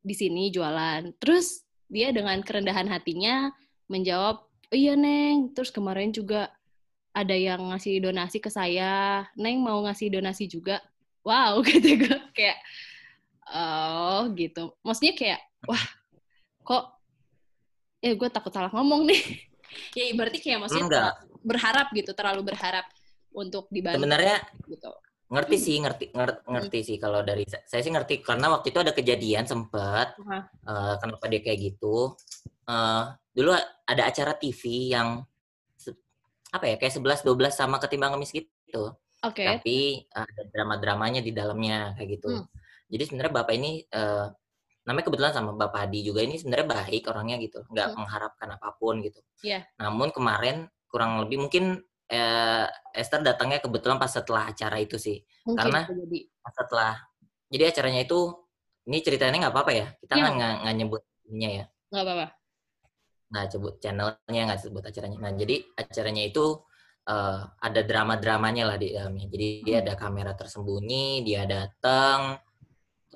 di sini jualan. Terus dia dengan kerendahan hatinya menjawab, oh, iya Neng, terus kemarin juga ada yang ngasih donasi ke saya, Neng mau ngasih donasi juga. Wow, gitu gue kayak, oh gitu. Maksudnya kayak, wah kok, ya gue takut salah ngomong nih. ya berarti kayak maksudnya Enggak. berharap gitu, terlalu berharap untuk dibantu. Sebenarnya gitu ngerti sih ngerti ngerti, ngerti sih kalau dari saya sih ngerti karena waktu itu ada kejadian sempat uh, uh, kenapa dia kayak gitu uh, dulu ada acara TV yang apa ya kayak sebelas dua belas sama ketimbang ngemis gitu okay. tapi uh, ada drama-dramanya di dalamnya kayak gitu hmm. jadi sebenarnya bapak ini uh, namanya kebetulan sama bapak Hadi juga ini sebenarnya baik orangnya gitu nggak hmm. mengharapkan apa pun gitu yeah. namun kemarin kurang lebih mungkin eh, Esther datangnya kebetulan pas setelah acara itu sih. Mungkin Karena jadi. setelah jadi acaranya itu ini ceritanya nggak apa-apa ya. Kita iya. nggak ya. nggak nyebut ininya ya. Nggak apa-apa. Nggak sebut channelnya nggak sebut acaranya. Nah jadi acaranya itu uh, ada drama-dramanya lah di dalamnya. Jadi hmm. dia ada kamera tersembunyi, dia datang,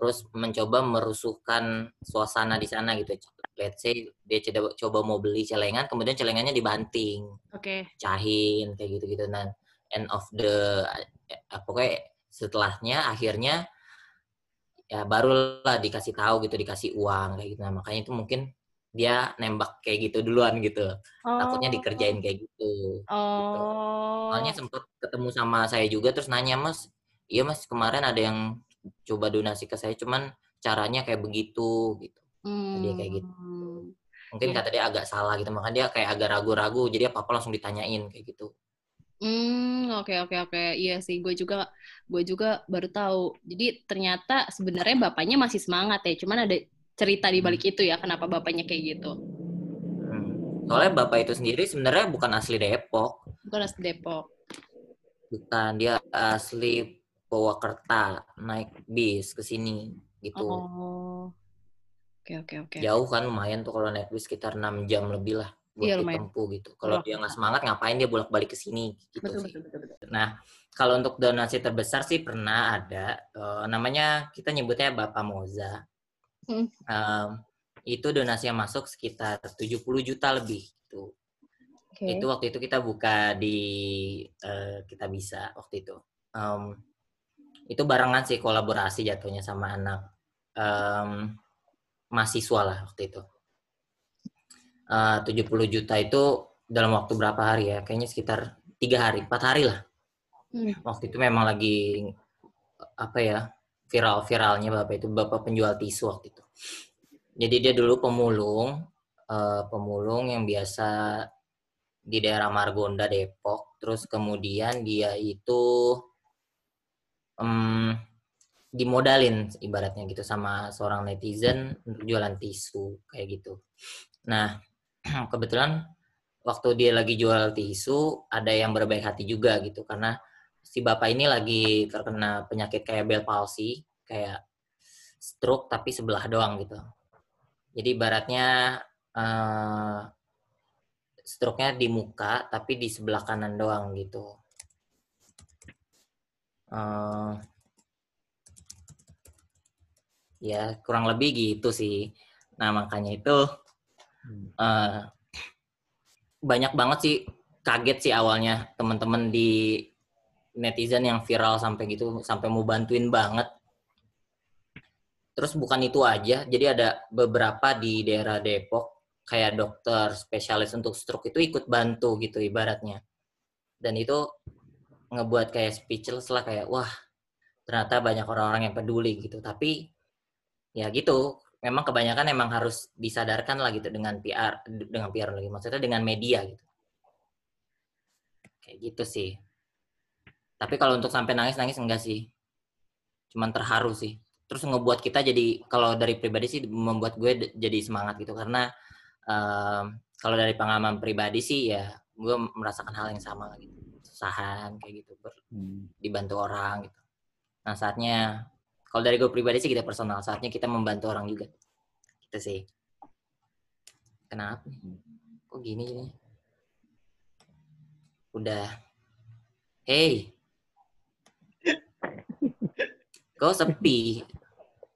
terus mencoba merusuhkan suasana di sana gitu let's say dia coba coba mau beli celengan kemudian celengannya dibanting oke okay. cahin kayak gitu gitu dan end of the eh, pokoknya setelahnya akhirnya ya barulah dikasih tahu gitu dikasih uang kayak gitu nah makanya itu mungkin dia nembak kayak gitu duluan gitu oh. takutnya dikerjain kayak gitu, oh. gitu. soalnya sempet ketemu sama saya juga terus nanya mas iya mas kemarin ada yang coba donasi ke saya cuman caranya kayak begitu gitu Hmm. Dia kayak gitu. Hmm. Mungkin yeah. kata dia agak salah gitu, makanya dia kayak agak ragu-ragu, jadi apa-apa langsung ditanyain kayak gitu. Hmm, oke okay, oke okay, oke. Okay. Iya sih, gue juga gue juga baru tahu. Jadi ternyata sebenarnya bapaknya masih semangat ya, cuman ada cerita di balik hmm. itu ya, kenapa bapaknya kayak gitu. Hmm. Soalnya bapak itu sendiri sebenarnya bukan asli Depok. Bukan asli Depok. Bukan, dia asli Purwakarta, naik bis ke sini gitu. Oh. Oke oke oke. Jauh kan lumayan tuh kalau naik bis sekitar 6 jam lebih lah buat iya, ditempuh gitu. Kalau dia nggak semangat ngapain dia bolak-balik ke sini gitu betul, sih. Betul, betul, betul. Nah, kalau untuk donasi terbesar sih pernah ada uh, namanya kita nyebutnya Bapak Moza. Hmm. Um, itu donasi yang masuk sekitar 70 juta lebih gitu. Okay. Itu waktu itu kita buka di uh, kita bisa waktu itu. Um, itu barengan sih kolaborasi jatuhnya sama anak um, mahasiswa lah waktu itu. Uh, 70 juta itu dalam waktu berapa hari ya? Kayaknya sekitar tiga hari, empat hari lah. Hmm. Waktu itu memang lagi apa ya viral-viralnya bapak itu bapak penjual tisu waktu itu. Jadi dia dulu pemulung, uh, pemulung yang biasa di daerah Margonda Depok. Terus kemudian dia itu um, dimodalin ibaratnya gitu sama seorang netizen untuk jualan tisu kayak gitu. Nah, kebetulan waktu dia lagi jual tisu ada yang berbaik hati juga gitu karena si bapak ini lagi terkena penyakit kayak bell palsy, kayak stroke tapi sebelah doang gitu. Jadi ibaratnya uh, stroke-nya di muka tapi di sebelah kanan doang gitu. Uh, ya kurang lebih gitu sih. Nah makanya itu uh, banyak banget sih kaget sih awalnya teman-teman di netizen yang viral sampai gitu sampai mau bantuin banget. Terus bukan itu aja jadi ada beberapa di daerah Depok kayak dokter spesialis untuk stroke itu ikut bantu gitu ibaratnya. Dan itu ngebuat kayak speechless lah kayak wah ternyata banyak orang-orang yang peduli gitu. Tapi ya gitu memang kebanyakan emang harus disadarkan lah gitu dengan PR dengan PR lagi maksudnya dengan media gitu. Kayak gitu sih. Tapi kalau untuk sampai nangis nangis enggak sih. Cuman terharu sih. Terus ngebuat kita jadi kalau dari pribadi sih membuat gue jadi semangat gitu. Karena um, kalau dari pengalaman pribadi sih ya gue merasakan hal yang sama gitu susahan kayak gitu ber, hmm. dibantu orang gitu nah saatnya kalau dari gue pribadi sih kita personal, saatnya kita membantu orang juga. Gitu sih. Kenapa? Kok gini ini? Udah. Hey. Kau sepi.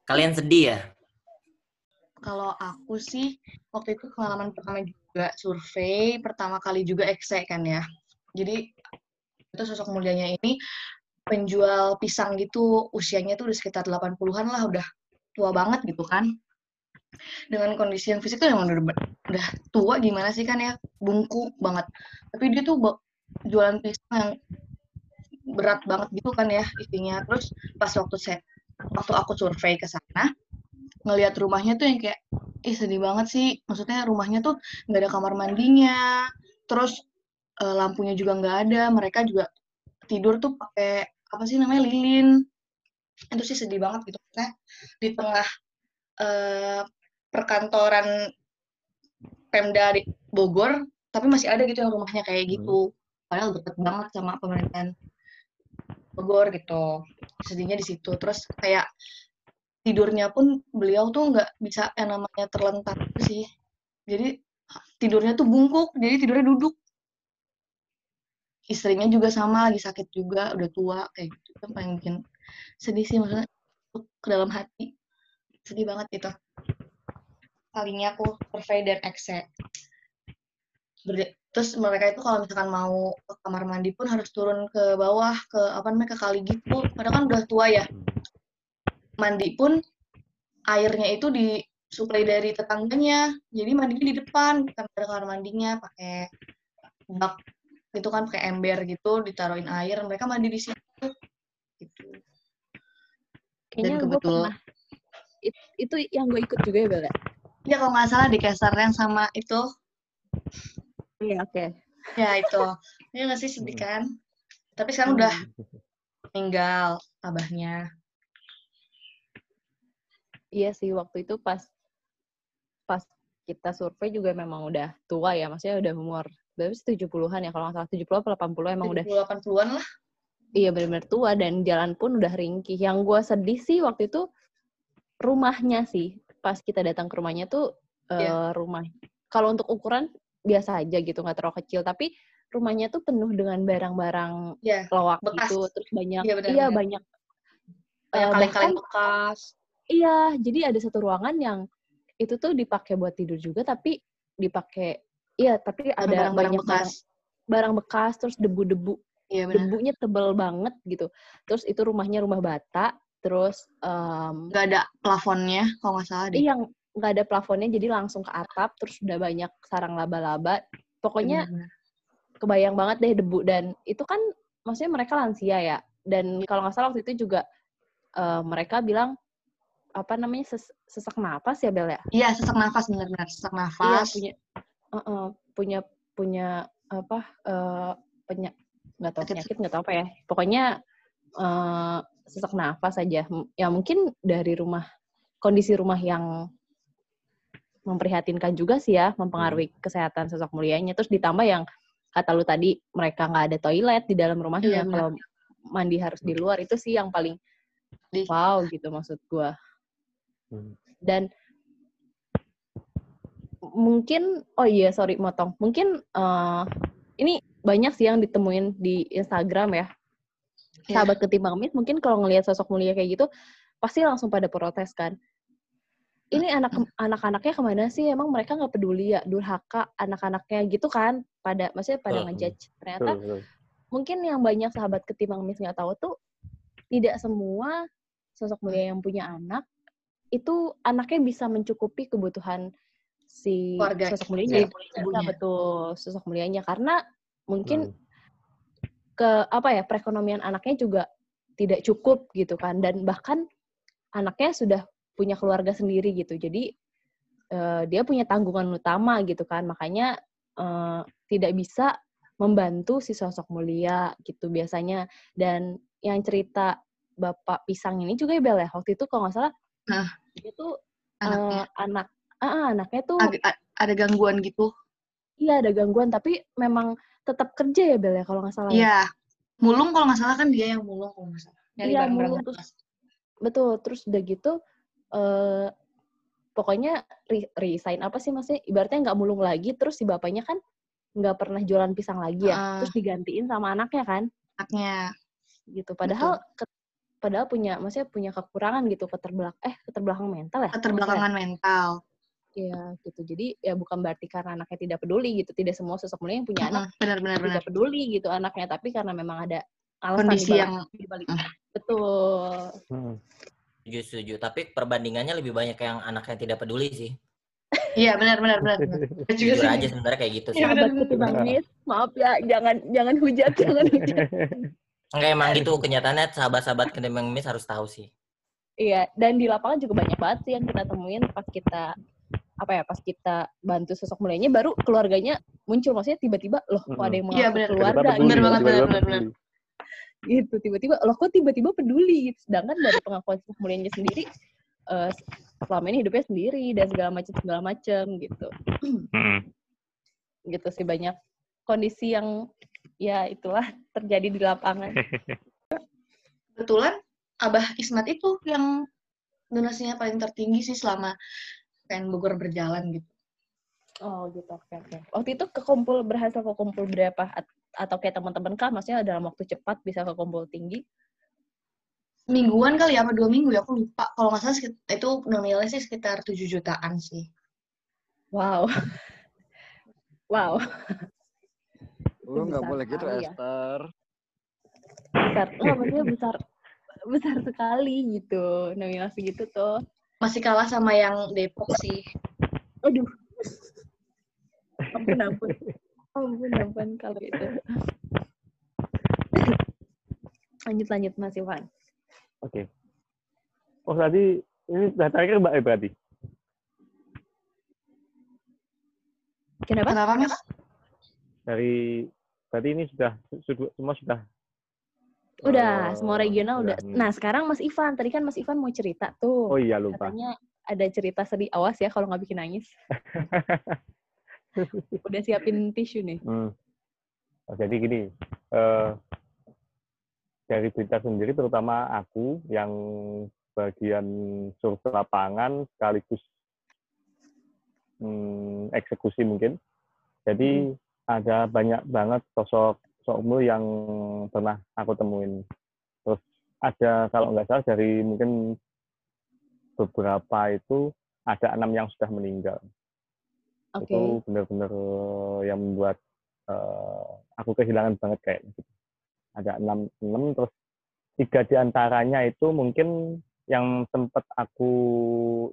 Kalian sedih ya? kalau aku sih waktu itu pengalaman pertama juga survei, pertama kali juga ekse kan ya. Jadi itu sosok mulianya ini penjual pisang gitu, usianya tuh udah sekitar 80-an lah, udah tua banget gitu kan. Dengan kondisi yang fisik tuh emang udah, udah tua gimana sih kan ya, bungkuk banget. Tapi dia tuh jualan pisang yang berat banget gitu kan ya isinya. Terus pas waktu saya waktu aku survei ke sana, ngelihat rumahnya tuh yang kayak ih sedih banget sih maksudnya rumahnya tuh nggak ada kamar mandinya terus uh, lampunya juga nggak ada mereka juga tidur tuh pakai apa sih namanya lilin itu sih sedih banget gitu kan di tengah uh, perkantoran Pemda di Bogor tapi masih ada gitu yang rumahnya kayak hmm. gitu padahal deket banget sama pemerintahan Bogor gitu sedihnya di situ terus kayak tidurnya pun beliau tuh nggak bisa yang namanya terlentang sih. Jadi tidurnya tuh bungkuk, jadi tidurnya duduk. Istrinya juga sama, lagi sakit juga, udah tua kayak gitu. Itu paling bikin sedih sih maksudnya ke dalam hati. Sedih banget gitu. Kalinya aku survei dan ekse. Terus mereka itu kalau misalkan mau ke kamar mandi pun harus turun ke bawah, ke apa namanya, ke kali gitu. Padahal kan udah tua ya mandi pun airnya itu disuplai dari tetangganya. Jadi mandinya di depan, bukan kamar mandinya pakai bak itu kan pakai ember gitu, ditaruhin air, mereka mandi di situ. Gitu. Kayaknya Dan kebetulan It, itu yang gue ikut juga ya, Bella? Ya? Iya, kalau nggak salah di Kesar yang sama itu. Iya, oke. Okay. Ya, itu. Ini nggak sih sedih kan? Tapi sekarang hmm. udah meninggal abahnya. Iya sih, waktu itu pas pas kita survei juga memang udah tua ya, maksudnya udah umur berapa sih 70-an ya, kalau nggak salah 70 atau 80 emang 70, udah 80-an lah. Iya benar-benar tua dan jalan pun udah ringkih. Yang gue sedih sih waktu itu rumahnya sih. Pas kita datang ke rumahnya tuh yeah. Iya. uh, rumah. Kalau untuk ukuran biasa aja gitu, nggak terlalu kecil. Tapi rumahnya tuh penuh dengan barang-barang yeah. bekas. gitu. Terus banyak, iya, bener, iya banyak. Banyak uh, kaleng-kaleng bekas Iya, jadi ada satu ruangan yang itu tuh dipakai buat tidur juga, tapi dipakai, iya, tapi ada barang, -barang banyak bekas. Barang, barang bekas, terus debu-debu. Iya, Debunya tebel banget gitu. Terus itu rumahnya rumah bata, terus um, nggak ada plafonnya kalau nggak salah deh. Iya, nggak ada plafonnya, jadi langsung ke atap, terus udah banyak sarang laba-laba. Pokoknya Bener. kebayang banget deh debu dan itu kan maksudnya mereka lansia ya. Dan kalau nggak salah waktu itu juga uh, mereka bilang apa namanya ses sesak nafas ya Bel ya? Iya sesak nafas benar-benar sesak iya, nafas. Iya punya uh, uh, punya punya apa uh, penya nggak tahu penyakit nggak tahu apa ya. Pokoknya uh, sesak nafas aja. Ya mungkin dari rumah kondisi rumah yang memprihatinkan juga sih ya, mempengaruhi hmm. kesehatan sosok mulianya. Terus ditambah yang kata lu tadi mereka nggak ada toilet di dalam rumahnya, hmm. kalau mandi harus di luar itu sih yang paling wow gitu maksud gue. Hmm. Dan mungkin oh iya sorry motong. Mungkin uh, ini banyak sih yang ditemuin di Instagram ya. Yeah. sahabat ketimbang mit mungkin kalau ngelihat sosok mulia kayak gitu pasti langsung pada protes kan. Ini anak anak-anaknya ke mana sih? Emang mereka nggak peduli ya? Durhaka anak-anaknya gitu kan? Pada maksudnya pada ngejudge. Ternyata mungkin yang banyak sahabat ketimbang mit nggak tahu tuh tidak semua sosok mulia yang punya anak itu anaknya bisa mencukupi kebutuhan si Keluarga. sosok mulianya. Ya, betul, sosok mulianya karena mungkin hmm. ke apa ya perekonomian anaknya juga tidak cukup gitu kan dan bahkan anaknya sudah punya keluarga sendiri gitu. Jadi uh, dia punya tanggungan utama gitu kan. Makanya uh, tidak bisa membantu si sosok mulia gitu biasanya. Dan yang cerita Bapak Pisang ini juga ya Bel ya, waktu itu kalau nggak salah Nah, itu anaknya. Uh, anak uh, anaknya tuh Ag ada gangguan gitu. Iya, ada gangguan tapi memang tetap kerja ya Bel ya kalau nggak salah. Ya? Iya. Mulung kalau nggak salah kan dia yang mulung kalau nggak salah. Iya, mulung terus. Betul, terus udah gitu uh, pokoknya re resign apa sih maksudnya ibaratnya nggak mulung lagi terus si bapaknya kan nggak pernah jualan pisang lagi ya uh, terus digantiin sama anaknya kan anaknya gitu padahal padahal punya maksudnya punya kekurangan gitu keterbelak eh keterbelakang mental ya keterbelakangan mental Iya gitu. Jadi ya bukan berarti karena anaknya tidak peduli gitu. Tidak semua sosok mulia yang punya anak benar-benar tidak peduli gitu anaknya. Tapi karena memang ada alasan kondisi dibalik, yang dibalik. Betul. Hmm. Setuju, setuju. Tapi perbandingannya lebih banyak yang anaknya tidak peduli sih. Iya benar benar benar. benar. Juga Jujur sih. aja sebenarnya kayak gitu sih. Iya, benar, Sahabat benar, benar. nangis, maaf ya, jangan jangan hujat, jangan hujat. Enggak emang gitu kenyataannya sahabat-sahabat ketimbang miss harus tahu sih. Iya, dan di lapangan juga banyak banget sih yang kita temuin pas kita apa ya, pas kita bantu sosok mulianya baru keluarganya muncul maksudnya tiba-tiba loh kok ada yang Iya, mengakui benar. keluarga gitu. Bener peduli, banget, bener, bener, peduli. gitu tiba-tiba loh kok tiba-tiba peduli gitu sedangkan dari pengakuan sosok mulianya sendiri eh, selama ini hidupnya sendiri dan segala macam segala macam gitu Hmm. gitu sih banyak kondisi yang ya itulah terjadi di lapangan Kebetulan Abah Ismat itu yang donasinya paling tertinggi sih selama PN Bogor berjalan gitu. oh gitu. Oke oke. Waktu itu kekumpul berhasil kekumpul berapa? At- atau kayak teman-teman kah? Maksudnya dalam waktu cepat bisa kekumpul tinggi? Mingguan kali ya, apa dua minggu ya, aku lupa. Kalau nggak salah itu nominalnya sih sekitar 7 jutaan sih. wow. Wow. Lu nggak boleh gitu, ya. Esther. besar. Oh, maksudnya besar besar sekali gitu. Nominal segitu tuh Masih kalah sama yang Depok sih. aduh ampun ampun ampun ampun kalau itu lanjut lanjut Mas Ivan Oke. Oh tadi ini sudah terakhir Mbak eh, berarti. kenapa Kenapa, Mas? Dari berarti ini sudah semua sudah udah eh, semua regional udah hmm. nah sekarang Mas Ivan tadi kan Mas Ivan mau cerita tuh Oh iya lupa. katanya ada cerita sedih awas ya kalau nggak bikin nangis udah siapin tisu nih Hmm. Oh, jadi gini, eh, dari berita sendiri, terutama aku yang bagian survei lapangan sekaligus hmm, eksekusi mungkin. Jadi ada banyak banget sosok sosok umur yang pernah aku temuin. Terus ada kalau nggak salah dari mungkin beberapa itu ada enam yang sudah meninggal oke itu benar-benar yang membuat eh, aku kehilangan banget kayak gitu. Ada enam enam terus tiga di antaranya itu mungkin yang sempat aku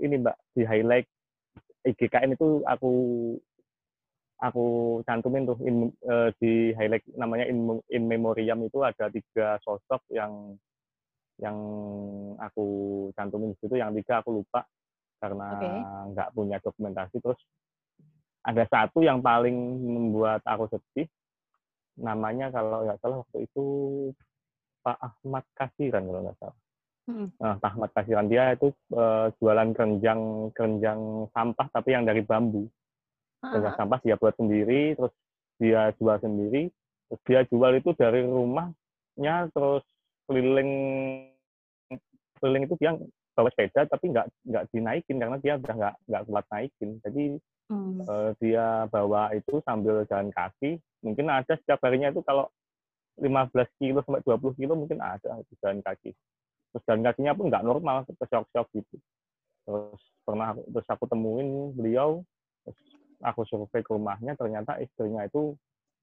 ini mbak di highlight IGKN itu aku aku cantumin tuh in, eh, di highlight namanya in, in memoriam itu ada tiga sosok yang yang aku cantumin di situ. Yang tiga aku lupa karena nggak punya dokumentasi. Terus ada satu yang paling membuat aku sedih. Namanya kalau nggak salah waktu itu Pak Ahmad Kasiran kalau nggak salah. Mm-mm. nah, Pak Ahmad Kasiran. Dia itu eh, jualan keranjang keranjang sampah tapi yang dari bambu keranjang Ah, sampah dia buat sendiri terus dia jual sendiri terus dia jual itu dari rumahnya terus keliling keliling itu dia bawa sepeda tapi nggak nggak dinaikin karena dia udah nggak nggak kuat naikin. Jadi hmm. eh, dia bawa itu sambil jalan kaki. Mungkin ada setiap harinya itu kalau 15 kilo sampai 20 kilo mungkin ada itu jalan kaki. Terus jalan kakinya pun nggak normal kesyok-syok gitu. Terus pernah terus aku temuin beliau terus aku survei ke rumahnya ternyata istrinya itu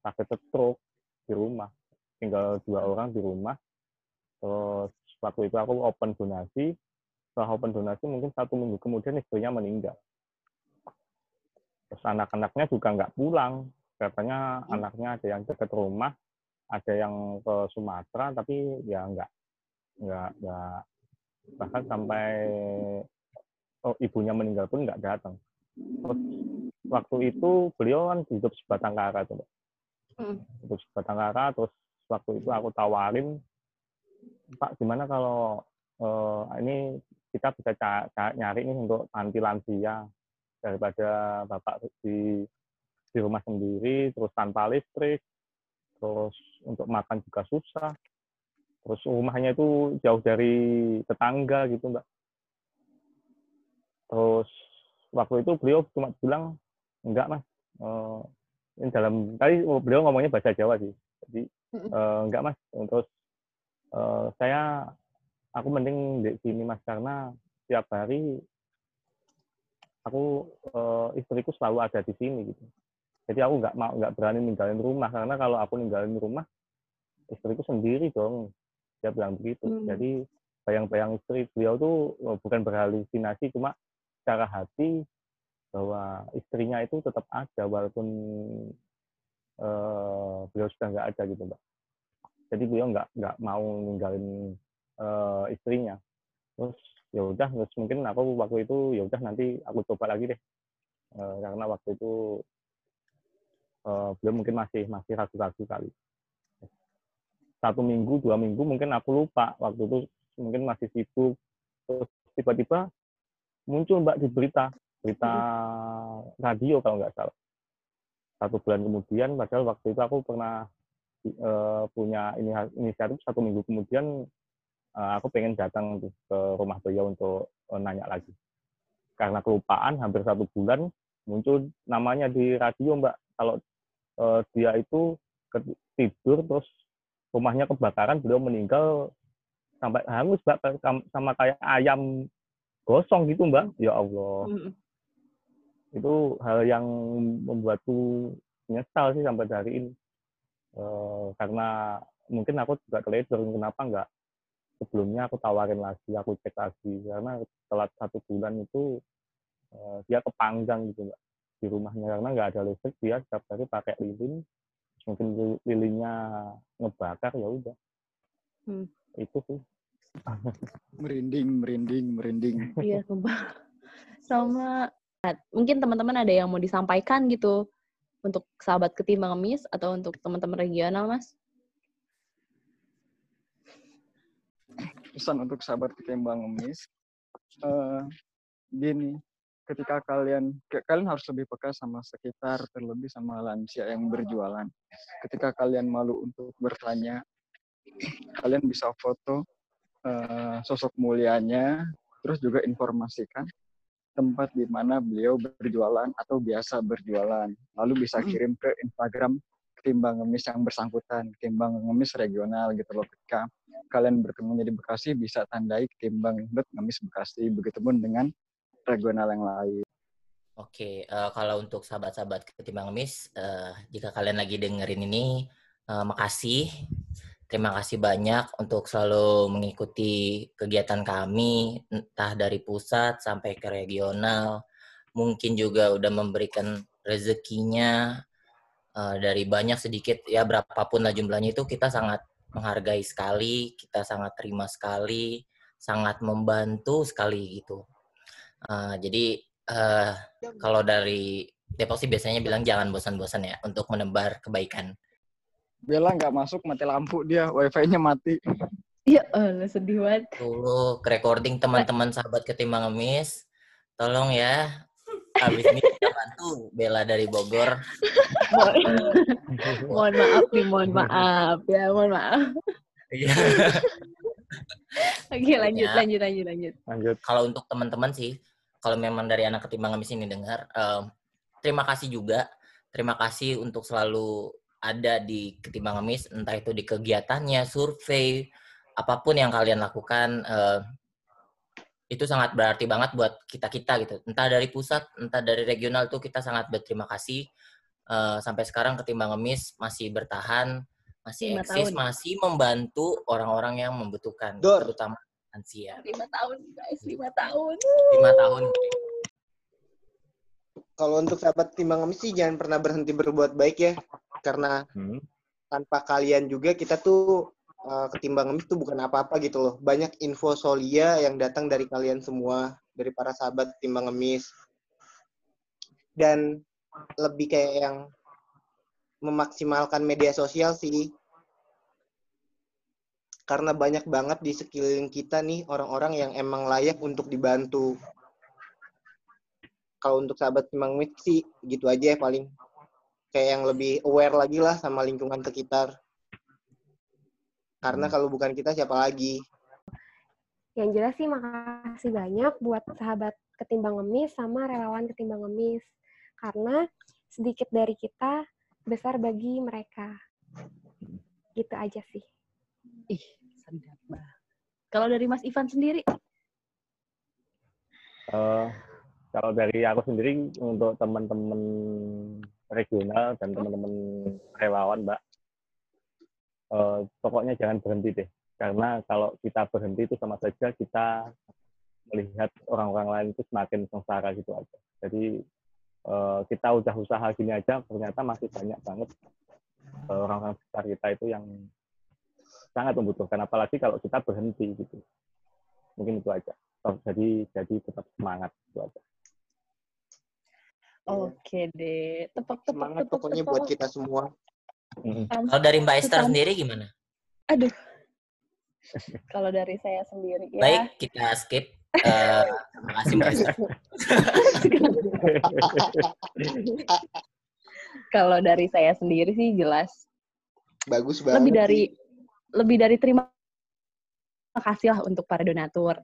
sakit stroke di rumah. Tinggal dua orang di rumah. Terus waktu itu aku open donasi. Setelah open donasi mungkin satu minggu kemudian istrinya meninggal. Terus anak-anaknya juga nggak pulang. Katanya anaknya ada yang dekat rumah ada yang ke Sumatera tapi ya nggak nggak nggak. Bahkan sampai oh, ibunya meninggal pun nggak datang. Terus waktu itu beliau kan hidup sebatang kara tuh Mbak. Hmm. hidup sebatang kara terus waktu itu aku tawarin Pak gimana kalau eh, ini kita bisa nyari nih untuk panti lansia daripada bapak di di rumah sendiri terus tanpa listrik terus untuk makan juga susah terus rumahnya itu jauh dari tetangga gitu mbak terus waktu itu beliau cuma bilang enggak mas. Eh, ini dalam tadi beliau ngomongnya bahasa Jawa sih. Jadi eh, enggak mas. Terus eh, saya aku mending di sini mas karena tiap hari aku uh, istriku selalu ada di sini gitu. Jadi aku nggak mau nggak berani ninggalin rumah. Karena kalau aku ninggalin rumah istriku sendiri dong. Dia bilang begitu. Hmm. jadi bayang-bayang istri beliau tuh bukan berhalusinasi cuma secara hati bahwa istrinya itu tetap ada walaupun uh, beliau sudah nggak ada gitu mbak. Jadi beliau nggak nggak mau ninggalin uh, istrinya. Terus ya udah terus mungkin aku waktu itu ya udah nanti aku coba lagi deh. Uh, karena waktu itu beliau mungkin masih masih ragu-ragu kali. Satu minggu dua minggu mungkin aku lupa. Waktu itu mungkin masih sibuk. Terus tiba-tiba muncul mbak di berita berita radio kalau nggak salah. Satu bulan kemudian padahal waktu itu aku pernah uh, punya ini inisiatif satu minggu kemudian uh, aku pengen datang ke rumah beliau untuk uh, nanya lagi. Karena kelupaan hampir satu bulan muncul namanya di radio mbak. Kalau uh, dia itu tidur terus rumahnya kebakaran beliau meninggal sampai hangus mbak sama kayak ayam gosong gitu mbak. Ya Allah. Mm. Itu hal yang membuatku nyesal sih sampai hari ini. E, karena mungkin aku juga teledor kenapa enggak sebelumnya aku tawarin lagi aku cek lagi. Karena setelah satu bulan itu e, dia kepanggang gitu mbak di rumahnya. Karena nggak ada listrik dia setiap hari pakai lilin. Mungkin lilinnya ngebakar ya udah. Hmm. itu sih. Merinding merinding merinding. Iya sumpah. Sama mungkin teman-teman ada yang mau disampaikan gitu untuk sahabat ketimbang ngemis atau untuk teman-teman regional mas? Pesan untuk sahabat ketimbang ngemis uh, gini ketika kalian kalian harus lebih peka sama sekitar terlebih sama lansia yang berjualan. Ketika kalian malu untuk bertanya kalian bisa foto uh, sosok mulianya terus juga informasikan tempat di mana beliau berjualan atau biasa berjualan lalu bisa hmm. kirim ke Instagram ketimbang ngemis yang bersangkutan ketimbang ngemis regional gitu loh ketika kalian bertemu di Bekasi bisa tandai ketimbang ngemis Bekasi begitupun dengan regional yang lain. Oke, uh, kalau untuk sahabat-sahabat ketimbang Miss, uh, jika kalian lagi dengerin ini, uh, makasih. Terima kasih banyak untuk selalu mengikuti kegiatan kami, entah dari pusat sampai ke regional. Mungkin juga udah memberikan rezekinya uh, dari banyak sedikit, ya berapapun lah jumlahnya itu kita sangat menghargai sekali, kita sangat terima sekali, sangat membantu sekali gitu. Uh, jadi uh, kalau dari Depok sih biasanya bilang jangan bosan-bosan ya untuk menebar kebaikan. Bella nggak masuk mati lampu dia, wifi-nya mati. Iya, uh, sedih banget. Dulu recording teman-teman sahabat ketimbang ngemis, tolong ya. Habis ini kita bantu Bella dari Bogor. mohon maaf nih, mohon maaf ya, mohon maaf. Iya. Oke, lanjut, ya. lanjut, lanjut, lanjut. Lanjut. Kalau untuk teman-teman sih, kalau memang dari anak ketimbang ngemis ini dengar, uh, terima kasih juga. Terima kasih untuk selalu ada di ketimbang ngemis, entah itu di kegiatannya, survei, apa pun yang kalian lakukan, uh, itu sangat berarti banget buat kita-kita gitu. Entah dari pusat, entah dari regional tuh kita sangat berterima kasih. Uh, sampai sekarang ketimbang ngemis masih bertahan, masih eksis, tahun. masih membantu orang-orang yang membutuhkan, Dor. terutama lansia. Lima tahun guys, lima tahun. Lima tahun. Kalau untuk sahabat timbang kami sih jangan pernah berhenti berbuat baik ya, karena hmm. tanpa kalian juga kita tuh uh, ketimbang ngemis tuh bukan apa-apa gitu loh. Banyak info solia yang datang dari kalian semua, dari para sahabat timbang ngemis. Dan lebih kayak yang memaksimalkan media sosial sih karena banyak banget di sekeliling kita nih orang-orang yang emang layak untuk dibantu. Kalau untuk sahabat Simang Mit sih gitu aja ya paling kayak yang lebih aware lagi lah sama lingkungan sekitar. Karena hmm. kalau bukan kita siapa lagi? Yang jelas sih makasih banyak buat sahabat ketimbang ngemis sama relawan ketimbang ngemis. Karena sedikit dari kita besar bagi mereka. Gitu aja sih. Ih, sedap banget. Kalau dari Mas Ivan sendiri? Uh, kalau dari aku sendiri untuk teman-teman regional dan teman-teman relawan, Mbak, eh, pokoknya jangan berhenti deh. Karena kalau kita berhenti itu sama saja kita melihat orang-orang lain itu semakin sengsara gitu aja. Jadi eh, kita udah usaha gini aja, ternyata masih banyak banget eh, orang-orang sekitar kita itu yang sangat membutuhkan. Apalagi kalau kita berhenti gitu. Mungkin itu aja. Jadi jadi tetap semangat itu aja. Oke deh. Tepuk tepuk Semangat tepuk, pokoknya tepuk. buat kita semua. Kalau dari Mbak Esther sendiri gimana? Aduh. Kalau dari saya sendiri ya. Baik, kita skip. Eh, terima kasih Mbak Esther. Kalau dari saya sendiri sih jelas Bagus banget. lebih dari sih. lebih dari terima kasih lah untuk para donatur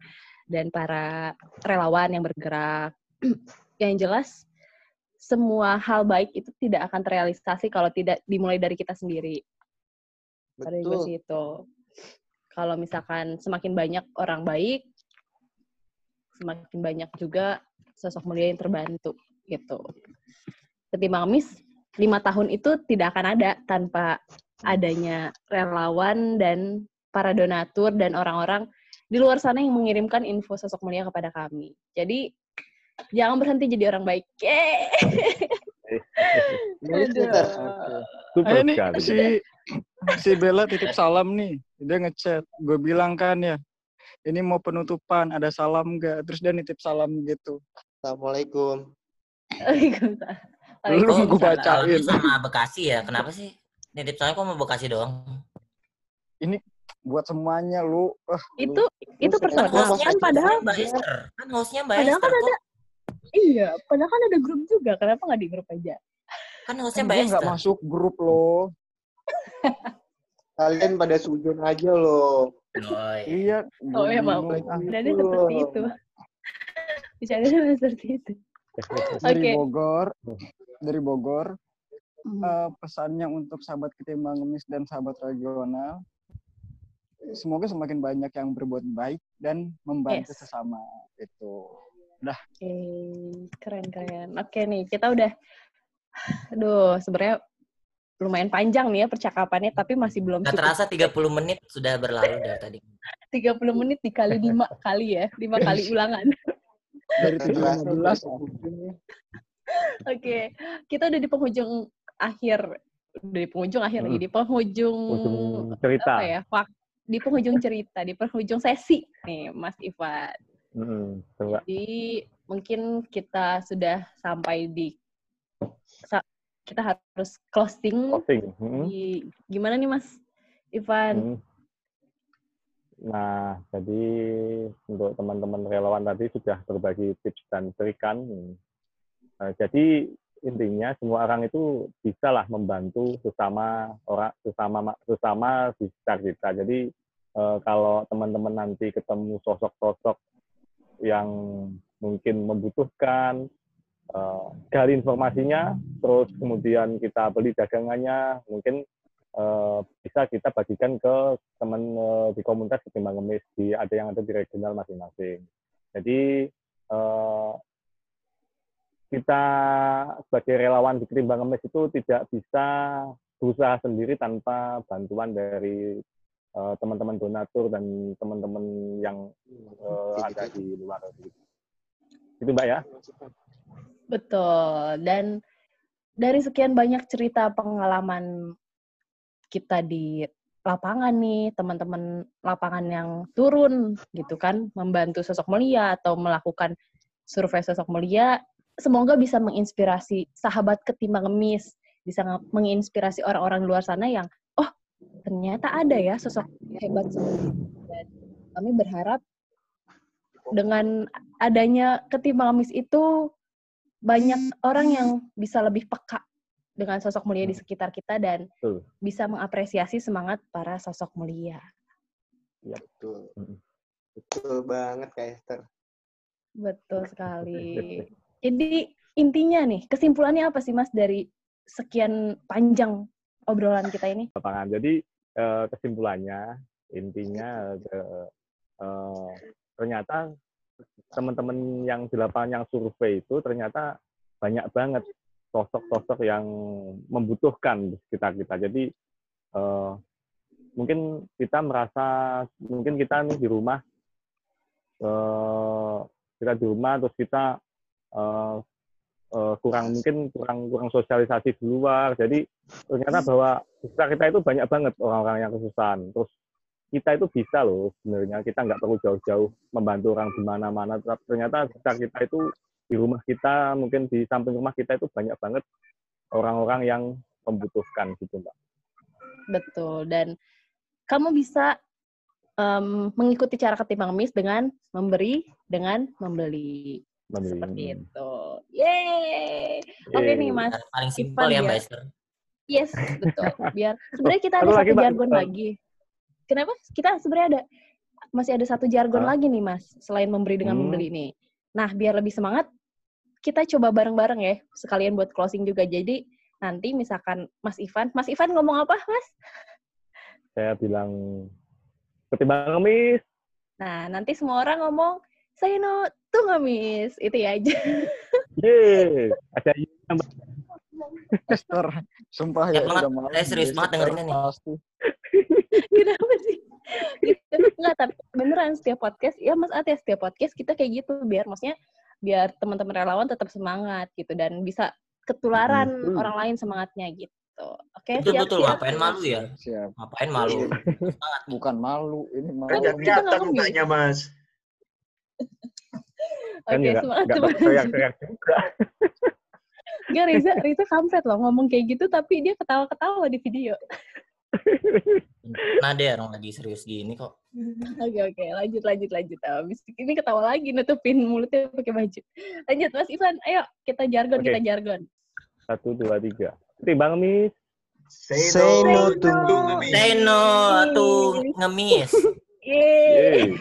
dan para relawan yang bergerak. yang jelas semua hal baik itu tidak akan terrealisasi kalau tidak dimulai dari kita sendiri. Dari Betul. sih itu. Kalau misalkan semakin banyak orang baik, semakin banyak juga sosok mulia yang terbantu gitu. Ketimbang mis, lima tahun itu tidak akan ada tanpa adanya relawan dan para donatur dan orang-orang di luar sana yang mengirimkan info sosok mulia kepada kami. Jadi jangan berhenti jadi orang baik. Super Ayo nih si si Bella titip salam nih. Dia ngechat. Gue bilang kan ya, ini mau penutupan, ada salam nggak? Terus dia nitip salam gitu. Assalamualaikum. Waalaikumsalam. Lu mau gue bacain. sama Bekasi ya? Kenapa sih? Nitip soalnya kok mau Bekasi doang? Buat semuanya lu. Ah, Itu itu Lu personal. kenapa hostnya Kan padahal Mbak Esther. Kan hostnya Mbak Padahal Esther kan kok. Iya, padahal kan ada grup juga. Kenapa nggak di grup aja? Kan hostnya kan Mbak nggak Esther. masuk grup lo. Kalian pada sujud aja loh. Boy. Iya. Oh gua ya maaf. Jadi seperti itu. Bicaranya seperti itu. dari Oke. Bogor. Dari Bogor. Hmm. eh, pesannya untuk sahabat ketimbang ngemis dan sahabat regional. Semoga semakin banyak yang berbuat baik dan membantu Yes. sesama itu. Oke, keren keren. Oke nih, kita udah, aduh, sebenarnya lumayan panjang nih ya percakapannya, tapi masih belum cukup. terasa 30 menit sudah berlalu dari tadi. 30 menit dikali lima kali ya, lima kali ulangan. Dari Terasa 715 Oke, kita udah di penghujung akhir, udah di penghujung akhir lagi, Hmm. di penghujung, Ujung cerita. apa ya, di penghujung cerita, di penghujung sesi nih, Mas Ivan. Hmm, coba. Jadi mungkin kita sudah sampai di kita harus closing. Closing. Hmm. Di, gimana nih Mas Ivan? Hmm. Nah, jadi untuk teman-teman relawan tadi sudah berbagi tips dan trikan. Nah, jadi intinya semua orang itu bisalah membantu sesama orang sesama sesama di sekitar kita. Jadi eh, kalau teman-teman nanti ketemu sosok-sosok yang mungkin membutuhkan eh, gali informasinya, terus kemudian kita beli dagangannya, mungkin eh, bisa kita bagikan ke teman eh, di komunitas ketimbang ngemis di ada yang ada di regional masing-masing. Jadi eh, kita sebagai relawan di ketimbang ngemis itu tidak bisa berusaha sendiri tanpa bantuan dari eh, teman-teman donatur dan teman-teman yang eh, ada di luar. Itu mbak ya. Betul. Dan dari sekian banyak cerita pengalaman kita di lapangan nih, teman-teman lapangan yang turun gitu kan, membantu sosok mulia atau melakukan survei sosok mulia, semoga bisa menginspirasi sahabat ketimbang ngemis, bisa menginspirasi orang-orang di luar sana yang, ternyata ada ya sosok hebat seperti itu. Dan kami berharap dengan adanya ketimbang ngemis itu banyak orang yang bisa lebih peka dengan sosok mulia di sekitar kita dan Betul. bisa mengapresiasi semangat para sosok mulia. Betul. Mm. Betul banget Kak Esther. Betul sekali. Jadi intinya nih, kesimpulannya apa sih Mas dari sekian panjang obrolan kita ini? Jadi kesimpulannya intinya eh, eh, ternyata teman-teman yang di lapangan yang survei itu ternyata banyak banget sosok-sosok yang membutuhkan di sekitar kita. Jadi uh, mungkin kita merasa mungkin kita nih di rumah uh, kita di rumah terus kita uh, uh, kurang mungkin kurang kurang sosialisasi di luar. Jadi ternyata bahwa sekitar kita itu banyak banget orang-orang yang kesusahan. Terus kita itu bisa loh sebenarnya. Kita nggak perlu jauh-jauh membantu orang di mana-mana. Ternyata sekitar kita itu di rumah kita mungkin di samping rumah kita itu banyak banget orang-orang yang membutuhkan gitu mbak. Betul. Dan kamu bisa um, mengikuti cara ketimbang mis dengan memberi dengan membeli membeli. seperti itu. Yeay. Oke okay, nih mas paling simpel ya mbak Esther. Yes betul. Biar sebenarnya kita ada satu jargon lagi. Kenapa? Kita sebenarnya ada masih ada satu jargon lagi nih mas selain memberi dengan hmm. membeli nih. Nah biar lebih semangat kita coba bareng-bareng ya sekalian buat closing juga. Jadi nanti misalkan Mas Ivan Mas Ivan ngomong apa Mas? Saya bilang ketimbang ngemis nah nanti semua orang ngomong saya no tuh ngemis itu ya aja Yeay, ada Esther, sumpah ya, ya udah Saya serius banget dengerin ini. Pasti. Kenapa sih? gitu. Enggak, tapi beneran setiap podcast, ya Mas Ate, setiap podcast kita kayak gitu, biar maksudnya biar teman-teman relawan tetap semangat gitu dan bisa ketularan hmm. orang lain semangatnya gitu. Oke, betul, siap, betul. Siap. Ngapain malu ya? Siap. Ngapain malu? Semangat. Bukan malu, ini malu. Kan kelihatan mukanya, Mas. Kan Oke, okay, semangat. Enggak teriak-teriak juga. Gak, Riza, Riza kampret loh ngomong kayak gitu, tapi dia ketawa-ketawa di video. Nah deh orang lagi serius gini kok. Oke oke lanjut lanjut lanjut. Abis ini ketawa lagi nutupin mulutnya pakai baju. Lanjut Mas Ivan, ayo kita jargon okay. kita jargon. Satu dua tiga. Timbang mis. Say, Say no, no to ngemis. Say no to ngemis. Yeay.